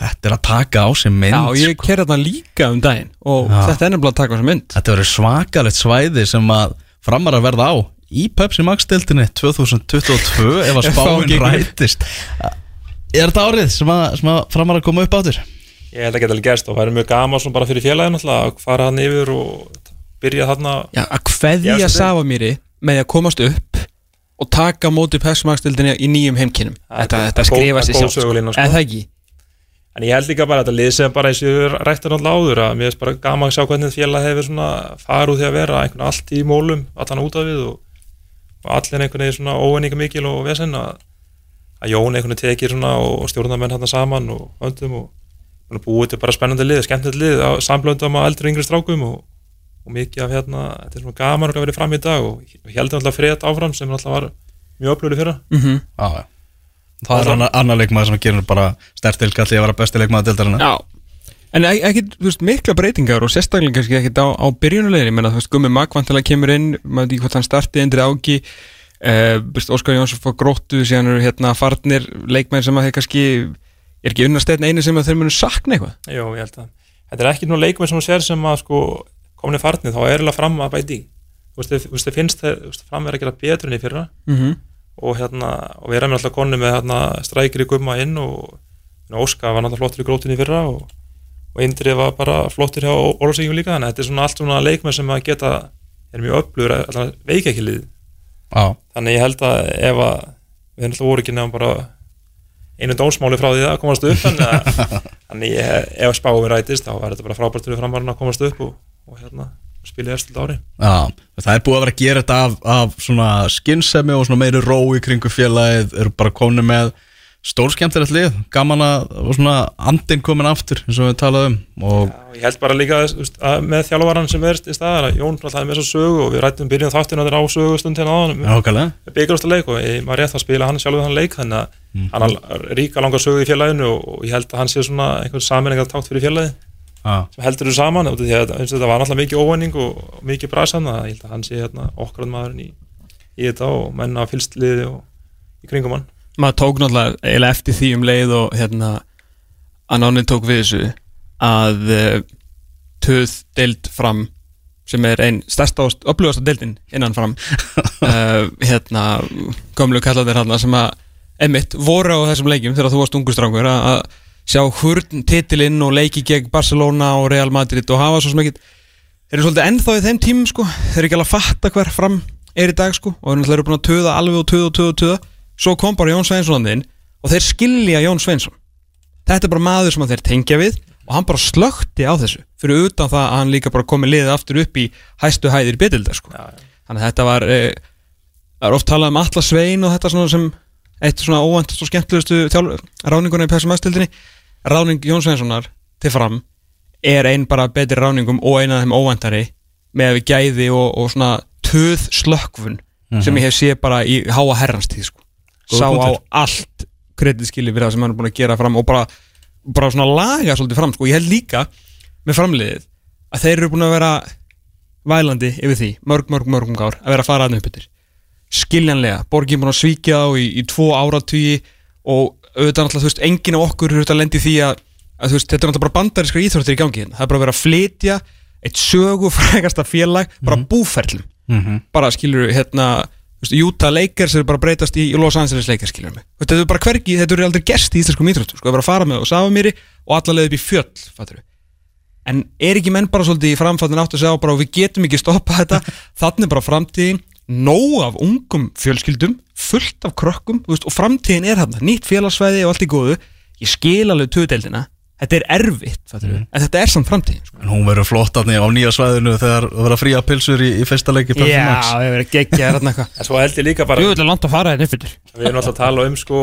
Þetta er að taka á sig mynd Já, ég sko. kerði þarna líka um daginn og Já. þetta er nefnilega að taka á sem mynd Þetta verður svakalegt svæði sem að framarar verða á Í Pepsi Max deildinni 2022 Ef að Ef spáin fáum gengur. rætist Er þetta árið sem að, sem að framarar koma upp áttur? Ég held að geta alveg gerst og það er mjög gaman bara fyrir félagin að fara hann yfir og byrja þarna Já, að kveðja Já, sem Savamýri með því að komast upp og taka á móti pepsimagstildinni í nýjum heimkinnum Það þetta, þetta skrifa sér er sjálf eða það ekki En ég held líka bara að þetta lið sem bara eins og ég rættur alltaf áður að mér finnst bara gaman að sjá hvernig félag hefur svona farið því að vera einhvern allt í mólum, allan út af við og, og allir einhvern veginn svona óenninga mikil og vesen að, að Jón einhvern veginn tekir svona og stjórnarmenn hann saman og öndum og, og búið til bara spennandi lið, skemmtilegt lið samblöndum á eldri og yngri strákum og, og mikið af hérna, þetta er svona gaman að vera fram í dag og heldur alltaf frétt áfram sem alltaf var mjög öflugur í fyrra. Mm Já, já Það er annar, annar leikmaður sem gerir bara stertilkalli að vera besti leikmaður dildarinn Já. En ek- ekkit, þú veist, mikla breytingar og sérstaklega kannski ekkit á, á byrjunulegin ég menna, þú veist, Gummi Magg vantilega kemur inn maður veit ekki hvort hann starti endri áki uh, veist, Óskar Jónsson fór gróttu síðan eru hérna farnir leikmenn sem að þeir kannski er ekki unnastegn einu sem að þeir munu sakna eitthvað? Jó, ég held að. Þetta er ekki nú leikmenn sem þú sér sem að sko komin í farnið, þá er eiginlega fram að bæti í. þú veist, þið finnst þeir þú veist, fram er að gera betur enn í fyrra. Mm -hmm. Og hérna, og við erum alltaf konni með hérna strækir í gumma inn og Óskar var náttúrulega flottur í grótinni fyrra og, og Indri var bara flottur hjá Ólafsvíkjum líka, þannig að þetta er svona allt svona leikmenn sem að geta, er mjög öflugur alltaf veik ekki lið, Já, þannig ég held að ef að við erum alltaf voru ekki nefnum bara einu dómsmáli frá því að komast upp þannig að ef spáum við rætist þá er þetta bara frábært fyrir framarinn að komast upp og, og hérna spila í eftir ári. Já, það er búið að vera að gera þetta af, af svona skinnsemi og svona meiri ró í kringu félagið eru bara komin með stórskemmtilegt lið, gaman að svona andinn komin aftur eins og við talaðum og Já, ég held bara líka að með þjálfvaran sem er í staðar að Jón alltaf er með svo sögu og við rættum byrjun þáttinu að þetta er á sögustund hérna á hann ákvæmlega byggjast leik og ég var rétt að spila hann sjálfur þann leik þannig að hann har ríka langa sögu í félaginu og, ég held að hann sé svona einhvern saminningar tátt fyrir félagi Já, sem heldur þú saman því að eins og þetta var náttúrulega mikið óvæning og, mikið brasan að ég held að hann sé hérna, okkar maðurinn í, í þetta og menna fylst liði og í kringum hann. Maður tók náttúrulega eftir því um leið og hérna að nánin tók við þessu að uh, töð deild fram sem er einn stærsta og upplöfasta deildin innan fram. Uh, hérna gömlu kallatir hérna sem að emitt voru á þessum leikjum þegar þú varst ungustrangur að að sjá hurn titilinn og leiki gegn Barcelona og Real Madrid og hafa svo smekit þeir eru svolítið ennþá í þeim tímum sko. Þeir eru ekki alveg að fatta hver fram er í dag sko. Og þeir eru búin að töða alveg og töða og töða og töða. Svo kom bara Jón Sveinsson þinn og þeir skilja Jón Sveinsson. Þetta er bara maður sem að þeir tengja við og hann bara slökti á þessu. Fyrir utan það að hann líka bara komið liðið aftur upp í hæstu hæðir betildar sko. Þannig að þetta var e, það er oft talað um Alla Svein og þetta svona sem eitt svona óvæntast og skemmtilegustu ráninguna í PSM aðstildinni ráning Jón Sveinssonar til fram er ein bara betri ráningum og eina af þeim óvæntari með að við gæði og, og svona töð slökkvun sem ég hef séð bara í háa herranstíð sko. Sá á allt kreditskili fyrir það sem hann er búin að gera fram og bara, bara svona laga svolítið fram sko. ég held líka með framliðið að þeir eru búin að vera vælandi yfir því, mörg, mörg, mörgum ár að vera að fara aðeins upp yfir skiljanlega, borgin búin að svíkja þá í, í tvo áratugi og auðvitað náttúrulega, þú veist, enginn af okkur er auðvitað að lendi því að, að veist, þetta er náttúrulega bara bandarískar íþróttir í gangi hérna. það er bara að vera að flytja eitt sögu frægasta félag bara mm búferlum, Mhm. bara skilur hérna, þú veist, Utah Lakers er bara breytast í, Los Angeles Lakers, skilur mig. Þetta er bara hvergi, þetta eru aldrei gerst í íþróttum sko, það er bara að fara með og Safamýri og alla leið upp í fjöll, fattur en er ekki menn bara svolítið í framfattin átt að segja bara og við getum ekki stoppa þetta. Þannig bara framtíðin nóg af ungum fjölskyldum fullt af krökkum þú veist, og framtíðin er hann nýtt félagsvæði og allt í góðu. Ég skil alveg töðdeldina þetta er erfitt, fattur Mhm. en þetta er samt framtíðin sko. En hún verður flott á nýja svæðinu þegar það verður að fría pilsur í, í fyrsta leiki Max. ég verið geggja er hann eitthvað. En svo held ég líka bara er að uppfyrir við erum alltaf að tala um sko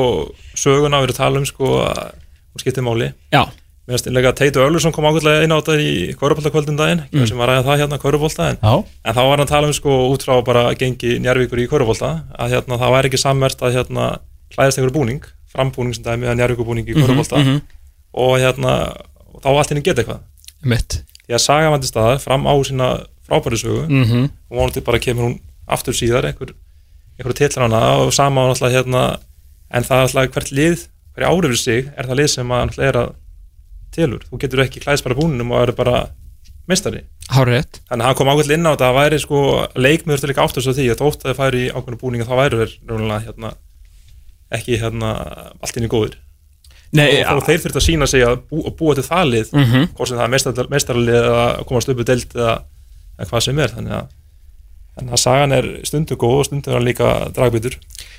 söguna, við erum að tala um sko að hún skiptir máli. Já, Mér finnst einlega að Teitur Ölursson kom ákveðlega inn á þetta í Köruboltakvöldin daginn, mm. sem var að ræða það hérna Körubolta, en, en þá var hann að tala um sko út frá bara gengi Njarvíkur í Körubolta, að hérna það væri ekki sammert að hérna klæðast einhverju búning, frambúning sem dæmi að Njarvíkur búning í mhm. og hérna og þá allt henni geta eitthvað. mitt Því að saga vandi staðar fram á sína frábæri sögu mm -hmm. og vonandi bara kemur hún aftur síðar einhver, náttúrulega hérna en það er náttúrulega hvert lið, hverja árið fyrir sig er það lið sem að er að telur, þú getur ekki klæðist bara búninum og eru bara mistari, Hárið þannig að hann kom ákveðlega inn á þetta að það væri sko leikmiður til líka áttur svo því að þótt að það færi í ákveðinu búninga þá þeir raunlega hérna ekki hérna allt inn í góðir. Nei, og, og þeir þurft að sína sig að bú, að búa til það lið mm -hmm. hvort sem það er meistaralið eða að komast upp í deild eða, eða hvað sem er. Þannig að Þannig að sagan er stundum góð og stundum er hann líka dragbítur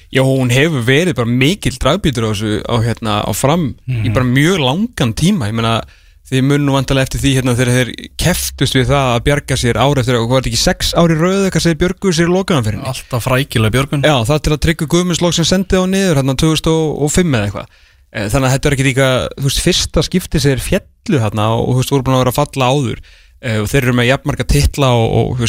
Já, hún hefur verið bara mikil dragbítur á á, hérna, á fram í bara mjög langan tíma. Ég meina þið mun nú vantarlega eftir því hérna þegar þeir keftust við það að bjarga sér ári eftir og hvað var þetta ekki sex ári rauð eitthvað sem þeir björguðu sér í henni Alltaf frækilega Björgun. Já, það til að tryggja Guðmundslokk sem sendi á niður hérna 2005 eða eitthvað. Eh, Þannig að þetta er ekki líka, þú veist, fyrsta skipti sem þeir fjallu hérna og þú veist, voru búin að vera að falla áður Eh, og þeir eru með jafnmarga titla og, og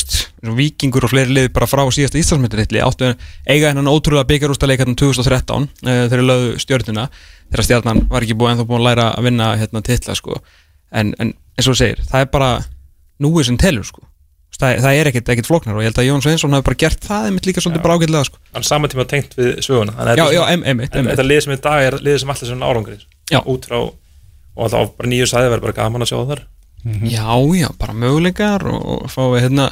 og vikingur og fleiri liði bara frá síðasta Íslandsmyndir áttu eiga hennan ótrúlega byggjarústaleik hérna 2013 uh, þeir lögðu stjórnuna þegar stjarnan var ekki búið ennþá búin að læra að vinna hérna titla sko. En, en eins og segir, það er bara núið sem telur sko. Það, það er ekkert, ekkert flóknar og ég held að Jón Sveinsson hafi bara gert það einmitt líka svolítið bara ágætlega sko. Hann er saman tíma tengt við söguna. Þannig Já, já, einmitt, en. Þetta lið sem í dag er lið sem allir sem árangri. Já. Út frá Og alltaf bara nýju sæði verður bara gaman að sjá það þar Já, já, bara möguleikar og, og fáið hérna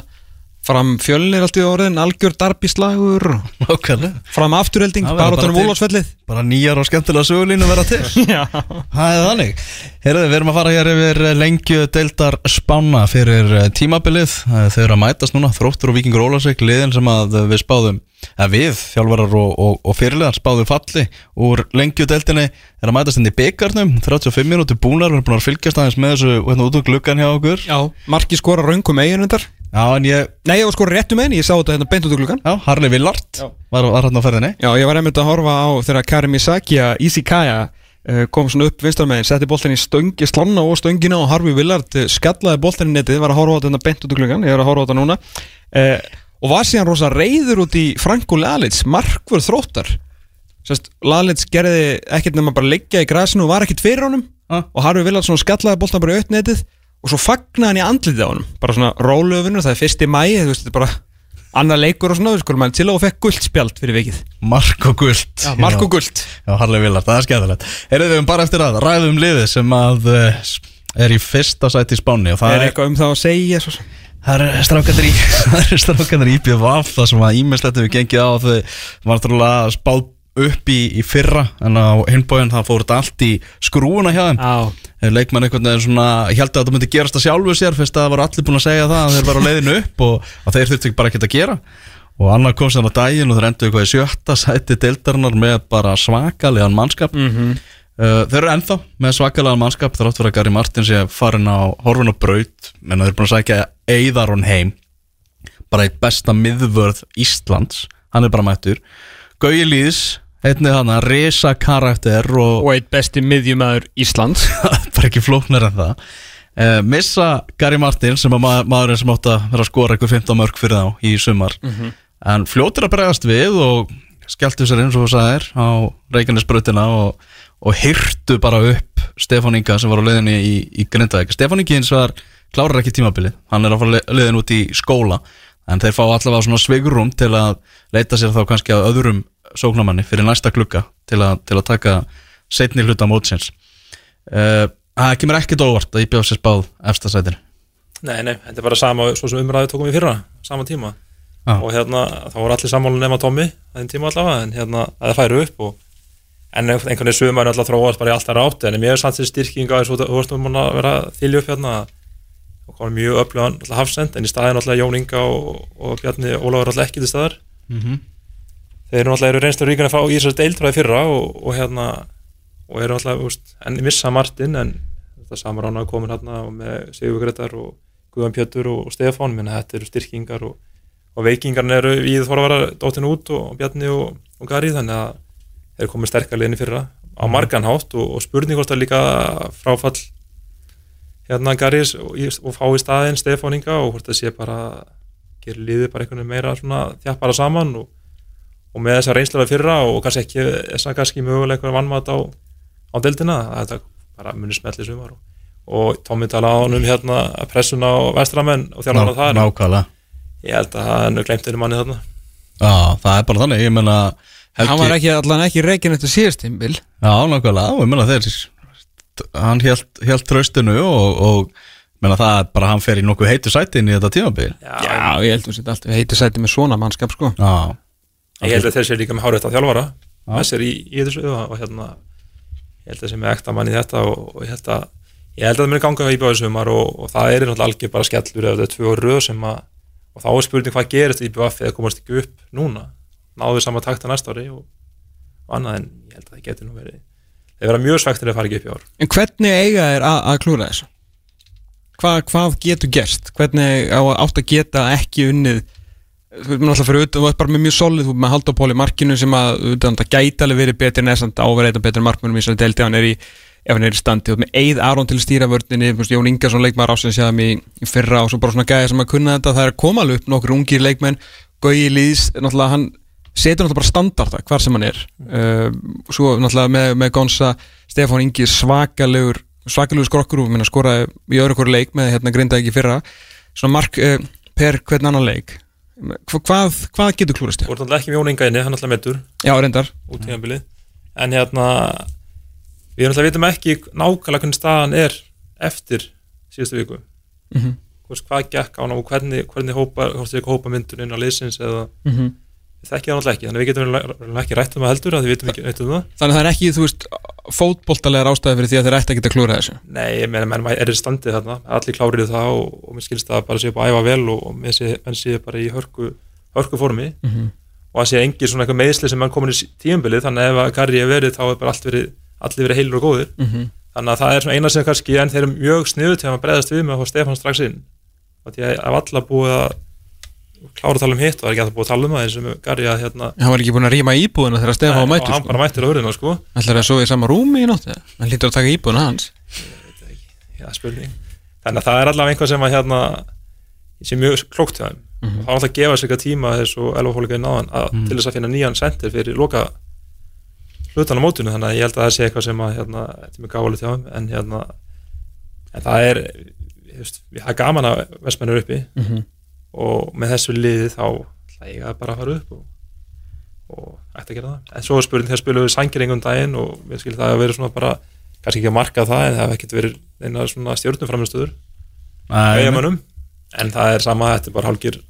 fram fjölnir allt í orðin, algjör og Nákvæmlega. Fram afturhelding, Það verður bara nýjar og skemmtilega sögulínu vera til. Það er þannig. Herðu, við erum að fara hér yfir lengju deildar spána fyrir eh, tímabilið. Eh, Þau eru að mætast núna, þróttur og vikingur Ólasveik liðin sem að við spáðum eða við, þjálfarar og, og, og fyrirlegar spáðum falli úr lengju deildinni. Er að mætast inn í byggarnum 35 minúti búnar, við erum búin að fylgjast aðeins með þessu hérna út úr gluggan hjá okkur. Já, marki skora raungum eigin Já, en ég, Nei, ég var skora réttum eigin, ég sá þetta hérna beint út úr gluggan já, Harley Villard var, var hérna á ferðinni. Já, ég var einmitt að horfa á þegar Karim Isakia, Isikaya uh, kom svona upp vinstarmegin, setti boltin í stöngi slanna og stöngina og Harfi Villard uh, skallaði boltin í netið, var að horfa á þetta beint út úr gluggan, ég er að horfa á þetta núna. Uh, og var síðan rosa reyður út í Franko Lalitz, markvörð þróttar. Sest, Lalitz gerði ekkert nema bara liggja í græsinu og var ekkert fyrir honum. Ah. og Harfi Villard skallaði boltan bara í aukt netið og svo fagnaði hann í andlitið á honum. Bara svona rólöfinu, það er fyrsti mæ þú veist, þetta er bara annar leikur og svona, við skulum hann til og fekk guldspjald fyrir vikið. Marko Guld Já, Marko Guld Já, Harley Villard, það er skemmtilegt. Herðu, við erum bara eftir að ræðum liðið sem að uh, er í fyrsta sæti í spáni og Það er er, eitthvað um það að segja svo. sem. það er strákandir í er í BVF það sem að ímestlegt hefur gengið á þau var náttúrulega spáð upp í, í fyrra en á hinbóin það fór þetta allt í skrúuna hjá þeim. Já, leikmann einhvern veginn svona held að þetta myndi gerast það sjálfu sér fyrst að það var allir búin að segja það að þeir var á leiðinu upp og að þeir þurftu ekki bara ekki að gera. Og annar kom sér á daginn og þeir endur eitthvað í sjötta sæti deildarinnar með bara svakalegan mannskap. Mhm. uh, þeir eru ennþá með svakalegan mannskap þrátt fyrir að Gary Martin sé farin á horfin og braut. Menn þeir eru búin að sækja Eiðarón heim bara eitt besta miðvörð Íslands. Hann er bara mættur. Gauji Lýðs einnig hann að risa karakter og, og eitt besti miðjumæður Íslands. Bara ekki flóknar en það. Uh, missa Gary Martin sem að maður, maðurinn sem átt að vera að skora eitthvað 15 mörg fyrir þá í sumar. En fljótir að bregðast við og skelltu sér eins og þú sagðir á Reykjanesbrautina og, og hyrtu bara upp Stefán Inga sem var á leiðinni í, í Grindavík. Stefán Ingi eins var klárar ekki tímabilið. Hann er að fara le- leiðin út í skóla. En þeir fá allavega svona svigurum til að leita sér þá kannski að öðrum sóknamanni fyrir næsta klukka til að, til að taka setni hluta mótsins. Uh, það kemur ekkert óvart að bjóð sér spáð efsta sætinu. Nei, nei, þetta er bara sama svo sem umræði tókum við fyrra Sama tíma. Já. Og hérna, þá voru allir sammálu nema Tommy Það er tíma allavega, en hérna, að það færu upp og, En einhvern veginn sumar er alltaf þróast bara í alltaf rátt En mér er samt sér styrking á þessu Þú múin að vera þýlju upp hérna. Og komið mjög öflugan alltaf hafsend En í staðin alltaf Jón Inga og, og Bjarni Ólafur alltaf ekki til staðar. Mm þeir eru náttúrulega reynslu ríkan að fá í þessari deildræði fyrra og, og hérna og eru náttúrulega, úst, en missa Martin en þetta samar án að komin hérna með Sigur Gretar og Guðan Pjötur og, og Stefán, menn þetta eru styrkingar og, og veikingarn eru í þorvara dóttinu út og, Bjarni og, og Gary þannig að þeir eru komið sterkar liðinni fyrra á margan hátt og, og spurning hvort það líka fráfall hérna Garys og, fá í staðinn Stefán Inga og hvort það sé bara gerir liðið bara einhvern veginn meira svona þjappara saman og og með þessa reynslega fyrra og kannski ekki þess að kannski mögulega eitthvað vannmat á, á deildina, að þetta bara munir smelli sumar og, og Tómi tala á hann um hérna pressuna á vestramenn og þjálfana það er, nákvæmlega. Ég held að hann er glemt einu manni þarna. Já, það er bara þannig, ég meina Helgi, Hann var ekki, allan ekki reikin eftir síðast tímbil Já, nákvæmlega, og ég meina þeir hann hélt tröstinu og, og meina það er bara hann fer í nokkuð heitu sæti inn í þetta tímabil. Já, Já, ég held að þetta alltaf heiti sæti með svona mannskap sko. Já, ég held að þeir sé líka með hárið að þjálfara Já. með sér í, í þessu og, og hérna ég held að þeir sé með ekta mann í þetta og, og ég held að ég held að það muni ganga í báðu sumar og, og það er náttúrulega algjör bara skellur er tvö röð sem að og þá er spurning hvað gerist í BVF eða komast ekki upp núna náðu við sama takta næsta ári og, annað en ég held að það geti nú verið þeir vera mjög svektir að fara ekki upp í ár En hvernig eiga er að, að klúra þessu? Hva, hvað getur gerst? Hvernig á átt að geta ekki unnið þú veist, maður alltaf fyrir auðvitað, þú ert bara mjög solid þú ert með halda pól í markinu sem að auðvitað, það gæti alveg verið betri en þess að áverið betri markmennum í þessari delti hann er í, ef hann er í standi. Og með Eið Aron til að stýra vördninni, þú veist, Jón Ingarsson leikmaður ásins séðum í, í fyrra og svo bara svona gæði sem að kunna þetta, það er að koma alveg upp nokkur ungir leikmenn, Gauji Lýðs náttúrulega hann setur náttúrulega bara standarda hvar sem hann er. Uh, svo náttúrulega með, með Gonsa Hvað, hvað getur klúrast og náttúrulega ekki með Jón Inga inni, hann náttúrulega metur Já, reyndar. En hérna við náttúrulega vitum ekki nákvæmlega hvernig staðan er eftir síðustu viku. Mhm. Hvers, hvað gekk á hann og hvernig, hvernig hópa, hópa myndun inn á liðsins eða mm -hmm. Þekkið það náttúrulega ekki þannig að við getum ekki rætt um það heldur að við vitum ekki neitt um það. Þannig að það er ekki, þú veist, fótboltalegar ástæði fyrir því að þeir ætti að geta klúra þessu? Nei, ég meina, menn er í standið þarna? Allir klárið það og, og mér skilst það bara séu bara að æfa vel og, og mér séu bara í hörku, hörku formi. Mm -hmm. og það sé engin svona eitthvað meðsli sem mann komin í tíumbilið þannig að ef að Garri er verið þá er bara allt verið, allir verið heilur og góðir. Mm -hmm. þannig klára að tala um hitt og það er ekki að það búið að tala um það eins og með Garri að hérna Hann var ekki búin að rýma íbúðuna þegar Stefán var og mættur hann sko. bara mættir á örðina sko. Það að sofa í sama rúmi í nóttu? Hann lítur að taka íbúðuna hans. Já, spurning. Þannig að það er allavega einhvað sem að hérna sé mjög klókt hjá þeim. Mhm. og það er alltaf að gefa sér eitthvað tíma þess og elva fólk í náðan að, til þess að finna nýjan sendir fyrir loka hlutan á mótinu. Þannig að ég held að það sé eitthvað sem að hérna, þetta er mjög gáðalegt hjá þeim. En hérna en það er, það er gaman að vestmennur uppi. Mm -hmm. Og með þessu liði þá ætla ég að bara fara upp og, og ætti að gera það. En svo er spurning þegar spilum við sangringum daginn og mér skil það að vera svona bara kannski ekki að marka það en það hef ekkert verið eina svona stjórnumframistöður vegjamönnum en það er sama, þetta er bara hálgir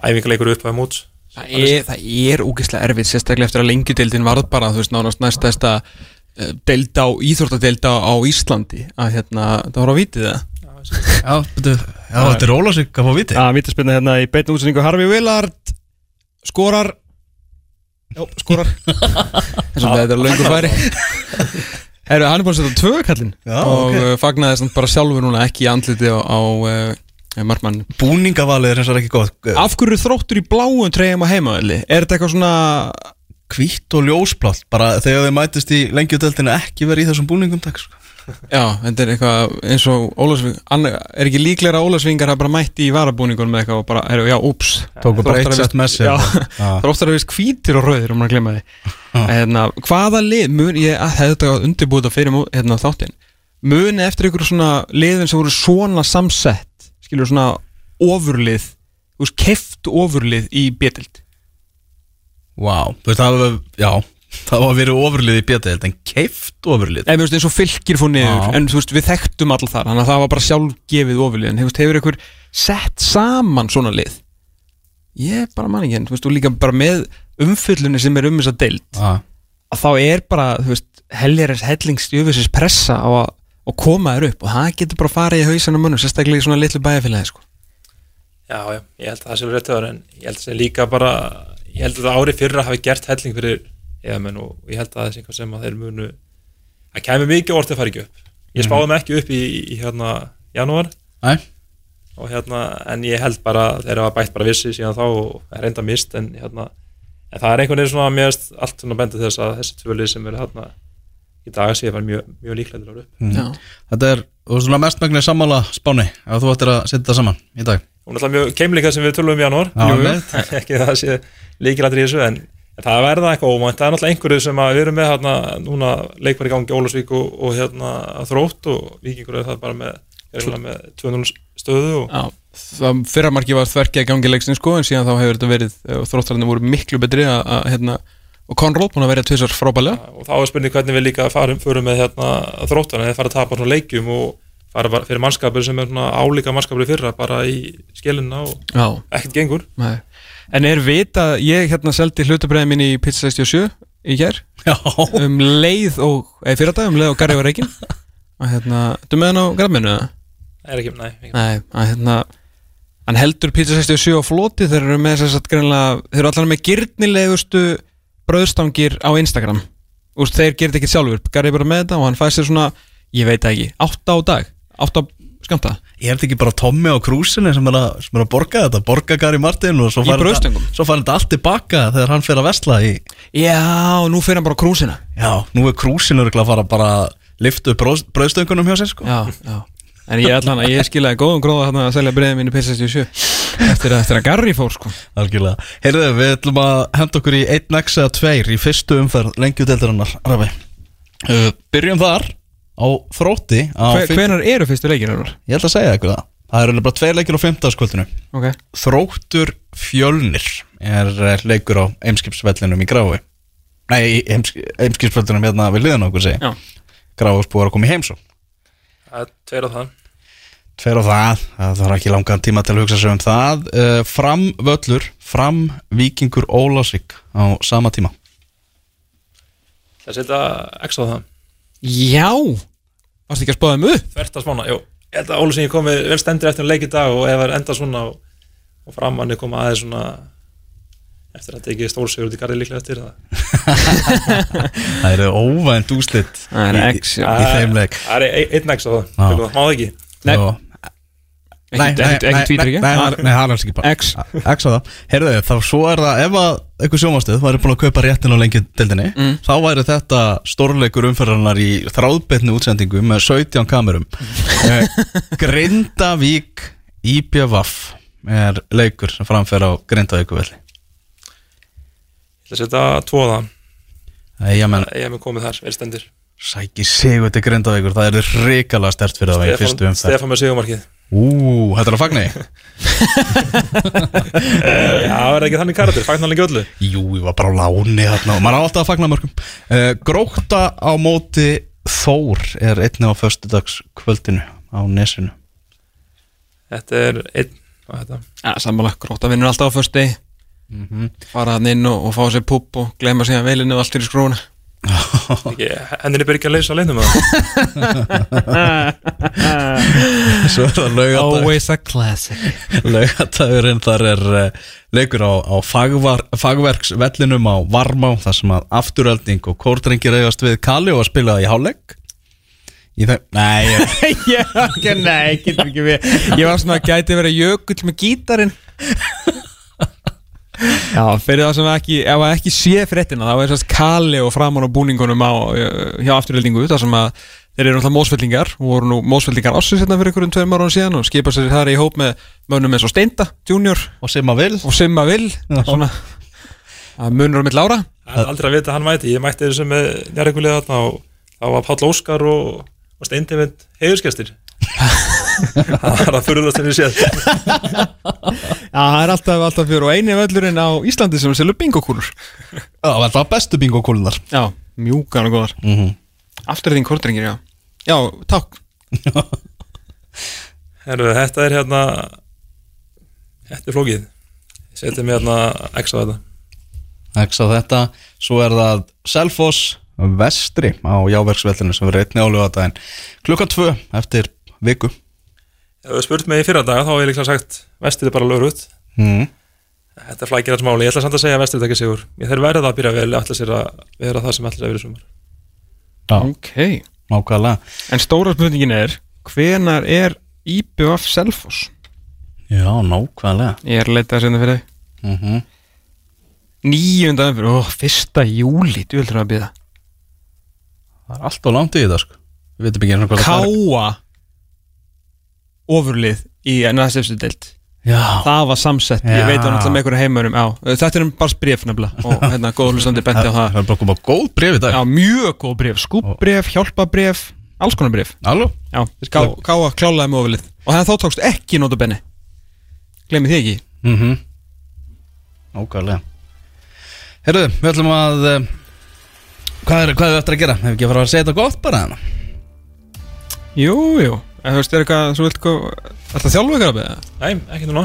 æfingarleikur upp að mót Það er, það er úkislega erfitt, sérstaklega eftir að lengjudeildin varð bara, þú veist, nánast næstæsta uh, deilda á, á Íslandi, að hérna, það voru að vitið það. Já, betur, já þetta er Ólasvík að fá viti Já, vítaspilna hérna í beitn útsendingu Harfi Willard skorar Já, skorar eins og þetta er löngu færi Herru, hann er búin að setja tvö kallinn Já, og ok. okay. fagnaði samt bara sjálfur núna ekki í andliti á, á uh, markmann Búningavalið er og ekki gott Af hverju er þróttur í bláum treyjum á heimavelli? Er þetta eitthvað svona Hvítt og ljósplátt Bara þegar þið mætist í lengjudeldinu ekki verið í þessum búningum takk sko. Já, þetta er eitthvað eins og Anna, Er ekki líklega að Ólasvíkingar hafa bara mætti í varabúningun með eitthvað og bara, herru, já, úps. Tóku bara eitt með sér. Já, Já. þróttar að vist hvítir og rauðir um að glemma því. Hérna, Hvaða lið, mun, ég hefði þetta undirbúið þetta fyrir hérna, þáttinn. Muni eftir ykkur svona liðin sem voru svona samsett skilur svona ofurlið keft ofurlið í betild Vá, þú veist það var Já, það var verið ofurlið í bjötið En keift ofurlið Eða, þú veist, eins og fylgir fór niður Já. en þú veist, við þekktum all þar þannig að það var bara sjálfgefið ofurlið en hefur, hefur ykkur sett saman svona lið ég bara man ekki en þú veist, og líka bara með umfyllunni sem er um þessa deild Já, að þá er bara, þú veist, heljaris hellingstjöfisins pressa á að, að koma þér upp og það getur bara farið í hausan á munum, sérstaklega í svona litlu bæjarfélagi sko. já, já, ég held að það sé rétt höfður en ég held að það sé líka bara ég held að það árið fyrra hafi gert helling fyrir eðamenn og ég held að það sé eitthvað sem að þeir munu það kemur mikið orðið að fara ekki upp. Ég spáði mig ekki upp í, í hérna janúar. Nei, og hérna, en ég held bara þeir hafa bætt bara vissi síðan þá og er reynda mist en hérna, en það er einhvern veginn svona mjögst allt svona bendið þess að þessi tvölið sem eru hérna í dag sé var mjög, mjög líklega til að vera upp. Já. þetta er veist svona mestmægni sammála spáni Ef þú ættir að setja það saman í dag. Og náttúrulega mjög keimleika sem við tölum um í janúar. Ekki það sé líkilættir í þessu en það verða eitthvað ómænt það er náttúrulega einhverju sem að við erum með hérna, núna leikvar í gangi Ólasvík og, og hérna þrótt og vikingur er það bara með, með 2-0 stöðu og það fyrramarki var þverkja í gangi leiksins sko, en síðan þá hefur þetta verið og þróttararnir voru miklu betri að, að hérna, og Conrad búin að vera tvisar frábælega og þá er spurning hvernig við líka farum, förum með hérna, þróttan eða fara að tapa svona leikjum og fara fyrir mannskapur sem er svona álíka mannskapur fyrra bara í skilina og ekkert gengur. Nei En er vita, ég hérna seldi hlutabræði mín í Pizza 67 í Já, um leið og, eða fyrir dag um leið og Garri var reikin og hérna, þú með hann á grafminu eða? Er ekki, nei, ekki. Nei, að hérna hann heldur pizza 67 á floti þeir eru með þess að greinlega þeir eru allan með gyrnilegustu bröðstangir á Instagram. Úst, þeir gerir þetta ekki sjálfur, Garri er bara með þetta og hann fæst sér svona, ég veit ekki 8 á dag, 8 skamta Ég er þetta ekki bara Tommy á krúsinu sem er, að, sem er að borga þetta, borga Gary Martin og svo Í fær þetta, brauðstöngum? svo fær þetta allt tilbaka þegar hann fer að vesla í Já, nú fyrir hann bara á krúsina. Já, nú er krúsinu örugglega að fara bara að lifta upp brauð- brauðstöngunum hjá sér sko. Já, já. En ég ætla hann að ég skilaði góðum gróða þarna að selja breiðið mínu pizza 67 eftir, að- eftir að Garri fór sko. Algjörlega. Heyrðu, við ætlum að henda okkur í 1x eða 2 í fyrstu umferð lengjudeldarinnar Rafi. Uh, Byrjum þar á þrótti Hve, Hvenar eru fyrstu leikir hennar? Ég ætla að segja eitthvað það. Það eru bara tveir leikir á 15. Ok. Þróttur Fjölnir er eh, leikur á Eimskipsvellinum í Grái. Nei, Eimskipsvellinum hérna við liðan okkur segi Já. Gráus búið að koma í heimsó Það er tveir á það. Tveir á það, það þarf ekki langan tíma til að hugsa sig um það. Uh, Fram völlur, fram vikingur Ólásvík á sama tíma. Það setja x á það Já Varstu ekki að spáða um upp? Þvert að smána, jú Ég held að Ólu sem ég komið vel stendur eftir að leik í dag og ef það er enda svona og, og framanni koma aðeins svona eftir að þetta ekki stórsigur út í garði líklega eftir það Það eru óvænt úslit Það er í, X, í, já. í þeim leik Það er einn x á það, það. má það ekki Nei. Ekki, ekki, ekki? Nei, nei, nei, það er alls ekki bara. X. X á það. Heyrðu, þá svo er það ef að einhver sjómastuð væri búin að kaupa réttin á lengi deildinni Mm. þá væri þetta stórleikur umferðarnar í þráðbetni útsendingu með 17 kamerum. Eh, Grindavík IPVAF er leikur sem framfer á Grindavíkuvelli Ég ætla að setja tvo á það. Ég hef mér komið þar, vel stendur sæki sigur til Grindavíkur það er hrikalega stert fyrir það í fyrstu umferð. Stefán með sigumarkið Ú, þetta er að fagna því Já, það er ekki þannig karakter, fagnar ekki öllu? Jú, ég var bara á láni þarna og maður á alltaf að fagna mörgum. Uh, Gróta á móti Þór er einnig á föstudags kvöldinu á nesinu. Þetta er einn Hvað er þetta? Já, sammála, gróta vinnur alltaf á först degi. Fara hann inn og, og fá sér púp og gleyma síðan veilinu og allt fyrir skrúna Henni byrja ekki að leysa að leynum Svo er það laugardag Always a classic. Laugatagurinn þar er uh, leikur á, á fagvar, fagverksvellinum á Varmá þar sem að afturölding og kórdrengir eigast við Kali og að spila í hálfleik. Í þeim, nei, ég, nei, getur ekki við. Ég var svona að gæti verið jökull með gítarinn Já, fyrir það sem ekki ef það ekki sé fréttina, þá er þess Kali og framan á búningunum á uh, hjá afturöldingu, það sem að þeir eru náttúrulega mósfellingar og voru nú mósfellingar ásins hérna fyrir einhverjum tveim ára síðan og skipa sér þar í hóp með mönnum eins og Steinda, Junior og að vil. Og Simma Vil svona að munur á mitt Lára Það er aldrei að vita að hann mæti. Ég mætti þessu með njárreikulega þarna og það var Páll Óskar og, og Steindivind heiðurskestir Það er að fyrirlast henni séð Já, það er alltaf, alltaf fyrir og eini völlurinn á Íslandi sem selur bingokúlur. Já, þetta var bestu bingokúlunar Já, mjúkan og góðar. Mm -hmm. Afturðin kortringir, já. Já, takk. Herru, þetta er hérna Þetta er flókið. Ég hérna x á þetta. X á þetta, svo er það Selfoss vestri á jáverksvellinu sem verður einni álega daginn klukkan tvö eftir viku spurt mig í fyrra daga þá hef ég líklega sagt Vestið er bara lögrut mm. Þetta flækir alls máli, ég ætla samt að segja að Vestið tekja sigur. Ég þeir verða að byrja vel, ætla sér að vera það sem ætla að vera sumar. Já, Ok. Nákvæmlega. En stóra spurningin er Hvenar er IBF Selfoss? Já, nákvæmlega. Ég er að leita að senda fyrir þig. Mm -hmm. Níunda umfyrir, ó, fyrsta júli. Þú heldur að býða Það er alltaf langt í þetta sko. Við veitum ekki eins og hvað það er Káa Ofurlið í næstefstu deild Já, Það var samsett, Já. ég veit hann alltaf með einhverju heimurum Já, þetta er um bara bref nefnilega. Og hérna, góð hlustandi benti á það það. er bara komað góð bref í dag. Já, mjög góð bref, skúbbref, hjálpabref Alls konar bref? Já, ká, káa klálaði með ofurlið. Og það þá tókst ekki nótu benni Glemmi því ekki? Mm -hmm. Nákvæmlega. Herðu, við ætlum að uh, hvað, er, hvað er við eftir að gera? Hefur ekki að fara að segja þetta gott bara hana? Jú, jú En þú veist, er eitthvað, þú vilt hvað Alltaf þjálfu ykkur að beða? Nei, ekki núna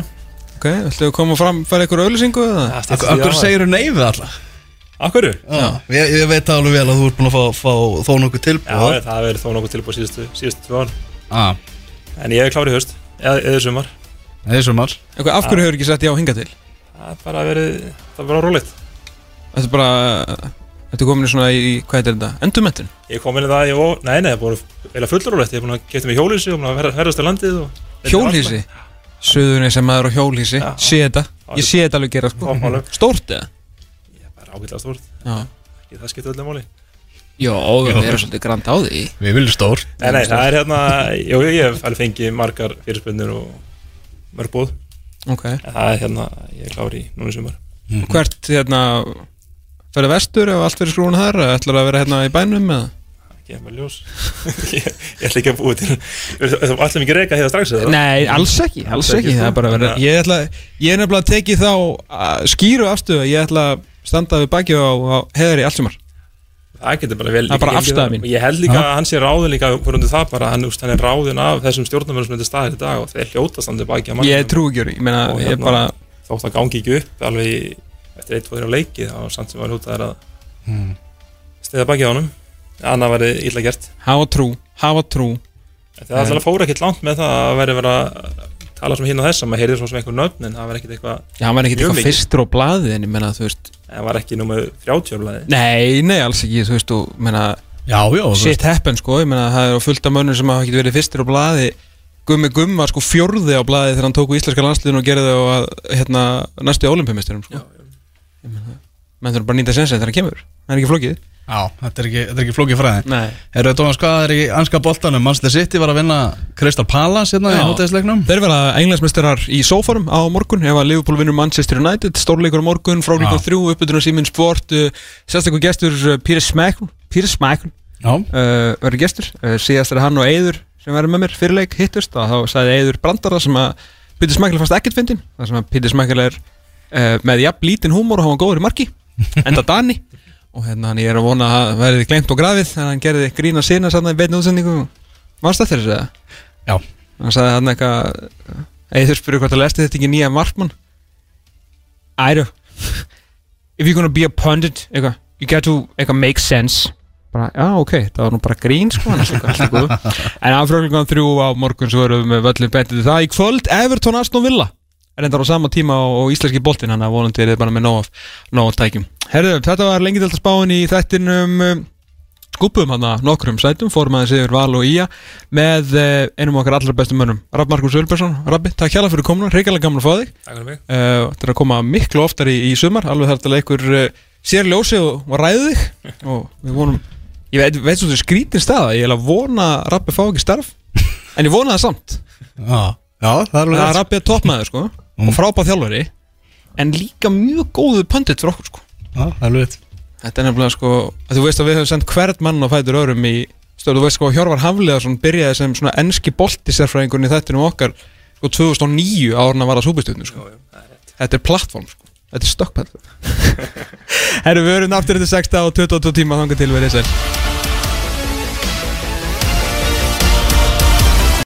Ok, að koma fram, fara ykkur auðlýsingu eða? Akkur segir þú nei við alltaf? Akkur? Já, ég, ég veit alveg vel að þú ert búin að fá, fá þó nokkuð Já, tilbúð það hefur verið þó nokkuð tilbúið síðustu, síðustu tvö ár ah, En ég er klár í höst, eða, eða sumar Það er sumar af hverju hefur ekki sett já hinga til? það er bara verið, það er bara rólegt Þetta er bara Þetta er komin í svona í, hvað heitir þetta? Endurmentin? Ég kom inn í það, ég var, nei, nei, það er búin eða fullur rólegt, ég er búin að geta mig hjólísi og búin að ferðast til landið og Hjólhísi? Suðurinn sem maður á hjólhísi Já. Sé þetta? Ég sé þetta alveg gera sko. Toppmálum. Stórt eða? Ég er bara ágætlega stórt, Já. Ekki það skipta öllum máli. Jó, við erum svolítið grand á því. Við viljum stór Nei, nei, það er hérna, jú, ég hef alveg fengið margar fyrirspunnir og mörg bóð Ok. En það er hérna, ég er klár í núna sumar. Hvert, hérna Fyrir vestur ef allt fyrir skrúin þar eða Ætlar að vera hérna í bænum eða? ekki með ljós ég, ég ætla ekki að búið til þú ætlum ekki að reyka hérna strax eða? Nei, alls ekki, alls Alls ekki, ekki Það er vera Ég ætla Ég er nefnilega að teki þá skýru afstöðu Ég ætla að standa við baki á, á heðari allt sumar það getur bara vel Það er það. Og ég held líka að hann sé ráðin líka það bara, hann, úst, hann er ráðin af þessum stjórnarmennum sem þetta staðir í dag og þeir hljóta standi baki Ég trú ekki, ég meina, Og ég hérna- bara þótt að gangi ekki upp alveg í- eftir eitt, tvo, þrjá leiki þá var samt sem var þær að Hmm. stiða baki á honum. Annað væri illa gert. Hafa trú, hafa trú. Það er alltaf fóra ekkert langt með það að veri verið að tala sem hinn og þess að maður heyrði svo sem einhver nöfn en það var ekkert eitthvað, Já, hann var ekkert eitthvað fyrstur á blaði En ég meina, þú veist það var ekki númer 30 árblæði Nei, nei, alls ekki, þú veist, og meina Já, já Shit happen, sko, ég meina, það er fullt af mönnum sem hafa ekki verið fyrstur á blaði. Gummi Gumma, sko, fjórði á blaði þegar hann tók úr íslenska landsliðinu og gerði það á, hérna, næstu olimpíumisturum, sko Menn þurfa bara að nýta sensin þegar hann kemur. Það er ekki flókið. Já, þetta er ekki, þetta er ekki flókið fræði. Nei. Herru, Tómas, hvað er í anska boltanum? Manchester City var að vinna Crystal Palace hérna í Já. hóteðisleiknum Þeir verða englandsmeistarar í sófarum á morgun ef að Liverpool vinnur Manchester United. Stórleikur á morgun, frá líka Já. þrjú uppbytunar Simin Sport, uh, sérstaklega gestur uh, Píris Smækl, Píris Smækl uh, verður gestur. Síðast er hann og Eiður sem verður með mér fyrirleik hittust og þá sagði Eiður brandara sem að Pítur Smækkel fannst ekkert fyndin þar sem að Pítur Smækkel er uh, með jafn lítinn húmor og hann var góður í marki. Enda Dani. Og hérna hann ég er að vona að það verði glemt og grafið en hann gerði grína sína sann í beinu útsendingu. Mannst þetta þess að já. Hann sagði hann eitthvað Eiður spurði hvort að lesti þetta ekki nýja markmann. Æru if you're gonna be a pundit eitthvað, you got to eitthvað make sense. Bara, já ok, það var nú bara grín sko, en afröðlingan þrjú á morgun svo erum við með völlin bentið það. Í kvöld Everton Aston Villa endar á sama tíma og, og íslenski boltinn hann að vonandi er þið bara með nóg tækjum. Herðu, þetta var lengi delta spáin í þættinum um, skúpum hann að nokkrum sætum fórum aðeins yfir Val og Ía með eh, einum okkar allra bestum mönnum Rapp Markus Ölbersson, Rabbi, takk hjá fyrir komuna reyngarlega gaman að fá þig. Takk fyrir mig. Uh, Þetta er að koma miklu oftar í, í sumar alveg þar til að ykkur uh, sér ljósi og, og ræði þig. Og við vonum ég veit, veit svo þetta er skrítin staða ég er að vona að Rabbi fá ekki starf en ég vona það samt. Já, já það er alveg það er er toppmaður sko og frábæð þjálfari en líka mjög góðu pöndit fyrir okkur sko Já, það er alveg rétt. Þetta er nefnilega sko að Þú veist að við höfum sendt hvert mann á fætur öðrum í stöðu, þú veist sko að Hjörvar Hafliðarsson byrjaði sem svona enski boltisérfræðingun í þættinum okkar sko 2009 árna var að súbistutnu sko. Þetta er plattform sko. Þetta er stokkpall Herru, við höfum aftur þetta 6 og 22 tíma þangar til við þessar